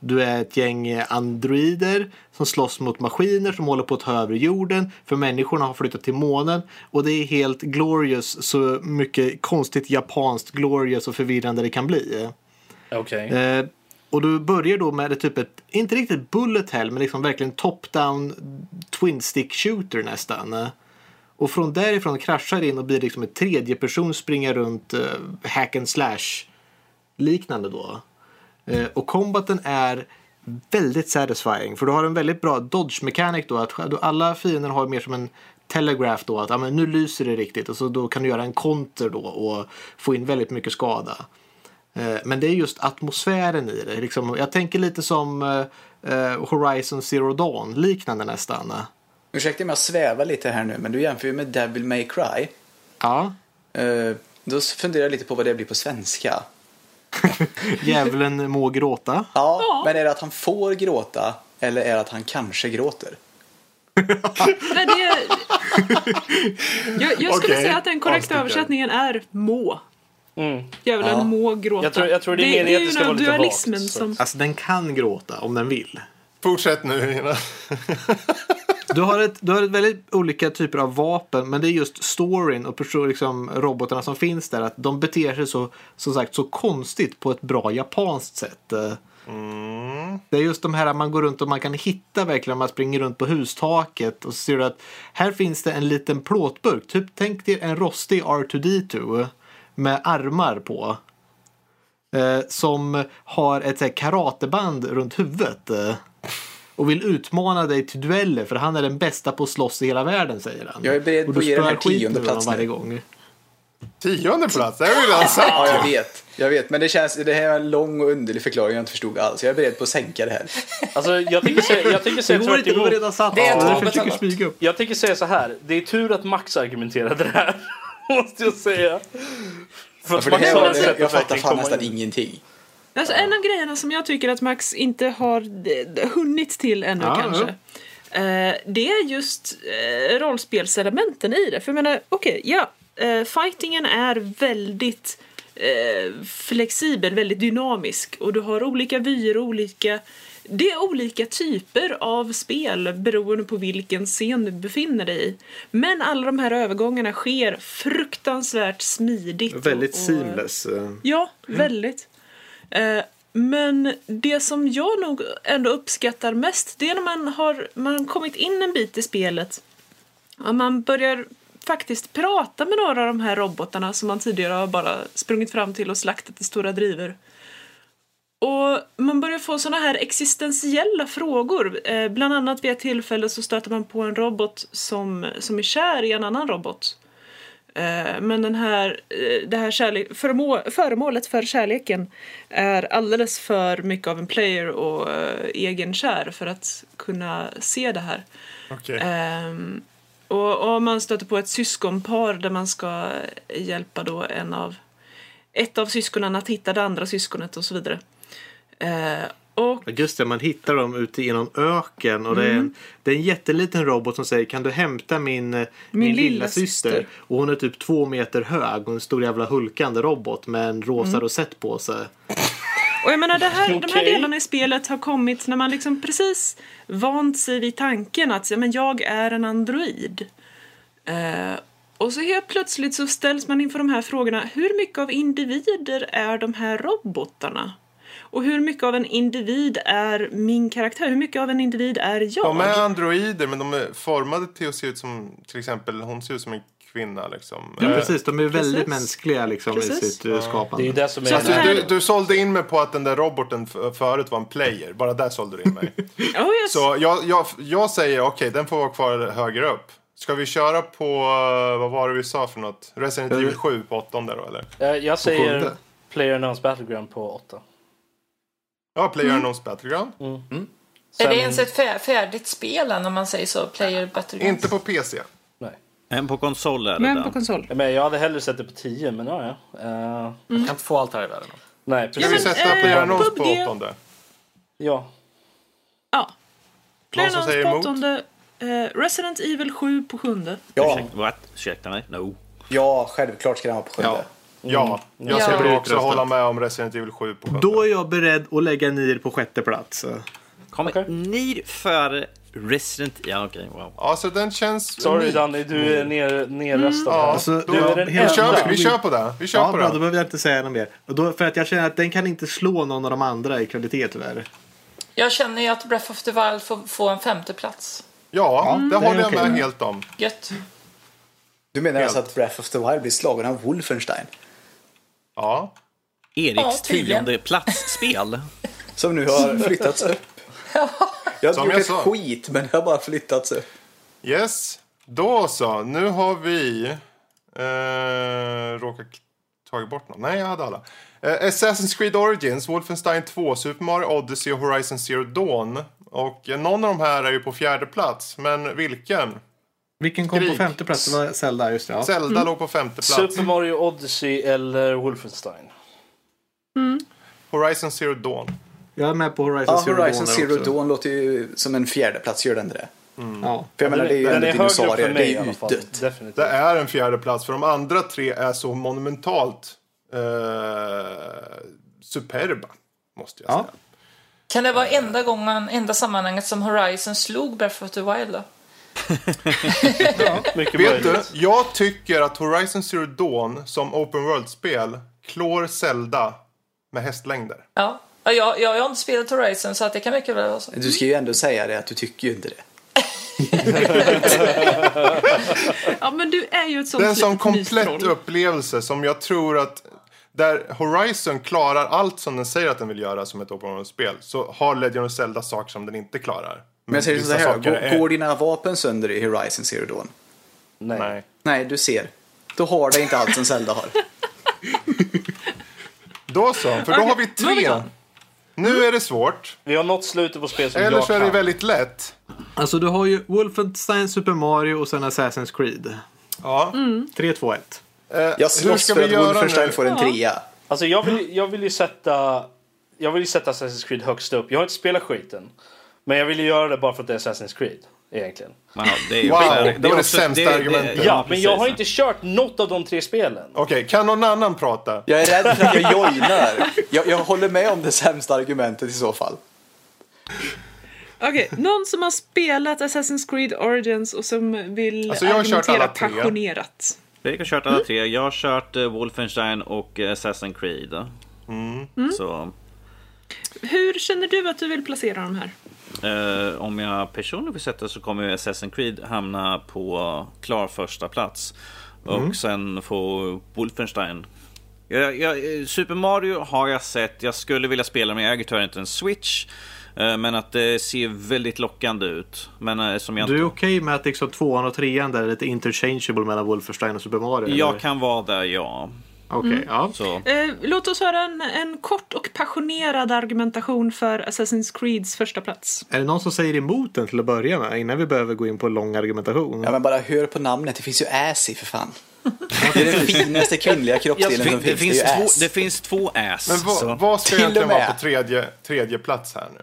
du är ett gäng androider som slåss mot maskiner som håller på att ta över jorden. För människorna har flyttat till månen. Och det är helt glorious, så mycket konstigt japanskt glorious och förvirrande det kan bli. Okej. Eh, och du börjar då med typ ett, inte riktigt bullet hell, men liksom verkligen top-down twin stick shooter nästan. Och från därifrån kraschar in och blir liksom ett tredje person springa runt eh, hack and slash liknande då. Eh, och combaten är väldigt satisfying. För du har en väldigt bra dodge mechanic då. Att alla fiender har mer som en telegraph då. Att ja, men nu lyser det riktigt. Och så då kan du göra en konter då och få in väldigt mycket skada. Eh, Men det är just atmosfären i det. Liksom, jag tänker lite som eh, Horizon Zero Dawn, liknande nästan. Ursäkta om jag svävar lite här nu, men du jämför ju med Devil May Cry. Ja, Då funderar jag lite på vad det blir på svenska. djävulen må gråta. Ja, men är det att han får gråta eller är det att han kanske gråter? Nej, det... jag, jag skulle Okej, säga att den korrekta översättningen är må. Mm. Djävulen Ja. må gråta. Jag tror- jag tror det är att det ska ju den dualismen vagt, så. som... Alltså den kan gråta om den vill. Fortsätt nu. Du har, ett, du har ett väldigt olika typer av vapen men det är just storyn och liksom, robotarna som finns där. Att de beter sig så, som sagt, så konstigt på ett bra japanskt sätt. Eh, Det är just de här man går runt och man kan hitta verkligen man springer runt på hustaket och så ser du att här finns det en liten plåtburk. Typ tänk dig en rostig R2D2 med armar på. Eh, som har ett så här, karateband runt huvudet. Och vill utmana dig till dueller för han är den bästa på att slåss i hela världen säger han. Jag är beredd och på du att ge den här tionde ur honom plats varje gång. Tionde plats, det har vi redan sagt. Ja, jag vet. Jag vet, men det känns, det här är en lång och underlig förklaring jag inte förstod alls. Jag är beredd på att sänka det här. Alltså, jag tänker säga, jag tänker Det säga går tvärt inte, de har emot. redan satt Det är det. annat. smyga upp. Jag tänker säga så här. Det är tur att Max argumenterade det här. Måste jag säga. För att För det Max här, var- jag att fattar fan nästan in. ingenting. Alltså, en av grejerna som jag tycker att Max inte har hunnit till ännu Ja, kanske. eh, det är just eh, rollspelselementen i det. För jag menar, okej, ja. eh, fightingen är väldigt eh, flexibel, väldigt dynamisk. Och du har olika vyer och olika... Det är olika typer av spel beroende på vilken scen du befinner dig i. Men alla de här övergångarna sker fruktansvärt smidigt. Väldigt och, seamless. eh. Ja, väldigt. Eh, men det som jag nog ändå uppskattar mest det är när man har man kommit in en bit i spelet och man börjar faktiskt prata med några av de här robotarna som man tidigare har bara sprungit fram till och slaktat i stora drivor. Och man börjar få såna här existentiella frågor. Eh, bland annat vid ett tillfälle så stöter man på en robot som, som är kär i en annan robot. Eh, Men den här, eh, det här förmå, föremålet för kärleken är alldeles för mycket av en player och eh, egenkär för att kunna se det här. Okej. Ehm, och, och man stöter på ett syskonpar där man ska hjälpa då en av ett av syskonen att hitta det andra syskonet och så vidare. Och Just det, man hittar dem ute i någon öken och det, är Mm. en, det är en jätteliten robot som säger kan du hämta min, min, min lilla lilla syster? syster. Och hon är typ två meter hög och en stor jävla hulkande robot med en rosa Mm. rosett på sig. Och jag menar, det här, de här delarna i spelet har kommit när man liksom precis vant sig vid tanken att men jag är en android. Eh, och så helt plötsligt så ställs man inför de här frågorna. Hur mycket av individer är de här robotarna? Och hur mycket av en individ är min karaktär? Hur mycket av en individ är jag? De är androider, men de är formade till att se ut som, till exempel, hon ser ut som en kvinna liksom. Ja, Eh, precis, de är väldigt precis. mänskliga liksom, i Precis. sitt uh, skapande. Det är det som är... Alltså, du, du sålde in mig på att den där roboten förut var en player. Bara där sålde du in mig. Oh, yes. Så jag, jag, jag säger okej, den får vara kvar högre upp. Ska vi köra på, eh, vad var det vi sa för något? Resident Evil 7 på åttonde då eller? Eh, Jag säger. Player Battleground på 8. Ja, Player Unknown's Battleground. Är det ens ett fär- färdigt spel än om man säger så? Player Battlegrounds? Inte på PC. Nej. En på konsol är det Men på konsol. Men jag hade hellre sett det på 10, men ja, ja. Eh, Man kan inte få allt här i världen. nej, Ska vi precis. sätta eh, Player Unknown's på PUBG. åttonde? Ja. Ja. Som säger på åttonde. Eh, Resident Evil 7 på sjunde. Ja, Ursäkta, what? Ursäkta mig? No. ja, självklart ska den vara på sjunde. Ja. Ja, jag Ja. skulle också hålla med om Resident Evil 7 på sjunde. Då är jag beredd att lägga Nier på sjätte plats. Kommer Okej. ni för Resident... Ja, okej. wow. Alltså den känns Sorry. Danny, du är ner, nerröstad. Ja, här. Alltså, då, du är den vi, kör, vi, vi kör på det. Vi kör Ja, på bra, då det. behöver jag inte säga något mer. Då, för att jag känner att den kan inte slå någon av de andra i kvalitet tyvärr. Jag känner ju att Breath of the Wild får få en femte plats. Ja, det det håller jag med helt om. Gött. Du menar alltså Helt. att Breath of the Wild blir slagen av Wolfenstein? Ja. Eriks tionde platsspel. Som nu har flyttats upp. Jag har inte gjort ett skit, men det har bara flyttats upp. Yes. Då så. Nu har vi... Eh, råkat tagit bort någon? Nej, jag hade alla. Eh, Assassin's Creed Origins, Wolfenstein 2, Super Mario Odyssey och Horizon Zero Dawn. Och eh, någon av de här är ju på fjärde plats, men vilken? Vilken kom Skrik. på femte plats? Det var Zelda, just det. Ja. Zelda låg på femte plats. Super Mario Odyssey eller Wolfenstein? Horizon Zero Dawn. Jag är med på Horizon Ja, Zero Horizon Dawn. Zero där också. Dawn låter ju som en fjärdeplats, gör den inte det? Ja. För jag menar, det är ju ändå dinosaurier, det i är alla ju fall. dött. Definitivt. Det är en fjärde plats för de andra tre är så monumentalt eh, superba, måste jag Ja. säga. Kan det vara enda gången, enda sammanhanget som Horizon slog Breath of the Wild då? Mycket Vet du, möjligt. jag tycker att Horizon Zero Dawn som open world-spel klår Zelda med hästlängder. Ja. Ja, Jag, jag, jag har inte spelat Horizon så att det kan mycket väl vara så. Du ska ju ändå säga det att du tycker ju inte det. Ja, men du är ju ett sånt Det är en sån komplett upplevelse som jag tror att där Horizon klarar allt som den säger att den vill göra som ett open world-spel så har Legend of Zelda saker som den inte klarar. Men jag säger så här, går, är- går dina vapen sönder i Horizon Zero Dawn? Nej. Nej. Nej, du ser. Då har det inte allt som Zelda har. Då så, för då har vi tre. Nu är det svårt. Vi har nått slutet på spel som Eller jag så är det väldigt lätt. Alltså du har ju Wolfenstein, Super Mario och sen Assassin's Creed. Ja. 3, 2, 1. Eh, Jag slåss ska för vi att göra Wolfenstein nu? får en trea. Alltså jag vill, jag vill ju sätta... Jag vill ju sätta Assassin's Creed högst upp. Jag har inte spelat skiten. Men jag vill ju göra det bara för att det är Assassin's Creed. Egentligen. Ja, det är Wow, också- det var det sämsta argumentet. Ja, men jag har inte kört något av de tre spelen. Okej, kan någon annan prata? Jag är rädd för att jag joinar. Jag, jag håller med om det sämsta argumentet i så fall. Okej, någon som har spelat Assassin's Creed Origins och som vill Alltså, jag har kört argumentera passionerat. Fredrik har kört alla tre. Jag har kört eh, Wolfenstein och eh, Assassin's Creed. Mm. Så Hur känner du att du vill placera de här? Eh, om jag personligen vill sätta så kommer Assassin's Creed hamna på klar första plats. Och sen får Wolfenstein. Jag, jag, Super Mario har jag sett. Jag skulle vilja spela men jag äger tyvärr inte en Switch. Eh, Men att det ser väldigt lockande ut. Men eh, som jag Du är inte... okej med att liksom tvåan och trean där är lite interchangeable mellan Wolfenstein och Super Mario? eller? Jag kan vara där, ja. Okej, ja. Så. Eh, låt oss höra en, en kort och passionerad argumentation för Assassin's Creeds första plats. Är det någon som säger emot den till att börja med? Innan vi behöver gå in på en lång argumentation. Ja, men bara hör på namnet. Det finns ju ass i för fan. Det är den finaste kvinnliga kroppsdelen som Det, finns. finns det är ju två, ass. det finns två ass. Men vad, vad ska egentligen vara på tredje, tredje plats här nu?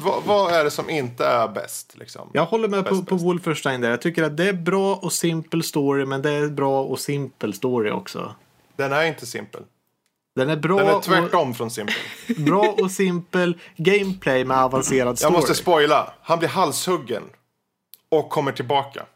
Vad, vad är det som inte är bäst? Liksom? Jag håller med på, Bäst, på bäst. Wolfenstein där. Jag tycker att det är bra och simpel story, men det är bra och simpel story också. Den är inte simpel. Den är bra, Den är och, tvärtom från simpel. bra och simpel gameplay med avancerad story. Jag måste spoila. Han blir halshuggen. Och kommer tillbaka.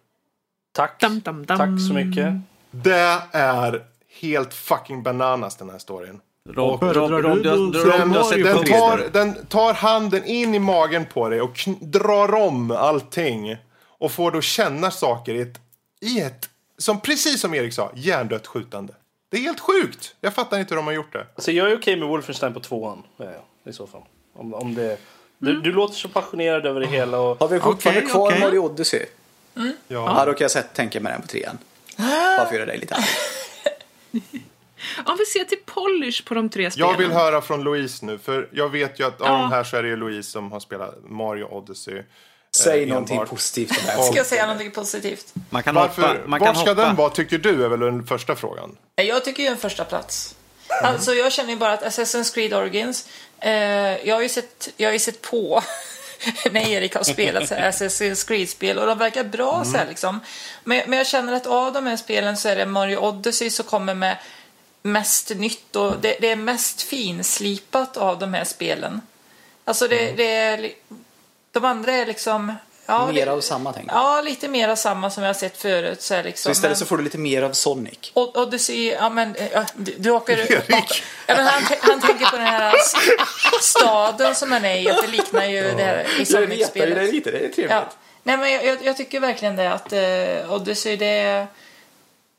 Tack. Dam, dam, dam. Tack så mycket. Det är helt fucking bananas den här storyn. Rob, Rob, Rob, du du, Den tar, den tar handen in i magen på dig och drar om allting. Och får då känna saker i ett, i ett, som precis som Erik sa, hjärndött skjutande. Det är helt sjukt. Jag fattar inte hur de har gjort det. Alltså jag är okej med Wolfenstein på tvåan. Ja, ja, I så fall. Om, om det... Du, du låter så passionerad över det hela och... Har vi fortfarande Okej, kvar okej. Mario Odyssey? Ja. Ja, då kan jag tänka mig den på trean. Bara för att göra dig lite arg. Om vi ser till polish på de tre spelen. Jag vill höra från Louise nu, för jag vet ju att av Ja. de här så är det ju Louise som har spelat Mario Odyssey. Säg Eh, någonting enbart. positivt om här. Ska jag säga någonting positivt? Man kan Varför, hoppa. Man kan vart ska hoppa. den vara tycker du är väl den första frågan? Jag tycker ju en första plats. Alltså jag känner ju bara att Assassin's Creed Origins, eh, jag, har ju sett, jag har ju sett på när Erik har spelat så här Assassin's Creed-spel och de verkar bra så här liksom. Men, men jag känner att av de här spelen så är det Mario Odyssey som kommer med mest nytt och det, det är mest finslipat av de här spelen. Alltså det, det är, de andra är liksom... Ja, Mer det, av samma tänk. Ja, lite mer av samma som jag har sett förut. Så, här liksom. Så istället Men- så får du lite mer av Sonic. och, och du ser, ja men eh, du, du åker... åker ja, men han, han tänker på den här staden som han är i, att det liknar ju det här i Sonic-spelet. lite, det är trevligt. Ja. Nej men jag, jag, jag tycker verkligen det att uh, Odyssey det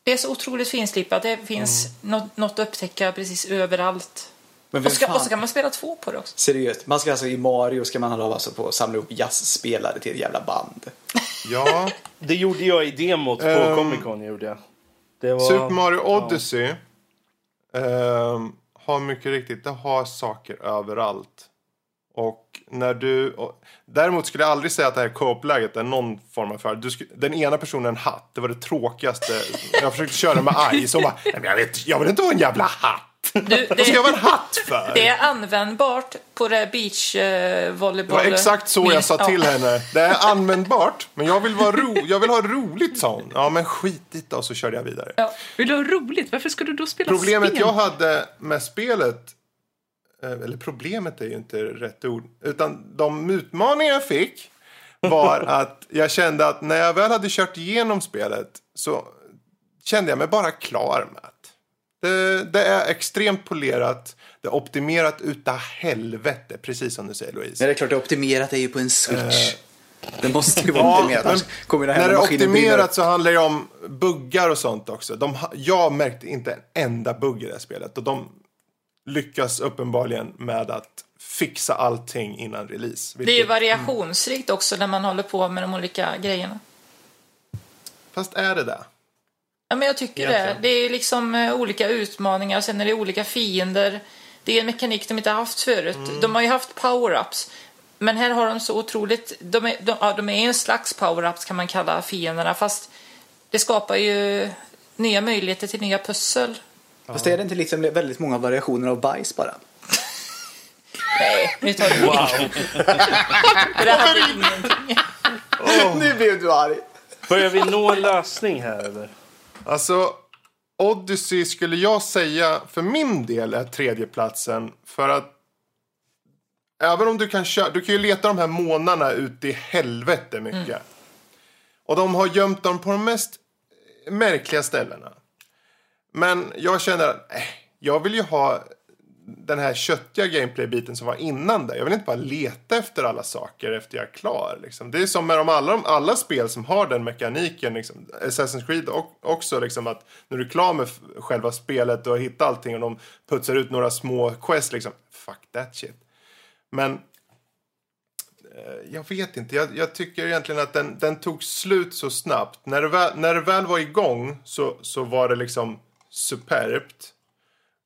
det är så otroligt finslipat. Det finns något, något att upptäcka precis överallt. Men Och, ska, fan? och så kan man spela två på det också. Seriöst, man ska alltså i Mario ska man ha alltså på att samla upp jazzspelare till ett jävla band. Ja, Det gjorde jag i demot på Ehm, Comic Con. Gjorde jag. Det var... Super Mario Odyssey ehm, har mycket riktigt, det har saker överallt. Och när du... Och, däremot skulle jag aldrig säga att det här co-op-läget är någon form av för. Du sku, den ena personen en hatt, det var det tråkigaste. Jag försökte köra med Ice och bara, "Nej, men jag, vet, jag vill inte ha en jävla hatt. Du, Vad ska jag det, vara en hatt för? det är användbart på det Det beachvolleyboll. var exakt så jag sa till henne. Det är användbart, men jag vill, vara ro, jag vill ha roligt, sa hon. Ja, men skit i det, och så körde jag vidare. Ja. Vill du ha roligt? Varför ska du då spela Problemet spel? jag hade med spelet, eh, eller problemet är ju inte rätt ord, utan de utmaningar jag fick var att jag kände att när jag väl hade kört igenom spelet så kände jag mig bara klar med det, det är extremt polerat, det är optimerat utav helvete, precis som du säger Louise. Nej, det är klart det är optimerat det är ju på en switch. Det måste ju vara Ja, optimerat. men annars kommer den när det är optimerat så handlar det om buggar och sånt också. De, jag märkte inte en enda bugg i det här spelet. Och de lyckas uppenbarligen med att fixa allting innan release. Det är ju vilket- variationsrikt också när man håller på med de olika grejerna. Fast är det det? Ja, men jag tycker det. Det är liksom eh, olika utmaningar och sen är det olika fiender. Det är en mekanik de inte har haft förut. Mm. De har ju haft power-ups. Men här har de så otroligt... De är, de, ja, de är en slags power-ups kan man kalla fienderna. Fast det skapar ju nya möjligheter till nya pussel. Fast är det inte liksom väldigt många variationer av bajs bara? Nej, nu tar du wow. Det där hade ingenting. Nu blev du arg. Börjar vi nå en lösning här eller? Alltså, Odyssey skulle jag säga för min del är tredjeplatsen. För att även om du kan köra, du kan ju leta de här månaderna ut i helvete mycket. Och de har gömt dem på de mest märkliga ställena. Men jag känner att eh, jag vill ju ha den här köttiga gameplay-biten som var innan det. Jag vill inte bara leta efter alla saker efter jag är klar. Liksom. Det är som med de alla, de, alla spel som har den mekaniken. Liksom. Assassin's Creed och, också. Liksom, att när du är klar med själva spelet och har hittat allting och de putsar ut några små quest. Liksom, fuck that shit. Men eh, jag vet inte. Jag, jag tycker egentligen att den, den tog slut så snabbt. När det väl, när det väl var igång så, så var det liksom superbt.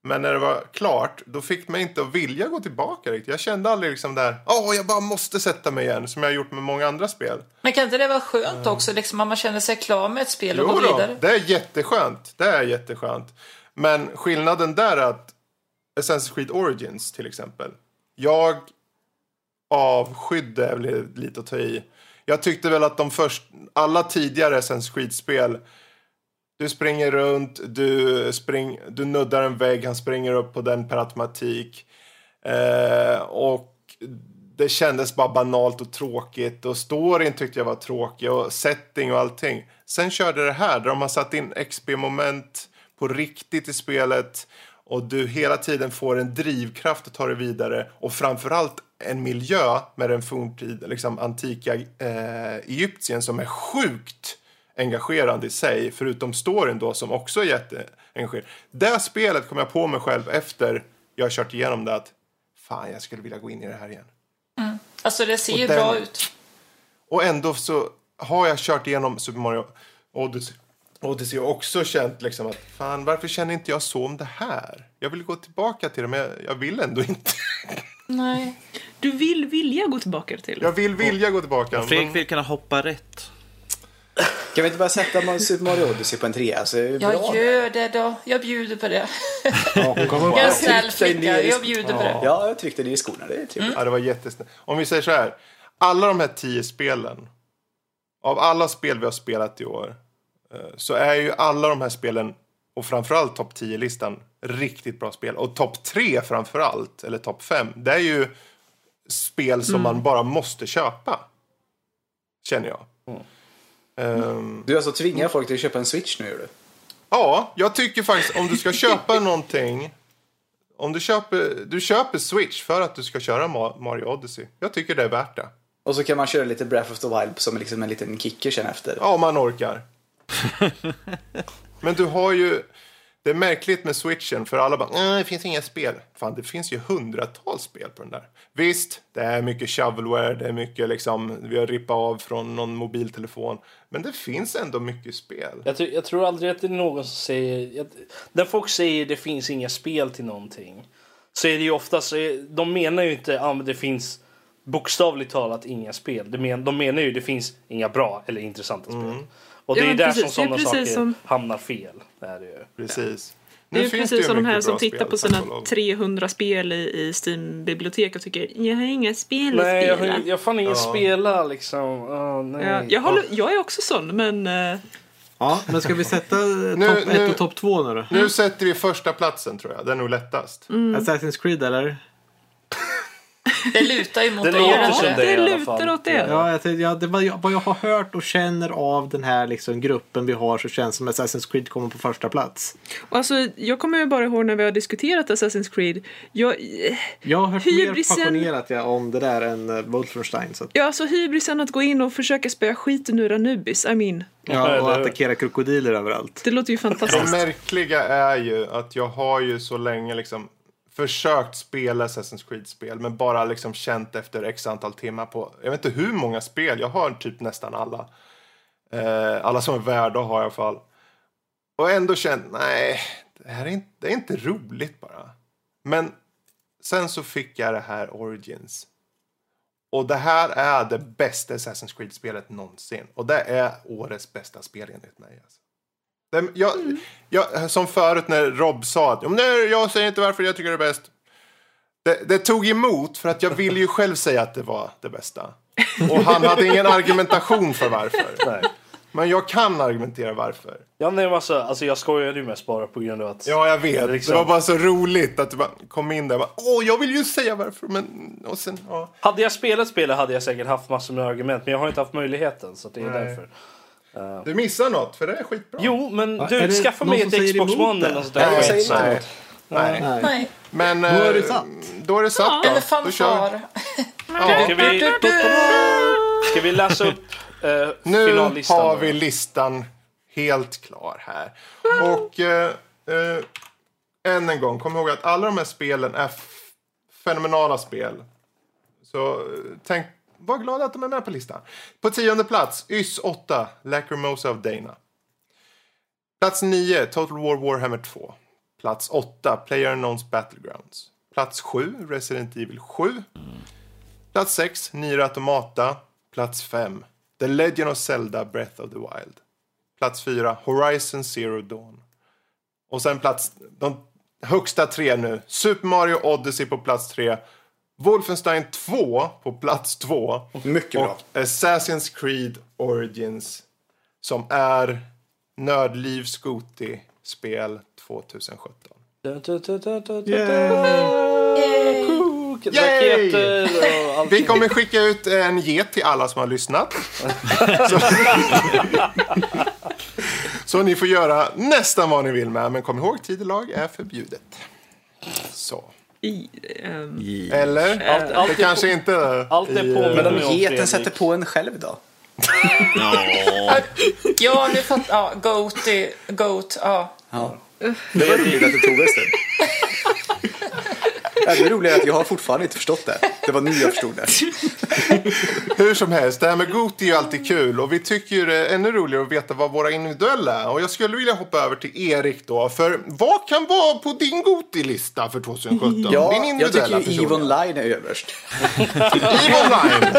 Men när det var klart, då fick mig inte att vilja gå tillbaka riktigt. Jag kände aldrig liksom där, åh, jag bara måste sätta mig igen, som jag har gjort med många andra spel. Men kan inte det vara skönt också, liksom, om man känner sig klar med ett spel och Jo går då, vidare? det är jätteskönt. Det är jätteskönt. Men skillnaden där är att Assassin's Creed Origins till exempel. Jag avskydde, är lite att ta i. Jag tyckte väl att de först, alla tidigare Assassin's Creed-spel du springer runt, du, spring, du nuddar en vägg, han springer upp på den per automatik. Eh, och det kändes bara banalt och tråkigt. Och storyn tyckte jag var tråkig och setting och allting. Sen körde det här där de har satt in XP-moment på riktigt i spelet. Och du hela tiden får en drivkraft att ta dig vidare. Och framförallt en miljö med den forntida, liksom antika eh, Egyptien som är sjukt engagerande i sig. Förutom storyn då som också är jätteengagerande. Det spelet kom jag på mig själv efter jag har kört igenom det att fan jag skulle vilja gå in i det här igen. Alltså det ser Och ju den- bra ut. Och ändå så har jag kört igenom Super Mario Odyssey, Odyssey och också känt liksom att fan varför känner inte jag så om det här? Jag vill gå tillbaka till det men jag, jag vill ändå inte. Nej. Du vill vilja gå tillbaka till. Jag vill vilja gå tillbaka. Fredrik men- vill kunna hoppa rätt. Kan vi inte bara sätta Super Mario Odyssey på en trea? Så är det bra. Jag gör det då. Jag bjuder på det. Jag är en snäll flicka. Jag bjuder på det. Ja, jag tryckte ner i skorna. Det är trevligt. Ja, det var jättesnällt. Om vi säger så här. Alla de här tio spelen. Av alla spel vi har spelat i år. eh, Så är ju alla de här spelen. Och framförallt topp 10-listan. Riktigt bra spel. Och topp 3 framförallt. Eller topp 5. Det är ju spel som man bara måste köpa. Känner jag. Ehm, Du alltså tvingar folk till att köpa en Switch nu, du? Ja, jag tycker faktiskt om du ska köpa någonting. Om du köper, du köper Switch för att du ska köra Ma- Mario Odyssey. Jag tycker det är värt det. Och så kan man köra lite Breath of the Wild som liksom en liten kicker sen efter. Ja, om man orkar. Men du har ju... Det är märkligt med switchen för alla bara, det finns inga spel. Fan, det finns ju hundratals spel på den där. Visst, det är mycket shovelware, det är mycket liksom, vi har rippat av från någon mobiltelefon. Men det finns ändå mycket spel. Jag, jag tror aldrig att det är någon som säger... Jag, när folk säger det finns inga spel till någonting. Så är det ju oftast... De menar ju inte att ah, det finns bokstavligt talat inga spel. De, men, de menar ju det finns inga bra eller intressanta spel. Och det Ja, är där precis. som Det sådana saker som- hamnar fel. Det är det ju. Precis. Det är precis ju som de här som tittar spel, på sina och lov. 300 spel i, i Steam-bibliotek och tycker jag har inga spel att Nej, jag, spela. har- jag har fan ingen spela liksom. Åh, nej. Ja, jag, håller, jag är också sån, men eh, Ja, men ska vi sätta Nu- topp nu- 1 och topp 2 nu då? Nu sätter vi första platsen tror jag. Det är nog lättast. Mm. Assassin's Creed eller? Det lutar ju mot Det det. låter som det. det det lutar åt det. Ja, jag, tänkte- ja, det var, vad jag har hört och känner av den här liksom, gruppen vi har så känns det som Assassin's Creed kommer på första plats. Och Alltså, jag kommer ju bara ihåg när vi har diskuterat Assassin's Creed. Jag, eh, Jag har hört mer Hybrisen- passionerat ja, om det där än uh, Wolfenstein. Så att, ja, alltså hybrisen att gå in och försöka spöa skiten ur Anubis. I mean, ja, och attackera krokodiler överallt. det låter ju Det fantastiskt. märkliga är ju att jag har ju så länge liksom försökt spela Assassin's Creed-spel men bara liksom känt efter x antal timmar på, jag vet inte hur många spel, jag har typ nästan alla. Eh, alla som är värda har jag i alla fall. Och ändå känt, nej, det här är inte, det är inte roligt bara. Men sen så fick jag det här Origins. Och det här är det bästa Assassin's Creed-spelet någonsin. Och det är årets bästa spel enligt mig. Alltså. Jag, jag, som förut när Rob sa att "Ja, men nej, jag säger inte varför jag tycker det är bäst. Det, det tog emot för att jag ville ju själv säga att det var det bästa. Och han hade ingen argumentation för varför. Nej. Men jag kan argumentera varför. Ja, nej, men alltså, alltså, jag skojade ju mest bara på grund av att... Ja, jag vet. Liksom. Det var bara så roligt att du bara kom in där och bara, Åh, jag vill ju säga varför. Men, och sen, ja. Hade jag spelat spelet hade jag säkert haft massor med argument, men jag har inte haft möjligheten. Så det är Nej. därför. Du missar något, för det är skitbra. Jo, men du, skaffa mig ett Xbox One eller något sånt Nej, där jag Nej. Nej. Nej. Nej. Men Då är det eh, satt. Då är det satt då. Eller Då vi. fanfar. Ska vi, ska vi läsa upp uh, Nu finallistan? har då? vi listan helt klar här. Och eh, eh, än en gång, kom ihåg att alla de här spelen är fenomenala spel. Så eh, tänk, var glada att de är med på listan. På tionde plats, YS 8, Lacrimosa of Dana. Plats 9, Total War Warhammer 2. Plats 8, Player Unknowns Battlegrounds. Plats 7, Resident Evil 7. Plats 6, Nier Automata. Plats 5, The Legend of Zelda Breath of the Wild. Plats 4, Horizon Zero Dawn. Och sen plats, de högsta tre nu. Super Mario Odyssey på plats 3. Wolfenstein 2 på plats 2. Mycket bra. Och Assassin's Creed Origins som är 2017. Da, da, da, da, Yay! Kuk, Yay! Raketer och allt. Vi kommer skicka ut en get till alla som har lyssnat. Så, så ni får göra nästan vad ni vill med, men kom ihåg tidelag är förbjudet. Så. I, ehm, Eller? Allt- allt det är kanske inte... allt är på- Men om geten sätter på en själv då? Ja, nu fattar Ja, Goat, Goat, ja. Ja. Det var roligt att du tog stund. Ännu roligare att jag har fortfarande inte förstått det. Det var nu jag förstod det. Hur som helst, det här med Goti är ju alltid kul och vi tycker ju det är ännu roligare att veta vad våra individuella är. Och jag skulle vilja hoppa över till Erik då, för vad kan vara på din Goti-lista för 2017? Ja, din jag individuella tycker ju EVE Online är överst. EVE Online!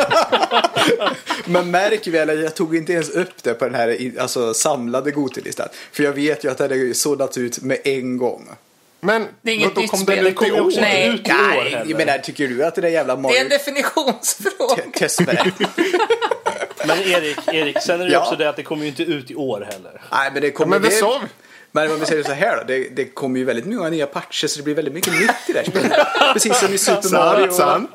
Men märk väl, jag tog inte ens upp det på den här alltså, samlade Gotilistan. För jag vet ju att den är sållat ut med en gång. Men Det är inget då nytt kom den ut i år. också Nej. ut i år heller. jag menar, tycker du att det där jävla Det är Mario en definitionsfråga. Men Erik, Erik, sen är det ju Ja. också det att det kommer ju inte ut i år heller. Nej, men det Ja, kommer... men det sa vi. Men om vi säger så här då, det, det kommer ju väldigt många nya patcher så det blir väldigt mycket nytt i det här spelet. Precis som i Super Mario. Sant.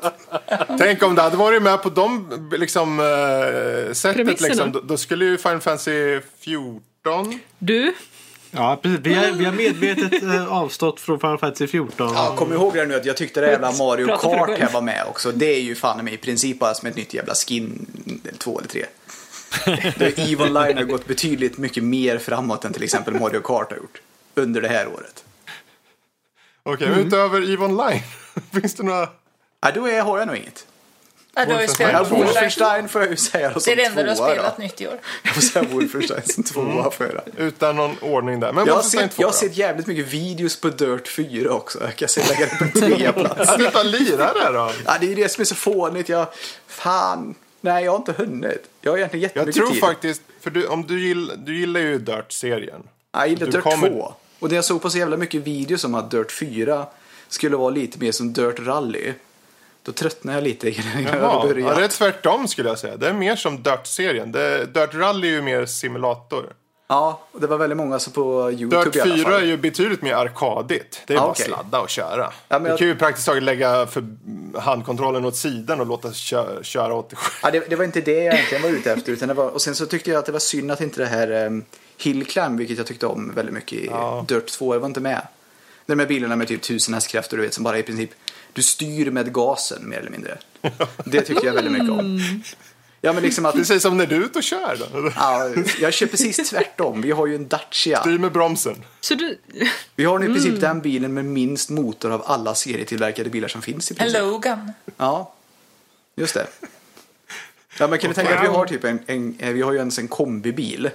Tänk om det hade varit med på de liksom, uh, sättet. Liksom, då, då skulle ju Final Fantasy 14... du, Ja, precis. Vi har, vi har medvetet eh, avstått från Final Fantasy 14. Ja, kom ihåg det nu att jag tyckte det jävla Mario Prata för dig Kart här var med också. Det är ju fan med i princip bara som ett nytt jävla skin, två eller tre. Det EVE Online har gått betydligt mycket mer framåt än till exempel Mario Kart har gjort. under det här året. Okej, Mm. men utöver EVE Online, finns det några? Ja, då är, har jag nog inget. Ja, du har ju spelat Wolfenstein. Får jag ju säga då Det är det enda du har spelat då. nytt i år. Jag får säga Wolfenstein som tvåa för det. Utan någon ordning där. Men Jag har, sett, 2 jag sett jävligt mycket videos på Dirt 4 också. Jag kan säga lägga det på en trea plats. Ja, Sluta lira där då. Ja, det är ju det som är så fånigt. Jag, fan, nej jag har inte hunnit. Jag har egentligen Jag jättemycket tror tid. faktiskt, för du, om du, gill, du gillar ju Dirt-serien. Ja, Jag gillar Du Dirt kommer- 2. Och det jag såg på så jävla mycket videos om att Dirt 4 skulle vara lite mer som Dirt Rally. Då tröttnade jag lite innan jag Jaha, ja, det är tvärtom skulle jag säga. Det är mer som Dirt-serien. Det- Dirt Rally är ju mer simulator. Ja, och det var väldigt många som på YouTube Dirt i alla 4 fall. är ju betydligt mer arkadigt. Det är Ah, bara okej. sladda och köra. Ja, du jag- kan ju praktiskt taget lägga för handkontrollen åt sidan och låta kö köra åt dig. Ja, det, det var inte det jag egentligen var ute efter. Utan det var, och sen så tyckte jag att det var synd att inte det här um, Hill Climb, vilket jag tyckte om väldigt mycket i Ja. Dirt 2, det var inte med. De här bilarna med typ tusen hästkrafter, du vet, som bara i princip du styr med gasen mer eller mindre. Det tyckte jag väldigt mycket om. Ja, men liksom att, Precis som när du är ute och kör. Då. ja, jag kör precis tvärtom. Vi har ju en Dacia. Styr med bromsen. Så du... Vi har nu i princip den bilen med minst motor av alla serietillverkade bilar som finns i En princip. Logan. Ja, just det. Ja, men kan du tänka dig att vi har typ en, en, eh, vi har ju ens en kombibil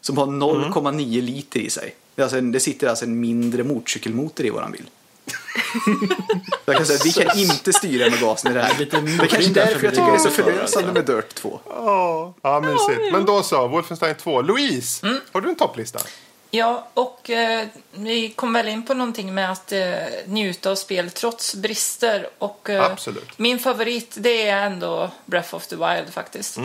som har 0,9 liter i sig. Det, alltså en, det sitter alltså en mindre motorcykelmotor i våran bil. Jag kan säga vi kan inte styra med gasen i det här. Lite Det är kanske därför jag tycker det är så förlösande med Dirt 2. Ja, ja mysigt. Men då så, Wolfenstein 2. Louise, Mm. har du en topplista? Ja, och eh, vi kom väl in på någonting med att eh, njuta av spel trots brister. Och, eh, Absolut. Min favorit det är ändå Breath of the Wild faktiskt.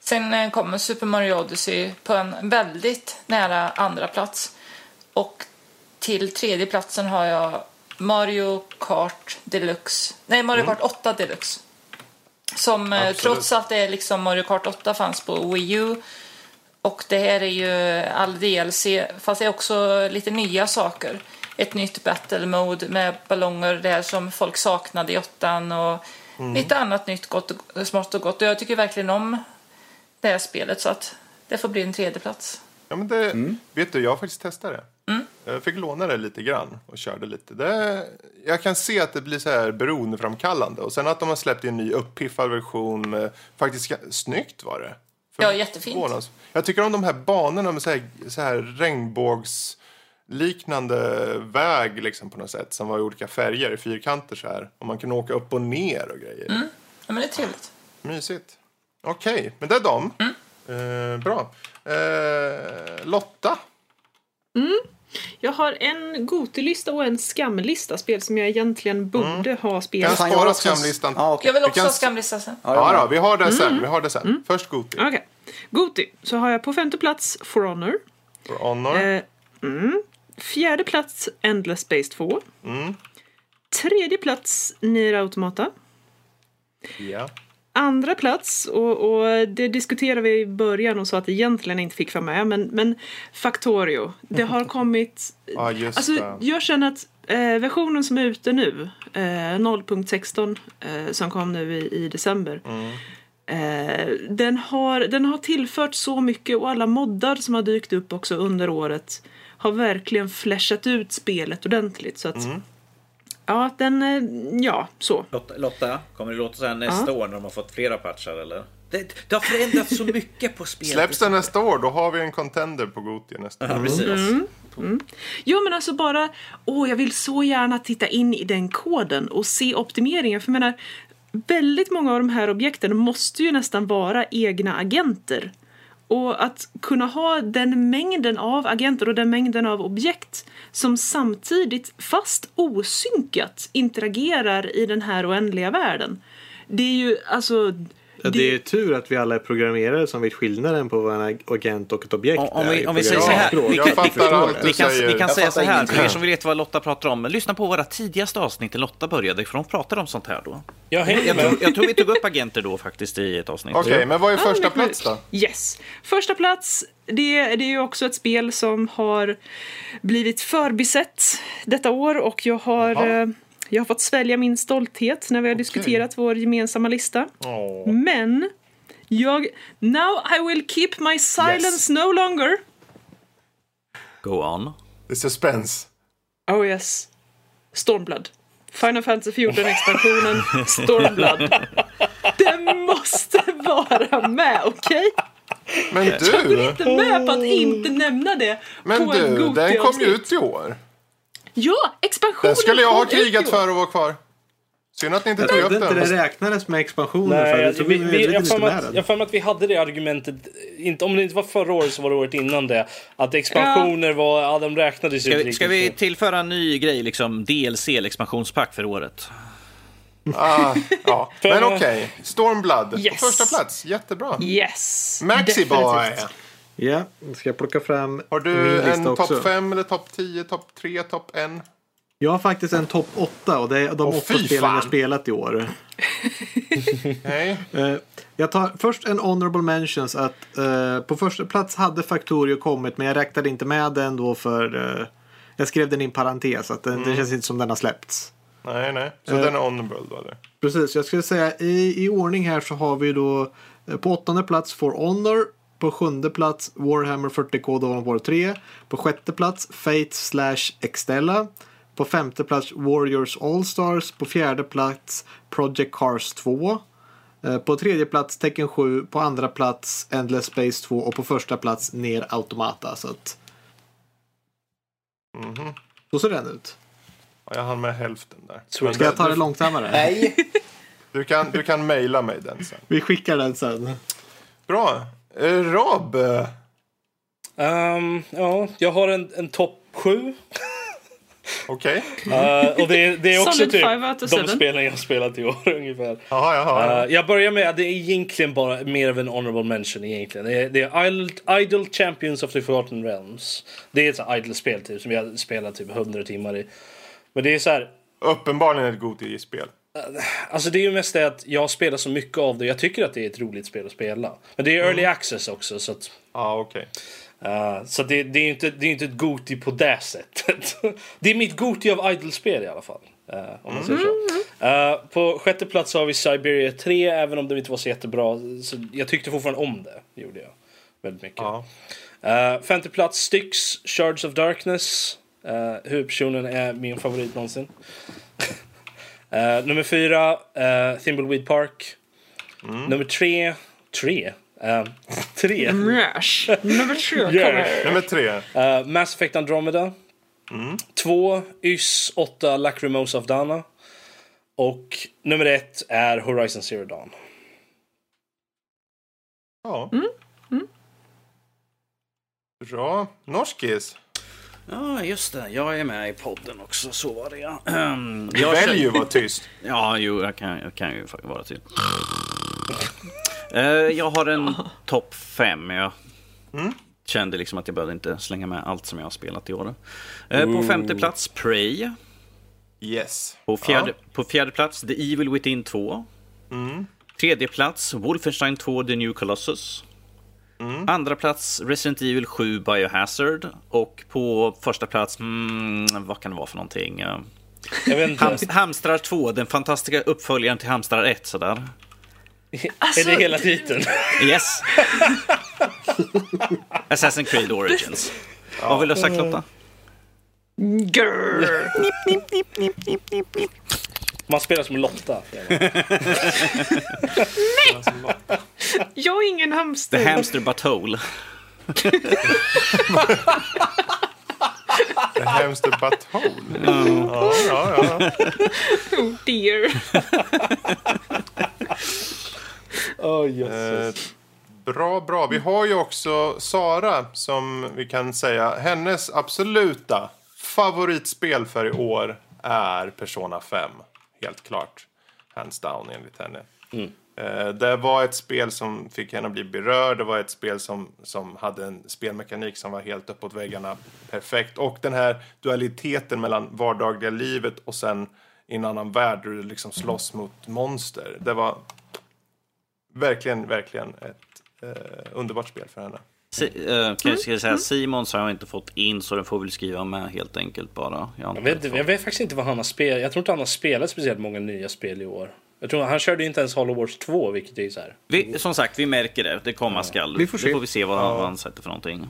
Sen eh, kommer Super Mario Odyssey på en väldigt nära andra plats. Och till tredje platsen har jag Mario Kart Deluxe. Nej, Mario Kart 8 Deluxe. Som eh, Absolut. trots att det är liksom Mario Kart 8 fanns på Wii U och det här är ju all DLC, fast det är också lite nya saker. Ett nytt battle mode med ballonger där som folk saknade i åttan och lite annat nytt gott och, smått och gott. Och jag tycker verkligen om det här spelet så att det får bli en tredje plats. Ja, men det, Mm. Vet du, jag har faktiskt testat det. Jag fick låna det lite grann och körde lite. Det, jag kan se att det blir så här beroendeframkallande. Och sen att de har släppt en ny uppiffad version. Faktiskt snyggt var det. För- Ja, jättefint. förvånans- Jag tycker om de här banorna med så här, så här regnbågs liknande väg liksom på något sätt som var i olika färger, fyrkanter så här. Och man kunde åka upp och ner och grejer. Ja, men det är trevligt. Mysigt. Okej, men det är dem. Mm. Eh, bra. Eh, Lotta. Jag har en Gotilista och en skamlista, spel som jag egentligen borde ha Kan spelat. Fan, jag spara skamlistan. Ja, okej. Jag vill Vi också kan ha skamlista sen. Ja, Ja, då, vi har det sen. Vi har det sen. Först Goti. Okej. Goti, så har jag på femte plats For Honor. For Honor. Eh, mm. Fjärde plats Endless Space 2. Mm. Tredje plats Nier Automata. Ja. Andra plats, och, och det diskuterade vi i början och sa att egentligen inte fick vara med, men, men Factorio. Det har kommit... Ja, just alltså, det. jag känner att eh, versionen som är ute nu, eh, 0.16, eh, som kom nu i, i december, Mm. Eh, den, har, den har tillfört så mycket och alla moddar som har dykt upp också under året har verkligen flashat ut spelet ordentligt. Så att, Mm. Ja, den, eh, ja, så. Lotta, Lotta, kommer det låta så här nästa år när de har fått flera patchar eller? Det, det har förändrats så mycket på spelet. Släpps den nästa år, då har vi en contender på Goti nästa Ja, år. precis. Jo men alltså bara, åh jag vill så gärna titta in i den koden och se optimeringen. För jag menar, väldigt många av de här objekten måste ju nästan vara egna agenter. Och att kunna ha den mängden av agenter och den mängden av objekt som samtidigt, fast osynkat, interagerar i den här oändliga världen. Det är ju alltså... Ja, det är tur att vi alla är programmerare som vet skillnaden på vad en agent och ett objekt Om, om, är. vi, om vi säger så här. Vi Jag kan, vi, kan, vi kan säga så här, för er som vill veta vad Lotta pratar om. Lyssna på våra tidigaste avsnitt där Lotta började, för hon pratade om sånt här då. Jag Jag tror, jag tror vi tog upp agenter då faktiskt i ett avsnitt. Okej, men vad är första plats då? Yes. Första plats, det, det är ju också ett spel som har blivit förbisett detta år och jag har, Jaha. Jag har fått svälja min stolthet när vi har diskuterat vår gemensamma lista. Åh. Men jag... Now I will keep my silence Yes. no longer. Go on. Det är suspense. Oh yes. Stormblood. Final Fantasy 14-expansionen Stormblood. Den måste vara med, okej? Men Jag går du, inte med på att inte nämna det men på en du, den kom ju ut i år. Ja, expansionen Den skulle jag ha krigat för att vara kvar. Synd att ni inte Jag tog upp trodde inte den. det räknades med expansioner Nej, förut. jag, Så vi, vi, jag för mig att- den. jag för mig att vi hade det argumentet, inte, om det inte var förra året så var det året innan det, att expansioner var, ja de räknades ju Ska inte vi, ska riktigt vi tillföra en ny grej, liksom DLC, eller expansionspack för året? Ah, ja. Men okej, Stormblood Yes. på första plats. Jättebra. Yes. Maxi Boy. definitivt. Ja, nu ska jag plocka fram Har min du lista en topp 5 eller topp 10, topp 3, topp 1? Jag har faktiskt en topp 8 och det är de Åh, åtta fy spelen jag fan. spelat i år. Nej. Eh, Jag tar först en honorable mentions att eh, på första plats hade Factorio kommit men jag räknade inte med den då för eh, jag skrev den i en parentes att den, det känns inte som den har släppts. Nej, nej. Så Eh. den är honorable då eller? Precis, jag skulle säga i, i ordning här så har vi då eh, på åttonde plats For Honor. På sjunde plats Warhammer 40K Dawn of War 3. På sjätte plats Fate slash Extella. På femte plats Warriors All-Stars. På fjärde plats Project Cars 2. Eh, På tredje plats Tekken 7. På andra plats Endless Space 2. Och på första plats Ner Automata. Så att... Mhm. Så ser den ut. Ja, jag hann med hälften där. Ska Men Ska jag ta det långsammare? Nej. du kan, du kan mejla mig den sen. Vi skickar den sen. Bra. Eh, Rob. eh, Ehm, ja, jag har en, en topp 7. Okej. och det, det är också typ de spelen jag har spelat i år ungefär. Jaha, jaha. Eh, jag börjar med, det är egentligen bara mer av en honorable mention egentligen. Det är, det är Idle, Idle Champions of the Forgotten Realms. Det är ett sånt här idle-spel typ, som jag spelat typ 100 timmar i. Men det är så här, Uppenbarligen ett Goti-spel. Alltså det är ju mest det att jag spelar så mycket av det. Jag tycker att det är ett roligt spel att spela. Men det är early access också så att Ja, okej. Uh, så det, det är ju inte, det är inte ett Goti på det sättet. det är mitt Goti av idle-spel i alla fall. Uh, om man säger så. Uh, på sjätte plats har vi Siberia 3, även om det inte var så jättebra. Så jag tyckte fortfarande om det. gjorde jag. Väldigt mycket. Ja. Uh, femte plats Styx, Shards of Darkness. Uh, huvudpersonen är min favorit någonsin. uh, nummer fyra, uh, Thimbleweed Park. Nummer tre, tre? Uh, tre. Nummer tre Yeah. kommer. Nummer tre. Uh, Mass Effect Andromeda. Två, Ys 8 Lacrimosa of Dana. Och nummer ett är Horizon Zero Dawn. Ja. Bra. Norskis. Ja, just det. Jag är med i podden också. Så var det ja. Ehm, Du jag väljer ju att vara tyst. Ja, jo, jag kan, jag kan ju vara till. Eh, jag har en topp fem. Jag kände liksom att jag behövde inte slänga med allt som jag har spelat i år. Eh, på femte plats, Prey. Yes. På fjärde, på fjärde plats, The Evil Within 2. Tredje plats, Wolfenstein 2 The New Colossus. Andra plats, Resident Evil 7 Biohazard. Och på första plats, mm, vad kan det vara för någonting? Eh, Jag vet inte. Hams, Hamstrar 2, den fantastiska uppföljaren till Hamstrar 1. Sådär. är det hela titeln? Yes! Assassin's Creed Origins. Vad vill du ha sagt Lotta? Grr. Man spelar som Lotta. Jag är ingen The hamster. Hamster Butthole. The hamster butthole. Ja, ja, ja. Oh dear. oh, Eh, bra, bra. Vi har ju också Sara som vi kan säga, hennes absoluta favoritspel för i år är Persona 5. Helt klart. Hands down enligt henne. Eh, Det var ett spel som fick henne att bli berörd. Det var ett spel som, som hade en spelmekanik som var helt uppåt väggarna. Perfekt. Och den här dualiteten mellan vardagliga livet och sen i en annan värld där du liksom slåss mot monster. Det var verkligen, verkligen ett eh, underbart spel för henne. Si, eh, kan jag ska säga, Simons har jag inte fått in så den får väl skriva med helt enkelt bara. Jag, Jag vet, jag vet faktiskt inte vad han har spelat. Jag tror inte han har spelat speciellt många nya spel i år. Jag tror han körde ju inte ens Hollow Wars 2, vilket är så här. vi, som sagt, vi märker det. Det komma skall. Vi får se. Det får vi se vad, vad han sätter för någonting.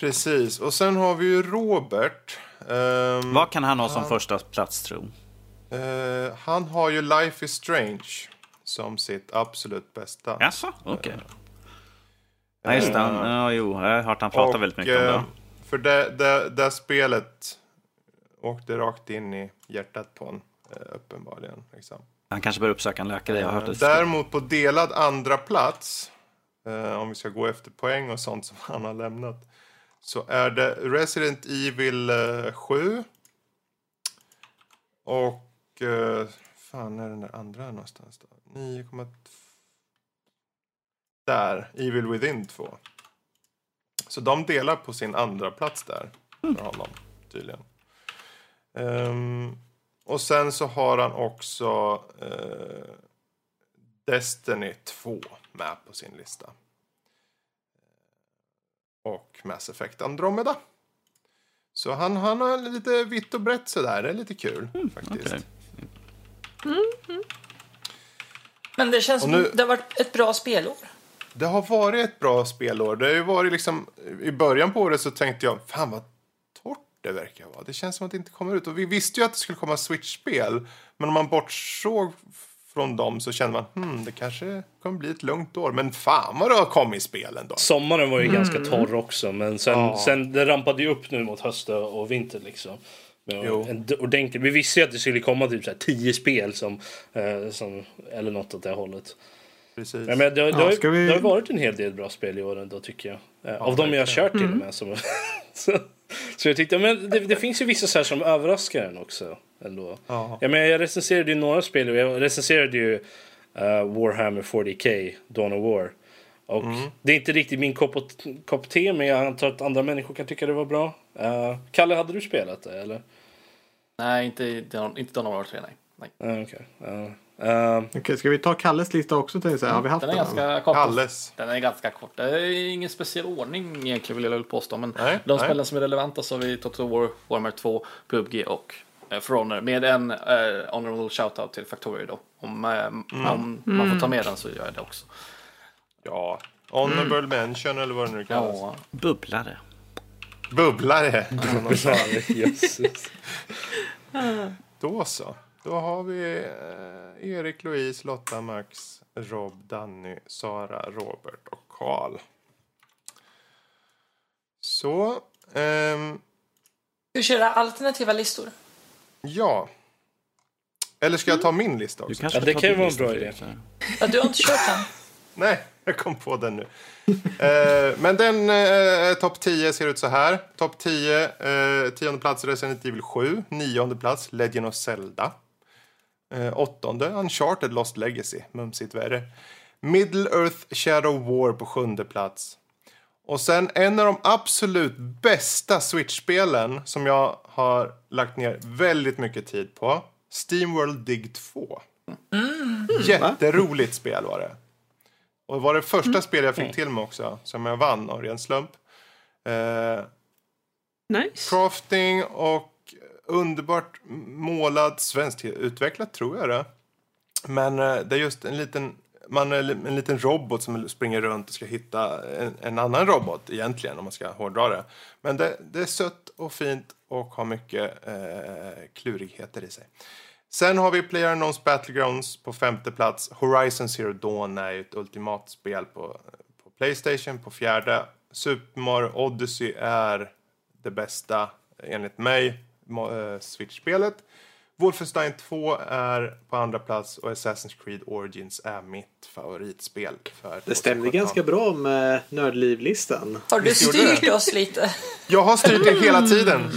Precis. Och sen har vi ju Robert. Ehm, Vad kan han ha som första plats tro? eh, han har ju Life is Strange som sitt absolut bästa. Jaså? Okej. Ja, just det. Han- Ja, jo, jag har hört han prata väldigt mycket om eh, det. För det, det, det spelet åkte rakt in i hjärtat på en, eh, uppenbarligen. Liksom. Han kanske bör uppsöka en läkare. Jag har hört det. Däremot på delad andra plats, eh, om vi ska gå efter poäng och sånt som han har lämnat, så är det Resident Evil eh, 7. Och... Eh, fan, är den där andra någonstans då? 9, där, Evil Within 2. Så de delar på sin andra plats där för honom, tydligen. Ehm, och sen så har han också eh, Destiny 2 med på sin lista. Och Mass Effect Andromeda. Så han, han har lite vitt och brett sådär. Det är lite kul faktiskt. okej. Men det känns Och som nu- det har varit ett bra spelår. Det har varit ett bra spelår. Det har ju varit liksom, I början på året så tänkte jag, fan vad torrt det verkar vara. Det känns som att det inte kommer ut. Och vi visste ju att det skulle komma Switch-spel. Men om man bortsåg från dem så kände man, hmm, det kanske kommer bli ett lugnt år. Men fan vad det har kommit spel ändå. Sommaren var ju Mm. ganska torr också, men sen, Ja. sen det rampade ju upp nu mot höst och vinter liksom. En ordentlig, vi visste ju att det skulle komma typ så här tio spel som, eh, som, eller något åt det hållet. Precis. Ja, men det, det, Ja, har, vi- det har varit en hel del bra spel i år ändå tycker jag. Eh, Av de jag har kört till och med. Som, så, så jag tyckte, men det, det finns ju vissa så här som överraskar en också. Ändå. Ja. Ja, men jag recenserade ju några spel. Jag recenserade ju eh, Warhammer 40K, Dawn of War. Och Det är inte riktigt min kopp, kopp te, men jag antar att andra människor kan tycka det var bra. Eh, Kalle, hade du spelat det eller? Nej, inte, Dawn- inte Dawn of War 3, nej. nej. Uh, Okej. Ja. Eh, Okej, ska vi ta Kalles lista också? tänkte säga? Har vi haft Den är den? ganska kort. Kalles. Den är ganska kort. Det är ingen speciell ordning egentligen vill jag väl påstå. Men Nej, de nej. spelen som är relevanta så har vi Total War, Warhammer 2, PubG och eh, For Honor. Med en eh, honorable shoutout till Factorio då. Om, eh, om man får ta med den så gör jag det också. Ja. Honorable mention eller vad det nu kallas. Ja, Bubblare. Bubblare. jösses. Då så. Då har vi eh, Erik, Louise, Lotta, Max, Rob, Danny, Sara, Robert och Karl. Så. ehm, Du kör alternativa listor. ja. Eller ska jag ta min lista Du också? kanske Ja, det tar kan ju vara en bra idé. Ja, du har inte kört den. Nej, jag kom på den nu. eh, men den eh, topp 10 ser ut så här. Topp 10, eh, tionde plats Resident Evil 7. Nionde plats Legend of Zelda. Eh, åttonde Uncharted Lost Legacy, mumsigt värre. Middle Earth Shadow War på sjunde plats. Och sen en av de absolut bästa Switch-spelen som jag har lagt ner väldigt mycket tid på. Steamworld Dig 2. Jätteroligt spel var det. Och det var det första spel jag fick till mig också, som jag vann av ren slump. Eh, Nice. crafting och underbart målad, svenskt utvecklat tror jag det. Men eh, det är just en liten, man är en liten robot som springer runt och ska hitta en, en annan robot egentligen om man ska hårdra det. Men det, det är sött och fint och har mycket eh, klurigheter i sig. Sen har vi PlayerUnknown's Battlegrounds på femte plats. Horizon Zero Dawn är ju ett ultimatspel på, på Playstation på fjärde. Super Mario Odyssey är det bästa enligt mig Switch-spelet. Wolfenstein 2 är på andra plats och Assassin's Creed Origins är mitt favoritspel. För Det stämde 2017. ganska bra med Nördliv-listan. Har du styrt oss lite? Jag har styrt det hela tiden.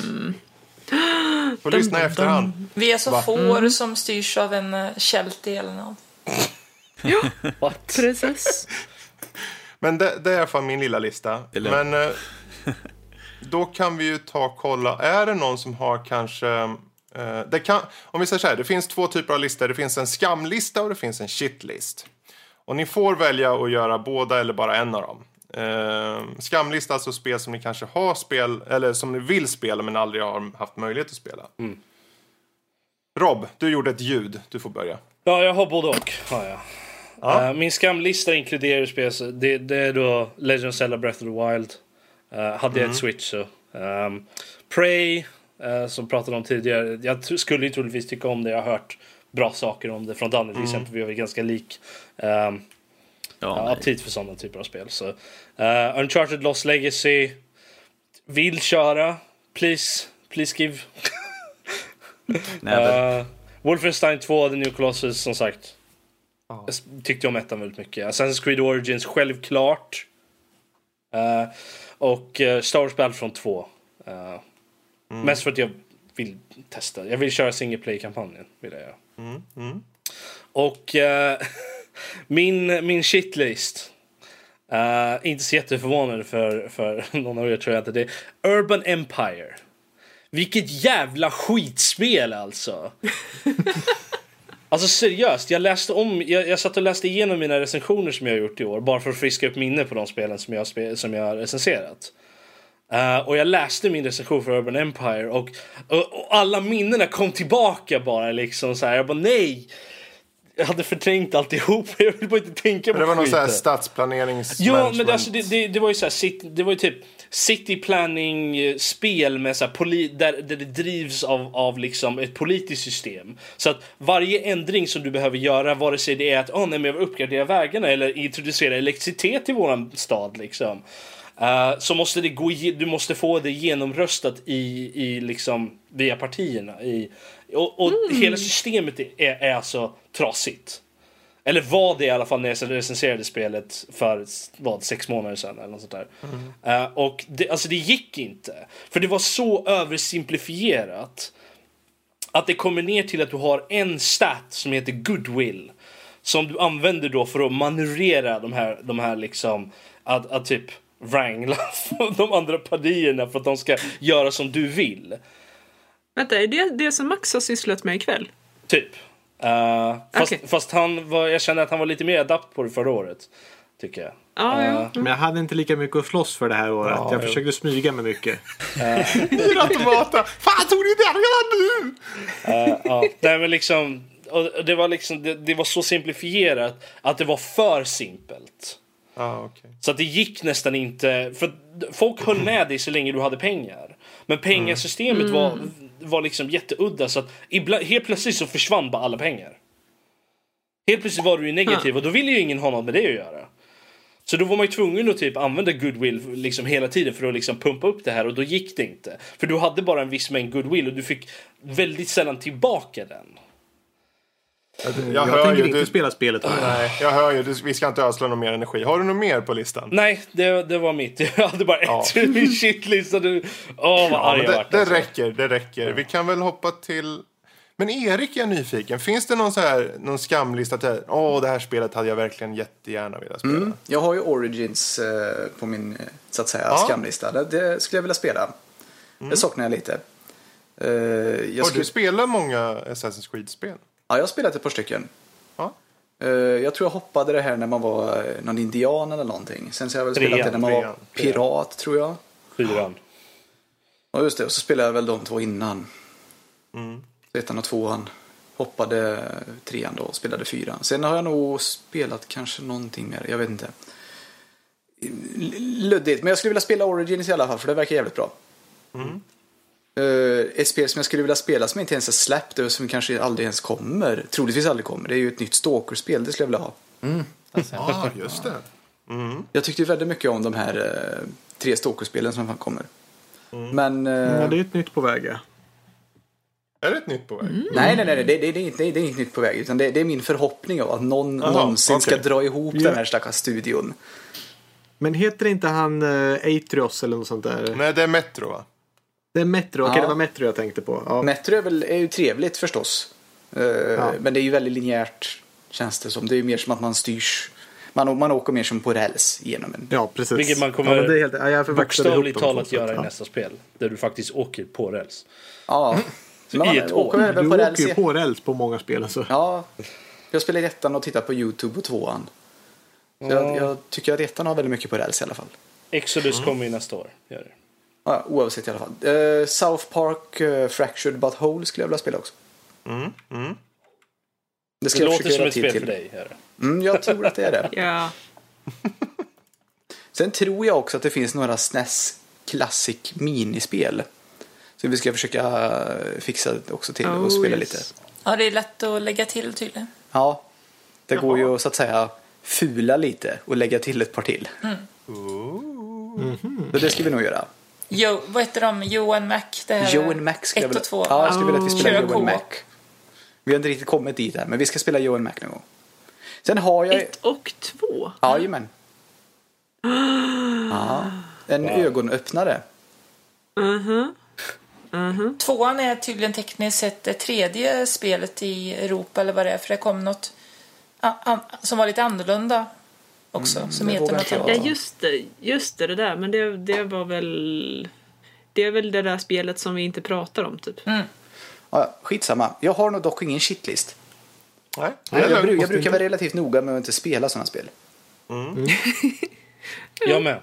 Får lyssna i efterhand. Vi är så Va? får som styrs av en uh, Kelty eller något. What? Precis. Men det, det är i alla fall min lilla lista. Lugnt. Men eh, då kan vi ju ta och kolla. Är det någon som har kanske... Eh, det kan, om vi säger så här, det finns två typer av listor. Det finns en skamlista och det finns en shitlist. Och ni får välja att göra båda eller bara en av dem. Eh, skamlista, alltså spel som ni kanske har spel, eller som ni vill spela men aldrig har haft möjlighet att spela. Rob, du gjorde ett ljud. Du får börja. Ja, jag har både och. Har jag. Eh, min skamlista inkluderar spel, det, det är då Legend of Zelda Breath of the Wild. Eh, hade jag ett Switch så. Um, Prey, eh, som pratade om tidigare. Jag skulle ju troligtvis tycka om det. Jag har hört bra saker om det från Danne till exempel. Vi är väl ganska lik. Um, Ja, aptit för sådana typer av spel. Så, eh, Uncharted Lost Legacy. Vill köra. Please. Please give. Uh, Wolfenstein 2, The New Colossus, som sagt. Jag s- tyckte om ettan väldigt mycket. Assassin's Creed Origins, självklart. Eh, och uh, Star Wars Battlefront 2. Uh, Mest för att jag vill testa. Jag vill köra single play-kampanjen. Vill jag göra. Och eh, min, min shitlist. Uh, inte så jätteförvånad för, för någon av er tror jag inte. Det är Urban Empire. Vilket jävla skitspel alltså. Alltså seriöst, jag läste om, jag, jag satt och läste igenom mina recensioner som jag har gjort i år bara för att friska upp minne på de spelen som jag, spe- som jag har recenserat. Eh, och jag läste min recension för Urban Empire och, och, och alla minnena kom tillbaka bara liksom så här. Jag bara nej! Jag hade förträngt alltihop, jag vill bara inte tänka på Men det var någon sån här skiten. stadsplanerings... Ja, men det, alltså, det, det, det var ju så här, det var ju typ city planning eh, spel med så här, poli, där, där det drivs av, av liksom ett politiskt system. Så att varje ändring som du behöver göra, vare sig det är att oh, nej, men jag vill uppgradera vägarna eller introducera elektricitet i våran stad liksom. eh, så måste det gå, du måste få det genomröstat i, i liksom via partierna. I, och och hela systemet är, är alltså trasigt. Eller var det i alla fall när jag recenserade spelet för vad, sex månader sedan eller något sånt där. Eh, och det, alltså det gick inte. För det var så översimplifierat. Att det kommer ner till att du har en stat som heter goodwill. Som du använder då för att manövrera de här, de här liksom, att, att typ wrangla de andra partierna för att de ska göra som du vill. Vänta, är det det som Max har sysslat med ikväll? Typ. Eh, fast, Okej. fast han var, jag kände att han var lite mer adapt på det förra året. Tycker jag. Ja, Eh, ja. Men jag hade inte lika mycket att slåss för det här året. Ja, jag jo. försökte smyga mig mycket. Fyra automater! Fan, tog ni det redan nu? Eh, ja. Nej, men liksom, och det, var liksom det, det var så simplifierat att det var för simpelt. Ja, okej. Så att det gick nästan inte... För folk höll med dig så länge du hade pengar. Men pengasystemet var, var liksom jätteudda så att ibland, helt plötsligt så försvann bara alla pengar. Helt plötsligt var du ju negativ och då ville ju ingen ha något med det att göra. Så då var man ju tvungen att typ använda goodwill liksom hela tiden för att liksom pumpa upp det här och då gick det inte. För du hade bara en viss mängd goodwill och du fick väldigt sällan tillbaka den. Jag, Jag, hör tänker ju, inte du, spela spelet. här. Nej, jag hör ju. Du, vi ska inte ödsla någon mer energi. Har du något mer på listan? Nej, det, det var mitt. Jag hade bara Ja. ett i min shitlista. Du... Åh, vad Ja, arg jag det, vart. det alltså. räcker, det räcker. Vi kan väl hoppa till... Men Erik är nyfiken. Finns det någon, så här, någon skamlista? Till, Åh, det här spelet hade jag verkligen jättegärna velat spela. Mm. Jag har ju Origins eh, på min eh, så att säga, Ja. skamlista. Det, det skulle jag vilja spela. Det saknar jag lite. Eh, jag, Har skulle, du spelat många Assassin's Creed-spel? Ja, jag har spelat ett par stycken. Ja. Eh, jag tror jag hoppade det här när man var eh, någon indian eller någonting. Sen så har jag väl Trean, spelat det när man var trean, pirat tror jag. Fyran. Ja just det, och så spelade jag väl de två innan. Mm. Ettan och tvåan. Hoppade trean då och spelade fyran. Sen har jag nog spelat kanske någonting mer, jag vet inte. Luddigt, men jag skulle vilja spela Origins i alla fall för det verkar jävligt bra. Mm. Eh, ett spel som jag skulle vilja spela som inte ens är släppt och som kanske aldrig ens kommer, troligtvis aldrig kommer, det är ju ett nytt Stalker-spel, det skulle jag vilja ha. Ja, just det. Jag tyckte väldigt mycket om de här eh, tre Stalker-spelen som fan kommer. Mm. Men... eh, Ja, det är ett nytt på väg. ja. Är det ett nytt på väg? Nej, nej, nej, nej det, det, det, är inte, det är inget nytt på väg. Utan det, det är min förhoppning av att någon Jaha, någonsin ska okej. dra ihop Ja. den här stackars studion. Men heter inte han uh, Atrios eller något sånt där? Nej, det är Metro, va? Det är Metro. Okej, Ja. det var Metro jag tänkte på. Ja. Metro är, väl, är ju trevligt förstås. Eh, Men det är ju väldigt linjärt känns det som. Det är ju mer som att man styrs. Man, man åker mer som på räls genom en. Ja, precis. Vilket man kommer ja, men det är helt, ja, Bokstavligt talat så att- göra i ja. nästa spel. Där du faktiskt åker på räls. Ja. Men i man ett åker även Du på åker ju på räls på många spel. Alltså. Ja. Jag spelar ettan och tittar på YouTube och tvåan. Så jag, jag tycker att ettan har väldigt mycket på räls i alla fall. Exodus kommer ju nästa år. Gör det. Ja, oavsett i alla fall. Eh, South Park uh, Fractured But Whole skulle jag vilja spela också. Mm, mm. Det ska Det jag låter försöka som ett spel till. för dig. Mm, jag tror att det är det. Ja. Sen tror jag också att det finns några SNES Classic minispel. Så vi ska försöka eh, fixa också till och Oh, spela yes. lite. Ja, det är lätt att lägga till tydligen. Ja, det går ju att så att säga fula lite och lägga till ett par till. Så det ska vi nog göra. Jo, vad heter de? Johan Mac? Det här Joe Mac skulle jag ett vilja... och två. Ja, jag skulle vilja att vi spelar Kör Joe co-op. Mac. Vi har inte riktigt kommit dit än, men vi ska spela Joe Mac någon gång. Sen har jag... Ett och två. Jajamän. Ja, en ögonöppnare. Tvåan är tydligen tekniskt sett det tredje spelet i Europa eller vad det är. För det kom något som var lite annorlunda också. som det heter något jag Ja, just det. Just det, det där. Men det, det var väl... Det är väl det där spelet som vi inte pratar om, typ. Ja, skitsamma. Jag har nog dock ingen shitlist. Nej, är Jag, bru- jag Måste brukar vara relativt noga med att inte spela sådana spel. Jag med.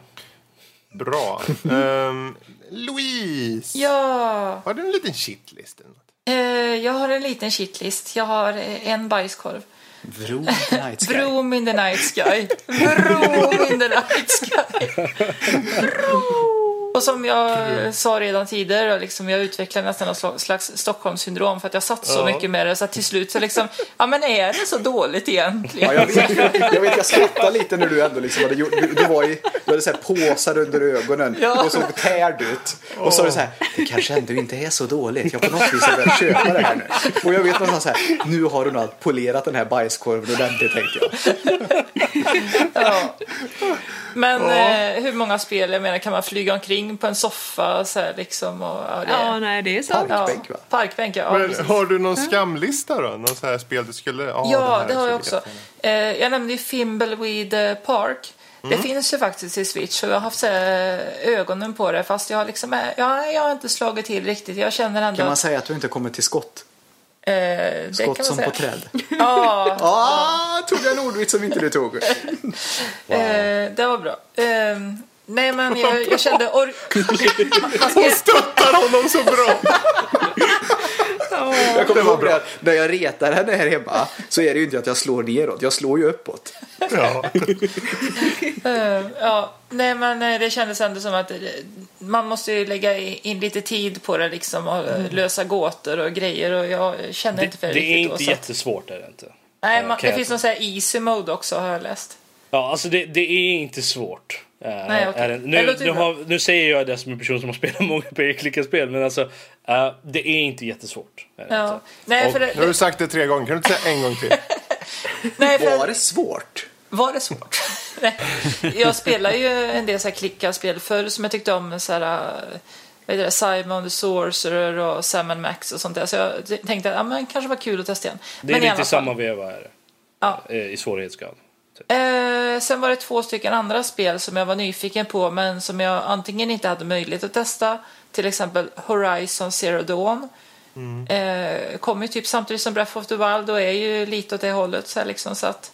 Bra. Ehm, Louise, Ja, har du en liten shitlist? eller något? eh, jag har en liten shitlist. Jag har eh, en bajskorv. Vroom the Night Sky. Vroom in the night sky. Vroom in the night sky. Och som jag sa redan tidigare, liksom, jag utvecklade nästan något slags Stockholmssyndrom för att jag satt så Ja. mycket med det så att till slut så liksom, ja men är det så dåligt egentligen? Ja, jag, vet, jag vet, jag skrattade lite när du ändå liksom hade gjort, du, du, var i, du hade så här påsar under ögonen Ja. och såg tärd ut. Och så sa du så här, det kanske ändå inte är så dåligt. Jag på något vis har börjat köpa det här nu. Och jag vet någonstans så här, nu har du nog polerat den här bajskorven ordentligt tänkte jag. Ja. Men eh, hur många spel, jag menar kan man flyga omkring på en soffa så här liksom? Och, ja, det, Ja, nej, det är sant. ja, Parkbänk, va? Parkbänk, ja. Men, precis. har du någon skamlista då? Någon så här spel du skulle... Ja, Ja, det har jag också. Eh, jag nämnde ju Fimbleweed eh, Park. Det finns ju faktiskt i Switch och jag har haft så här, ögonen på det fast jag har liksom, eh, ja, jag har inte slagit till riktigt. Jag känner ändå Kan man säga att du inte kommer till skott? eh, Skott som säga. på träd. Ja, Ah, tog jag en ordvits som inte du tog? eh, det var bra. Eh, nej men jag, jag kände or- Hon stöttar honom så bra! Jag kommer ihåg bra. det, när jag retar henne här hemma så är det ju inte att jag slår neråt, jag slår ju uppåt. Ja. Eh, ja, nej men eh, det kändes ändå som att eh, man måste ju lägga in lite tid på det liksom och eh, lösa gåtor och grejer och jag känner Det, inte för det, det är riktigt då, inte så att- jättesvårt är det inte. Nej, man, det finns någon sån här easy mode också har jag läst. Ja, alltså det, det är inte svårt. Eh, Nej. Det Nu, nu, har, nu säger jag det som en person som har spelat många pek-klicka-spel, men alltså eh, det är inte jättesvårt. Är Ja. inte. Nej, Och- för det, Nu har du sagt det tre gånger, kan du inte säga en gång till? nej, för Var det svårt? var det svårt? Jag spelar ju en del så här klickarspel förr som jag tyckte om. Så här, äh, vad heter det, Simon the Sorcerer och Sam and Max och sånt där. Så jag tänkte att ja, men kanske var kul att testa igen. Det är men lite i samma veva är det. Ja. Eh, I svårighetsgrad. Eh, sen var det två stycken andra spel som jag var nyfiken på men som jag antingen inte hade möjlighet att testa. Till exempel Horizon Zero Dawn. Eh, kom ju typ samtidigt som Breath of the Wild och är ju lite åt det hållet. Så, här liksom, så att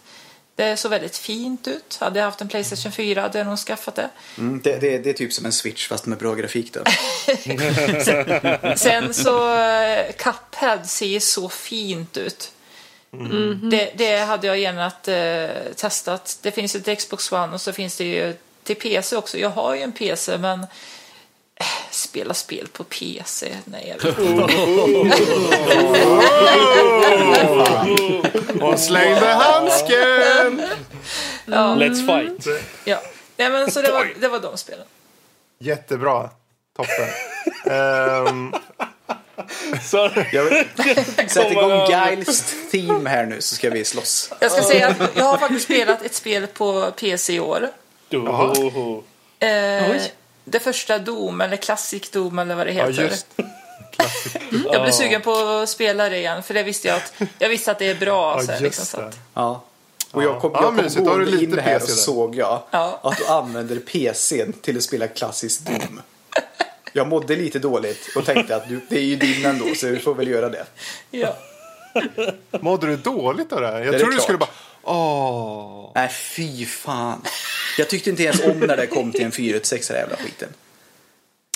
det såg väldigt fint ut. Hade jag haft en Playstation 4 hade jag nog skaffat det. Mm, det, det, det är typ som en switch fast med bra grafik då. Sen så eh, Cuphead ser så fint ut. Det, det hade jag gärna eh, testat. Det finns ju till Xbox One och så finns det ju till PC också. Jag har ju en PC men eh, spela spel på PC? Nej, jag vet inte. Hon slängde handsken! Let's fight! Ja. Nej, men så det var, det var de spelen. Jättebra. Toppen. Ehm, Så, Jag vill sätta igång Giles theme här nu så ska vi slåss. Jag ska säga att jag har faktiskt spelat ett spel på PC i år. oh, Eh, det första Doom, eller Classic Doom eller vad det ja, heter. just Jag blev sugen på att spela det igen för det visste jag att, jag visste att det är bra. Ja, så här, liksom, så att, Ja. Och jag kom, Ja, jag kom mysigt. Då har du gående in här och såg jag Ja. att du använder PCn till att spela klassisk Doom. Jag mådde lite dåligt och tänkte att du, det är ju din ändå så du får väl göra det. ja. Mådde du dåligt av det här? Jag det trodde du klart. skulle bara... Åh. Nej fy fan. Jag tyckte inte ens om när det kom till en 486 den jävla skiten.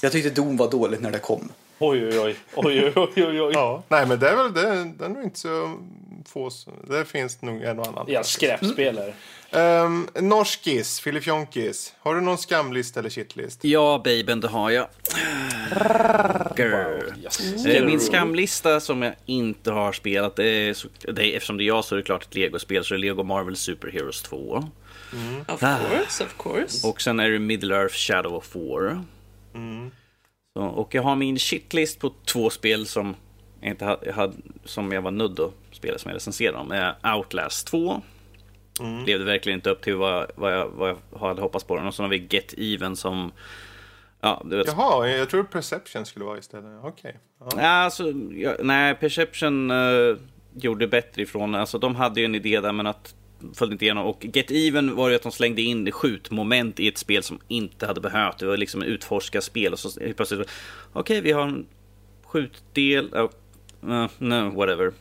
Jag tyckte Doom var dåligt när det kom. oj, oj, oj. oj, oj, oj, oj. Ja. Nej, men det är väl det, den är nog inte så få, det finns nog en och annan. Ja, skräpspelare. Um, norskis, Filip Jonkis. Har du någon skamlist eller shitlist? Ja, babyn, det har jag. Grr. Yes. Eh, Min skamlista som jag inte har spelat, det är, så, det är, eftersom det är jag så är det klart ett Lego-spel, så det är Lego Marvel Super Heroes 2. Of course, of course. Och sen är det Middle Earth Shadow of War. Så, och jag har min shitlist på två spel som jag, inte hade, som jag var nödd att spela som jag recenserade om. Eh, Outlast 2. Levde verkligen inte upp till vad, vad, jag, vad jag hade hoppats på den. Och så har vi Get Even som... Ja, du vet, Jaha, jag tror Perception skulle vara istället. Okej. Ja. Ja, alltså, ja, nej, Perception uh, gjorde bättre ifrån. Alltså, de hade ju en idé där, men att följde inte igenom. Och Get Even var ju att de slängde in skjutmoment i ett spel som inte hade behövt. Det var liksom en utforska spel och så plötsligt, okej, vi har en skjutdel. Uh, no, whatever.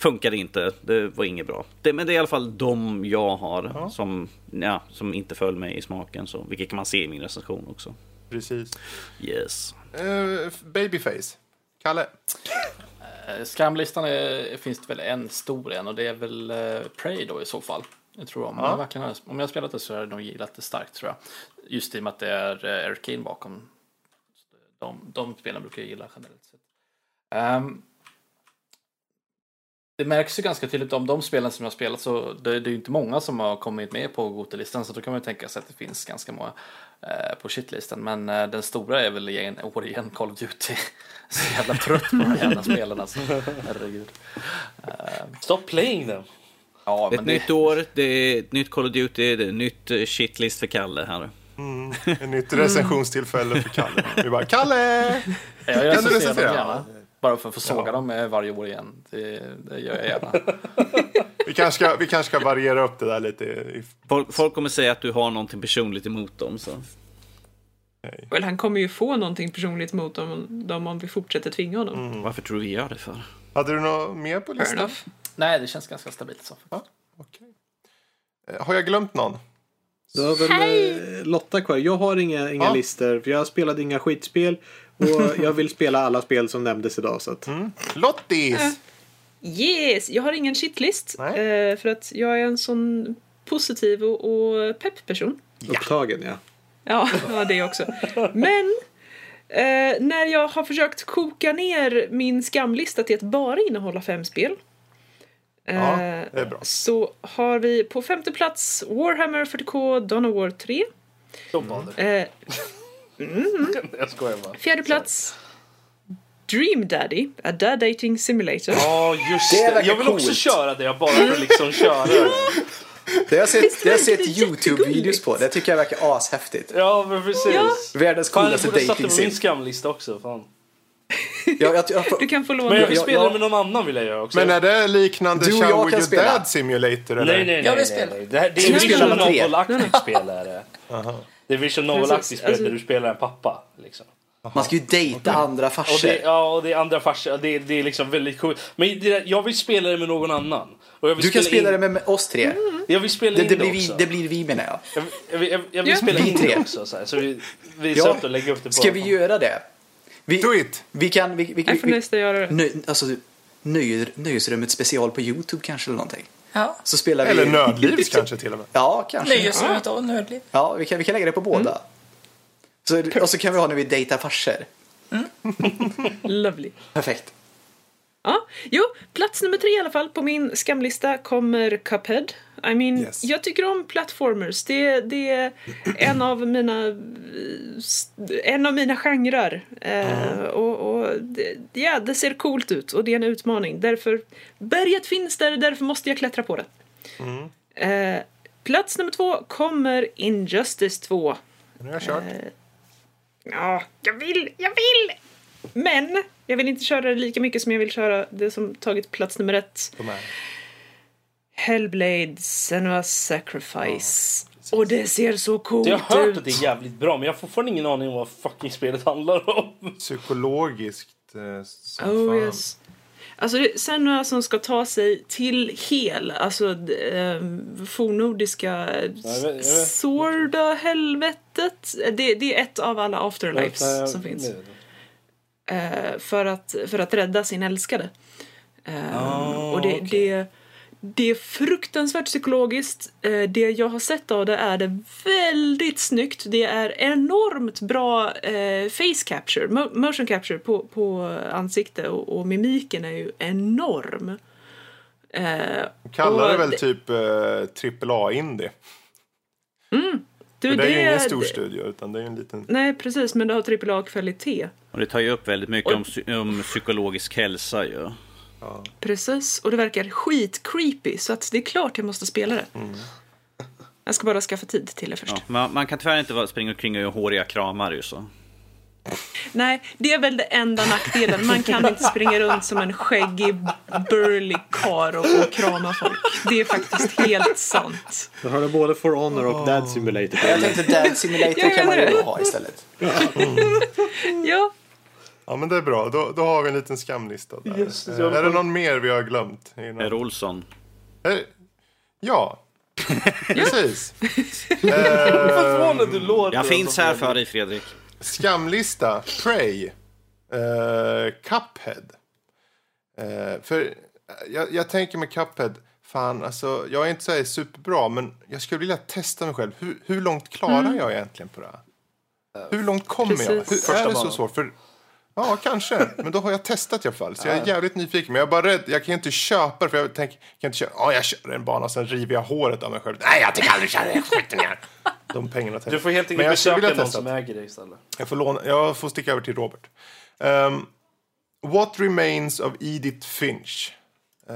Funkade inte, det var inget bra. Det, men det är i alla fall de jag har som, ja, som inte föll mig i smaken. Så, vilket kan man se i min recension också. Precis. Yes. Eh, babyface. Kalle. Eh, Skamlistan är, finns det väl en stor en och det är väl uh, Prey då i så fall. Jag tror om, jag verkligen, har- om jag har spelat det så har jag nog gillat det starkt tror jag. Just i och med att det är uh, Eric Kane bakom. De, de spelen brukar jag gilla generellt sett. Ehm, det märks ju ganska tydligt om de spelen som jag har spelat så det, det är ju inte många som har kommit med på Gotelistan så då kan man ju tänka sig att det finns ganska många eh, på shitlistan. Men eh, den stora är väl igen, återigen Call of Duty. Så jävla trött på de här jävla spelen alltså. Herregud. Stop playing them. Ja, Ett men det, nytt år, det är ett nytt Call of Duty, det är ett nytt eh, shitlist för Kalle här. Ett nytt recensionstillfälle för Kalle. Vi bara, Kalle! jag Kan du recensera? Bara för att få såga dem eh, varje år igen. Det, det gör jag gärna. Vi kanske, ska, vi kanske ska variera upp det där lite. Folk, folk kommer säga att du har någonting personligt emot dem. Så. Well, han kommer ju få någonting personligt mot dem, dem om vi fortsätter tvinga honom. Mm. Varför tror du vi gör det för? Hade du något mer på listan? Nej, det känns ganska stabilt så. Okej. Eh, Har jag glömt någon? Du har väl eh, Lotta kvar. Jag har inga, inga Ja. listor. För jag spelade inga skitspel. Och jag vill spela alla spel som nämndes idag. Så att, Lottis! Yes, jag har ingen shitlist. Nej. Eh, för att jag är en sån positiv och, och pepp person. Upptagen, ja. Ja, ja det också. Men eh, när jag har försökt koka ner min skamlista till att bara innehålla fem spel. eh, Ja, det är bra. Så har vi på femte plats Warhammer 40K Dawn of War 3. Stop mm. Eh, Jag skojar bara. fjärde plats Dream Daddy, a dad dating simulator. Ja, just Det det. Jag vill också coolt. köra det, bara för liksom köra det. Det har jag sett, det har jag sett YouTube-videos på. Det tycker jag verkar ashäftigt. Ja, men precis. Ja. Världens Fan, jag coolaste borde satt det dating på min sim. skamlista också. Fan. Jag, jag, jag, Du kan få låna. Men jag vill spela med någon annan vill jag göra också. Men är det liknande Du jag kan Get spela. Dad Simulator? Eller? Nej, nej, nej. Jag vill nej, spela. nej. Det, här, det är vi spela Vision alla det. är Vision Novel-aktigt spel Alltså- där du spelar en pappa. Liksom. man ska ju dejta andra Och farsor. det, ja, och det är andra farsor. Det, det är liksom väldigt coolt. Men det, där- jag vill spela det med någon annan. Och jag vill Du kan spela in, det med, med oss tre. Jag vill spela Det, in det, det, blir vi, också. det blir vi menar jag. Jag, jag, jag, jag vill Ja. spela Vi in tre. det också. Så, här. så vi vi Ja. satt och lägga upp det på... Ska vi göra det? Vi, Do it! vi kan... Vi, vi, Jag får vi, nästa göra det. nöj, alltså, nöj, nöjesrummet special på YouTube kanske eller någonting. Ja. Så spelar vi... Eller Nördlivs kanske till och med. Ja, kanske. Nöjesrummet och nördliv. Ja, vi kan, vi kan lägga det på båda. Så, och så kan vi ha när vi dejtar farsor. Lovely. Perfekt. Ja, jo, plats nummer tre i alla fall på min skamlista kommer Cuphead. I mean, Yes. jag tycker om platformers. Det, det är en av mina eh, en av mina genrer. Eh, och och det, ja, det ser coolt ut och det är en utmaning. Därför, berget finns där, därför måste jag klättra på det. Eh, plats nummer två kommer Injustice 2. Nu har jag kört. Ja, jag vill, jag vill! Men jag vill inte köra det lika mycket som jag vill köra det som tagit plats nummer ett. De här. Hellblade Senua's Sacrifice. och det ser så coolt Jag har hört ut. att det är jävligt bra, men jag har fortfarande ingen aning om vad fucking spelet handlar om. Psykologiskt eh, som Oh fan. yes. Alltså det Senua som ska ta sig till hel, alltså eh, fornnordiska jag vet, jag vet. Sorda helvetet. Det, det är ett av alla afterlives Nej, som finns. nej. eh, för, att, för att rädda sin älskade. Eh, Ah, och det, okej. det, det är fruktansvärt psykologiskt. Eh, det jag har sett av det är det väldigt snyggt. Det är enormt bra eh, face capture, mo- motion capture på, på ansikte och, och mimiken är ju enorm. Eh, Kallar och det väl typ eh, AAA-indie? du, För det är ju ingen stor studio, utan det är en liten... Nej, precis, men det har AAA-kvalitet. Och det tar ju upp väldigt mycket om, om psykologisk hälsa ju. Precis, och det verkar skitcreepy så att det är klart jag måste spela det. Jag ska bara skaffa tid till det först. Ja, man, man kan tyvärr inte springa omkring och göra håriga kramar ju så. Nej, det är väl det enda nackdelen. Man kan inte springa runt som en skäggig, burly kar och, och krama folk. Det är faktiskt helt sant. Du har både For Honor och Dad Simulator. Jag tänkte Dad Simulator kan man ju ha istället. Ja, Ja, men det är bra. Då, då har vi en liten skamlista där. Just Eh, jag- är det någon mer vi har glömt? Någon- Per Olsson. Eh, Ja, precis. Förvånad du låter. Jag finns här för dig Fredrik. Skamlista, Prey, eh, Cuphead. Eh, för eh, jag, jag tänker med Cuphead, fan alltså, jag är inte så här superbra, men jag skulle vilja testa mig själv. Hur, hur långt klarar jag egentligen på det här? Hur långt kommer jag? Precis. Hur, Första är det så svårt? För, ja, kanske. Men då har jag testat i alla fall. Så jag är jävligt nyfiken. Men jag är bara rädd. Jag kan inte köpa det. För jag tänker, kan inte köpa, ja, jag kör en bana, sen river jag håret av mig själv. Nej, jag tänker aldrig köra det. Skit ner. De pengarna tänker Du får helt enkelt besöka någon testa som äger det istället. Jag får, låna, jag får sticka över till Robert. Um, What Remains of Edith Finch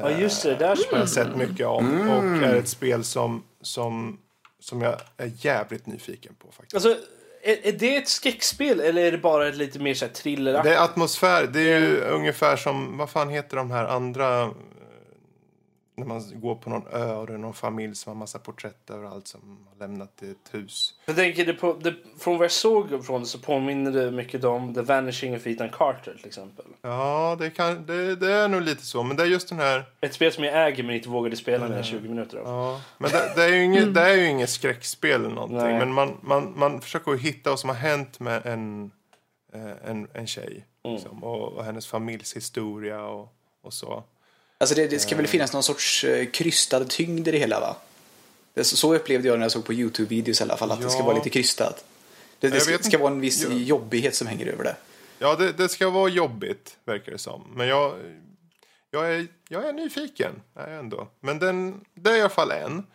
Ja just det, där har spelar jag sett mycket om. Och är ett spel som, som, som jag är jävligt nyfiken på. faktiskt. Alltså, är, är det ett skräckspel eller är det bara ett lite mer så här thriller Det är atmosfär. Det är ju ungefär som, vad fan heter de här andra... När man går på någon ö och det är någon familj som har massa porträtt överallt som har lämnat ett hus. Jag tänker det på, det, från vad jag såg från det så påminner det mycket om The Vanishing of Ethan Carter till exempel. Ja, det, kan, det, det är nog lite så. Men det är just den här... Ett spel som jag äger men inte vågade spela när jag 20 minuter av. Ja, men det, det, är ju inget, det är ju inget skräckspel eller någonting. Nej. Men man, man, man försöker hitta vad som har hänt med en, eh, en, en tjej. Liksom, och, och hennes familjs historia och, och så. Alltså det, det ska väl finnas någon sorts eh, krystad tyngd i det hela va? Det, är så, upplevde jag när jag såg på YouTube-videos i alla fall, att det ska Ja. vara lite krystat. Det, det Jag ska, ska vara en viss Ja. jobbighet som hänger över det. Ja, det, det ska vara jobbigt, verkar det som. Men jag, jag, är, jag är nyfiken, är jag ändå. Men den, det är i alla fall en.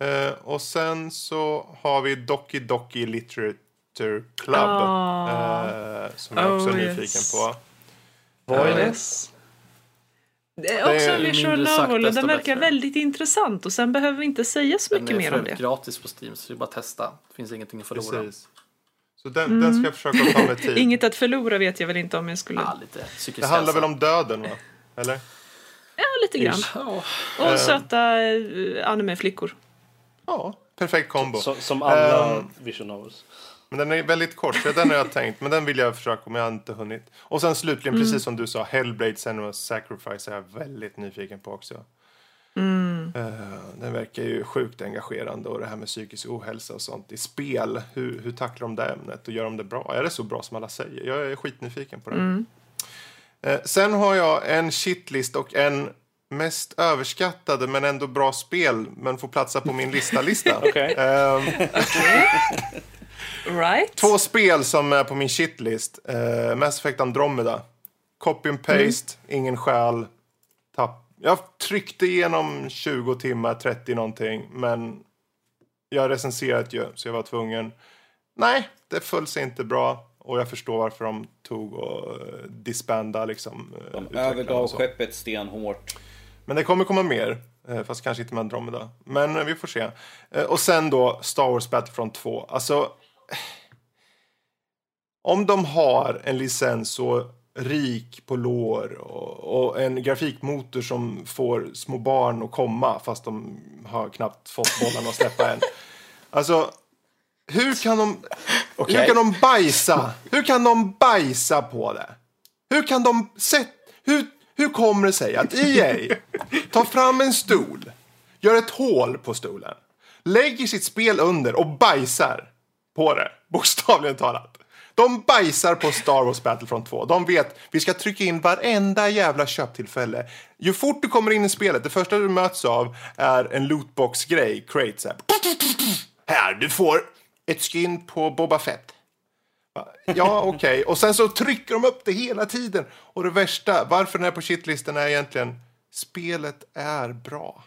Eh, och sen så har vi Doki Doki Literature Club. Ah. Eh, som jag också är Oh, nyfiken yes. på. Vad är det? Det är också visual novel och den verkar bättre. väldigt intressant och sen behöver vi inte säga så Den mycket är mer om det. gratis på Steam så det är bara att testa. Det finns ingenting att förlora. Precis. Så den, den ska jag försöka ta mig tid. Inget att förlora vet jag väl inte om jag skulle... Ja, lite psykisk Det handlar väl om döden, va? Eller? Ja, lite grann. Ja, Och söta eh, anime-flickor. Ja, perfekt kombo. Så, som alla Ehm. vision novels. Men den är väldigt kort, så den har jag tänkt. Men den vill jag försöka, men jag har inte hunnit. Och sen slutligen, precis som du sa, Hellblade Senua's Sacrifice är jag väldigt nyfiken på också. Eh, den verkar ju sjukt engagerande och det här med psykisk ohälsa och sånt i spel. Hur, hur tacklar de det ämnet och gör de det bra? Är det så bra som alla säger? Jag är skitnyfiken på det. Eh, sen har jag en shitlist och en mest överskattade men ändå bra spel men får platsa på min lista-lista. Okej. Ehm, Right? Två spel som är på min shitlist. Uh, Mass Effect Andromeda. Copy and paste, ingen själ. Tapp. Jag tryckte igenom 20 timmar, 30 någonting. Men jag har recenserat ju, så jag var tvungen. Nej, det föll sig inte bra. Och jag förstår varför de tog och uh, disbanda liksom. eh, De övergav skeppet stenhårt. Men det kommer komma mer. eh, Fast kanske inte med Andromeda. Men eh, vi får se. Eh, Och sen då Star Wars Battlefront 2. Alltså. Om de har en licens så rik på lår och, och en grafikmotor som får små barn att komma fast de har knappt fått bollarna att släppa än. Alltså, hur kan de, hur Okej. kan de bajsa? Hur kan de bajsa på det? Hur kan de sätta... Hur, hur kommer det sig att EA tar fram en stol, gör ett hål på stolen, lägger sitt spel under och bajsar på det, bokstavligen talat. De bajsar på Star Wars Battlefront 2. De vet, vi ska trycka in varenda jävla köptillfälle. Ju fort du kommer in i spelet, det första du möts av är en lootbox-grej, crate så här. Här, du får ett skin på Boba Fett. Ja, okej. Och sen så trycker de upp det hela tiden. Och det värsta, varför den är på shitlisten är egentligen, spelet är bra.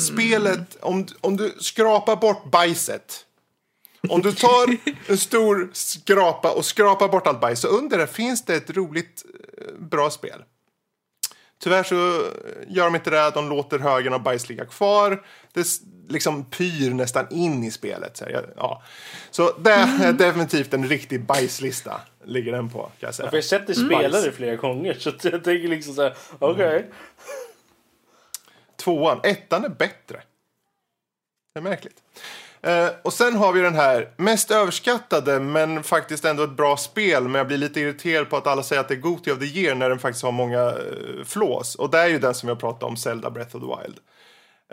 Spelet, om, om du skrapar bort bajset. Om du tar en stor skrapa och skrapar bort allt bajs så under det finns det ett roligt, eh, bra spel. Tyvärr så gör de inte det. De låter högen av bajs ligga kvar. Det liksom pyr nästan in i spelet. Så, ja. så det är definitivt en riktig bajslista. Ligger den på, kan jag säga. För jag har sett dig spela det flera gånger så jag tänker liksom så här, okej. Tvåan. Ettan är bättre. Det är märkligt. Eh, och sen har vi den här mest överskattade men faktiskt ändå ett bra spel. Men jag blir lite irriterad på att alla säger att det är Goti of the Year när den faktiskt har många uh, flås. Och det är ju den som jag pratade om, Zelda Breath of the Wild.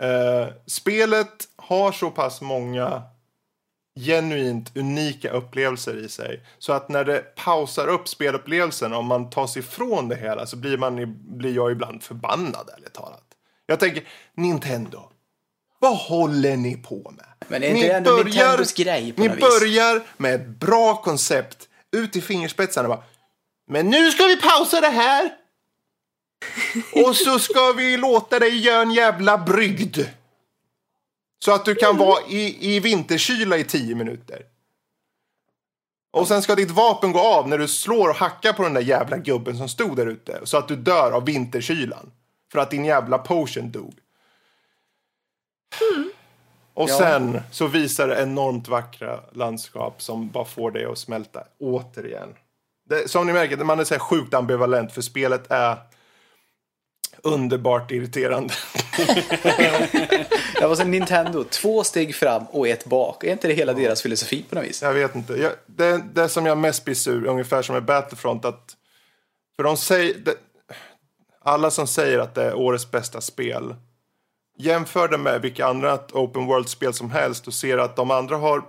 Eh, spelet har så pass många genuint unika upplevelser i sig. Så att när det pausar upp spelupplevelsen, om man tar sig ifrån det hela, så blir, man, blir jag ibland förbannad, ärligt talat. Jag tänker, Nintendo, vad håller ni på med? Men är det ändå Nintendos grej på Ni något vis? börjar med ett bra koncept, ut i fingerspetsarna bara, men nu ska vi pausa det här! Och så ska vi låta dig göra en jävla brygd. Så att du kan vara i, i vinterkyla i tio minuter. Och sen ska ditt vapen gå av när du slår och hackar på den där jävla gubben som stod där ute. Så att du dör av vinterkylan. För att din jävla potion dog. Och sen så visar det enormt vackra landskap som bara får dig att smälta återigen. Det, som ni märker, man är så här sjukt ambivalent för spelet är underbart irriterande. Det var som Nintendo, två steg fram och ett bak. Är inte det hela deras filosofi på något vis? Jag vet inte. Jag, det, det som jag mest blir sur, ungefär som med Battlefront, att för de säger, det, alla som säger att det är årets bästa spel, jämför det med vilka andra open world-spel som helst och ser att de andra har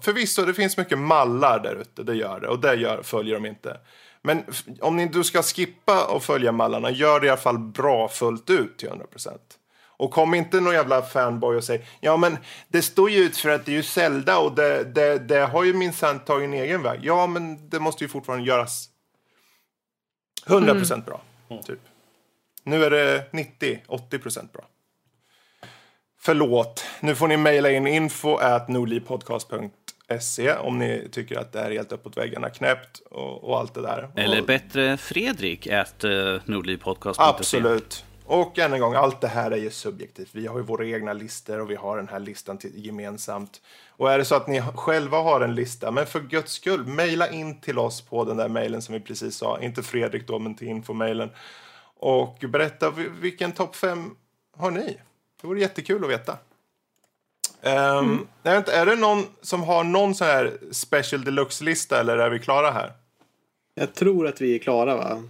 Förvisso, det finns mycket mallar där ute, det gör det. Och det gör, följer de inte. Men om ni, du ska skippa och följa mallarna, gör det i alla fall bra fullt ut till 100%. Och kom inte någon jävla fanboy och säg ja men det står ju ut för att det är ju Zelda och det, det, det har ju minsann tagit en egen väg. Ja men det måste ju fortfarande göras 100% bra. Typ. Nu är det 90-80% bra. Förlåt. Nu får ni mejla in info at nordlivpodcast.se om ni tycker att det här är helt uppåt väggarna knäppt och, och allt det där. Eller bättre Fredrik at uh, nordlivpodcast.se. Absolut. Och än en gång, allt det här är ju subjektivt. Vi har ju våra egna listor och vi har den här listan till, gemensamt. Och är det så att ni själva har en lista, men för guds skull, mejla in till oss på den där mejlen som vi precis sa. Inte Fredrik då, men till infomejlen. Och berätta vi- vilken topp fem har ni? Det vore jättekul att veta. Um, jag vet inte, är det någon som har någon sån här special deluxe-lista eller är vi klara här? Jag tror att vi är klara va?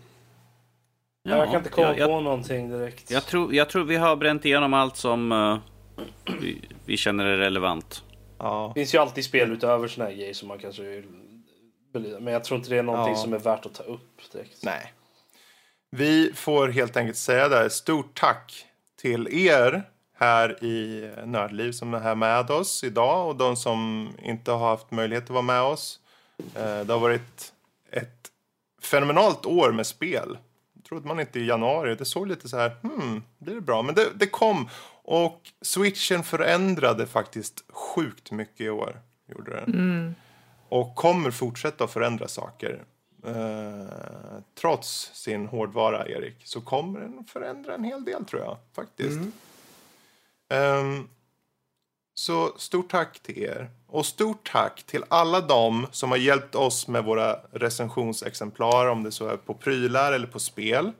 Ja, jag kan inte komma jag, jag, på någonting direkt. jag, tror, jag tror vi har bränt igenom allt som eh, vi, vi känner är relevant. Ja. Det finns ju alltid spel utöver såna här grejer som man kanske vill. Men jag tror inte det är någonting Ja. som är värt att ta upp direkt. Nej. Vi får helt enkelt säga där stort tack till er här i Nördliv som är här med oss idag och de som inte har haft möjlighet att vara med oss. Eh, Det har varit ett fenomenalt år med spel. Trodde man inte i januari. Det såg lite så här, hmm, blir det bra? Men det, det kom. Och switchen förändrade faktiskt sjukt mycket i år. Gjorde den. Och kommer fortsätta att förändra saker. Eh, trots sin hårdvara, Erik, så kommer den förändra en hel del tror jag. Faktiskt. Um, så stort tack till er. Och stort tack till alla dem som har hjälpt oss med våra recensionsexemplar, om det så är på prylar eller på spel.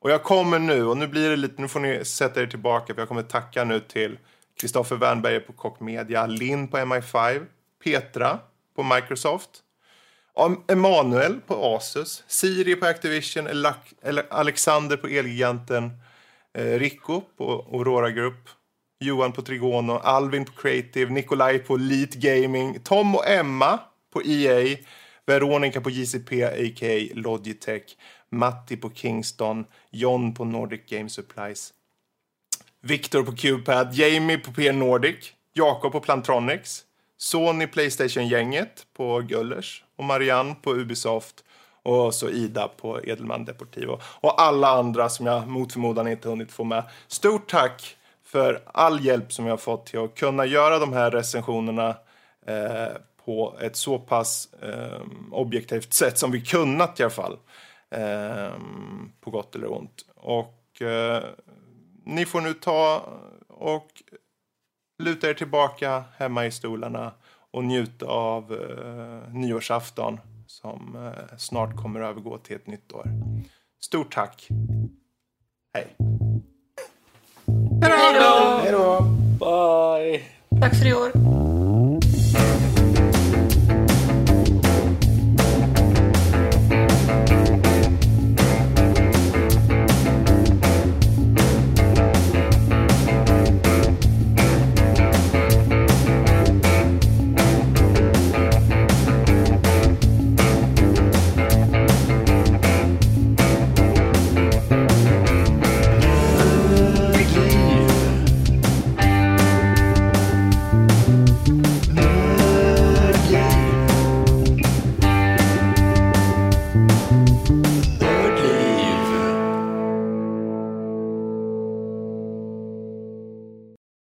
Och jag kommer nu, och nu blir det lite, nu får ni sätta er tillbaka, för jag kommer tacka nu till Kristoffer Wernberger på Kock Media, Linn på MI5, Petra på Microsoft, Emanuel på Asus, Siri på Activision, Alexander på Elgiganten, eh, Rico på Aurora Group, Johan på Trigono, Alvin på Creative, Nikolaj på Elite Gaming, Tom och Emma på EA, Veronica på JCP, a.k.a. Logitech, Matti på Kingston, John på Nordic Game Supplies, Viktor på Qpad, Jamie på PR Nordic, Jakob på Plantronics, Sony Playstation-gänget på Gullers och Marianne på Ubisoft och så Ida på Edelman Deportivo och alla andra som jag mot förmodan inte hunnit få med. Stort tack för all hjälp som jag har fått till att kunna göra de här recensionerna eh, på ett så pass eh, objektivt sätt som vi kunnat i alla fall. Eh, på gott eller ont. Och eh, ni får nu ta och luta er tillbaka hemma i stolarna och njuta av eh, nyårsafton som eh, snart kommer att övergå till ett nytt år. Stort tack! Hej! Hej då! Hej då! Bye! Tack för i år.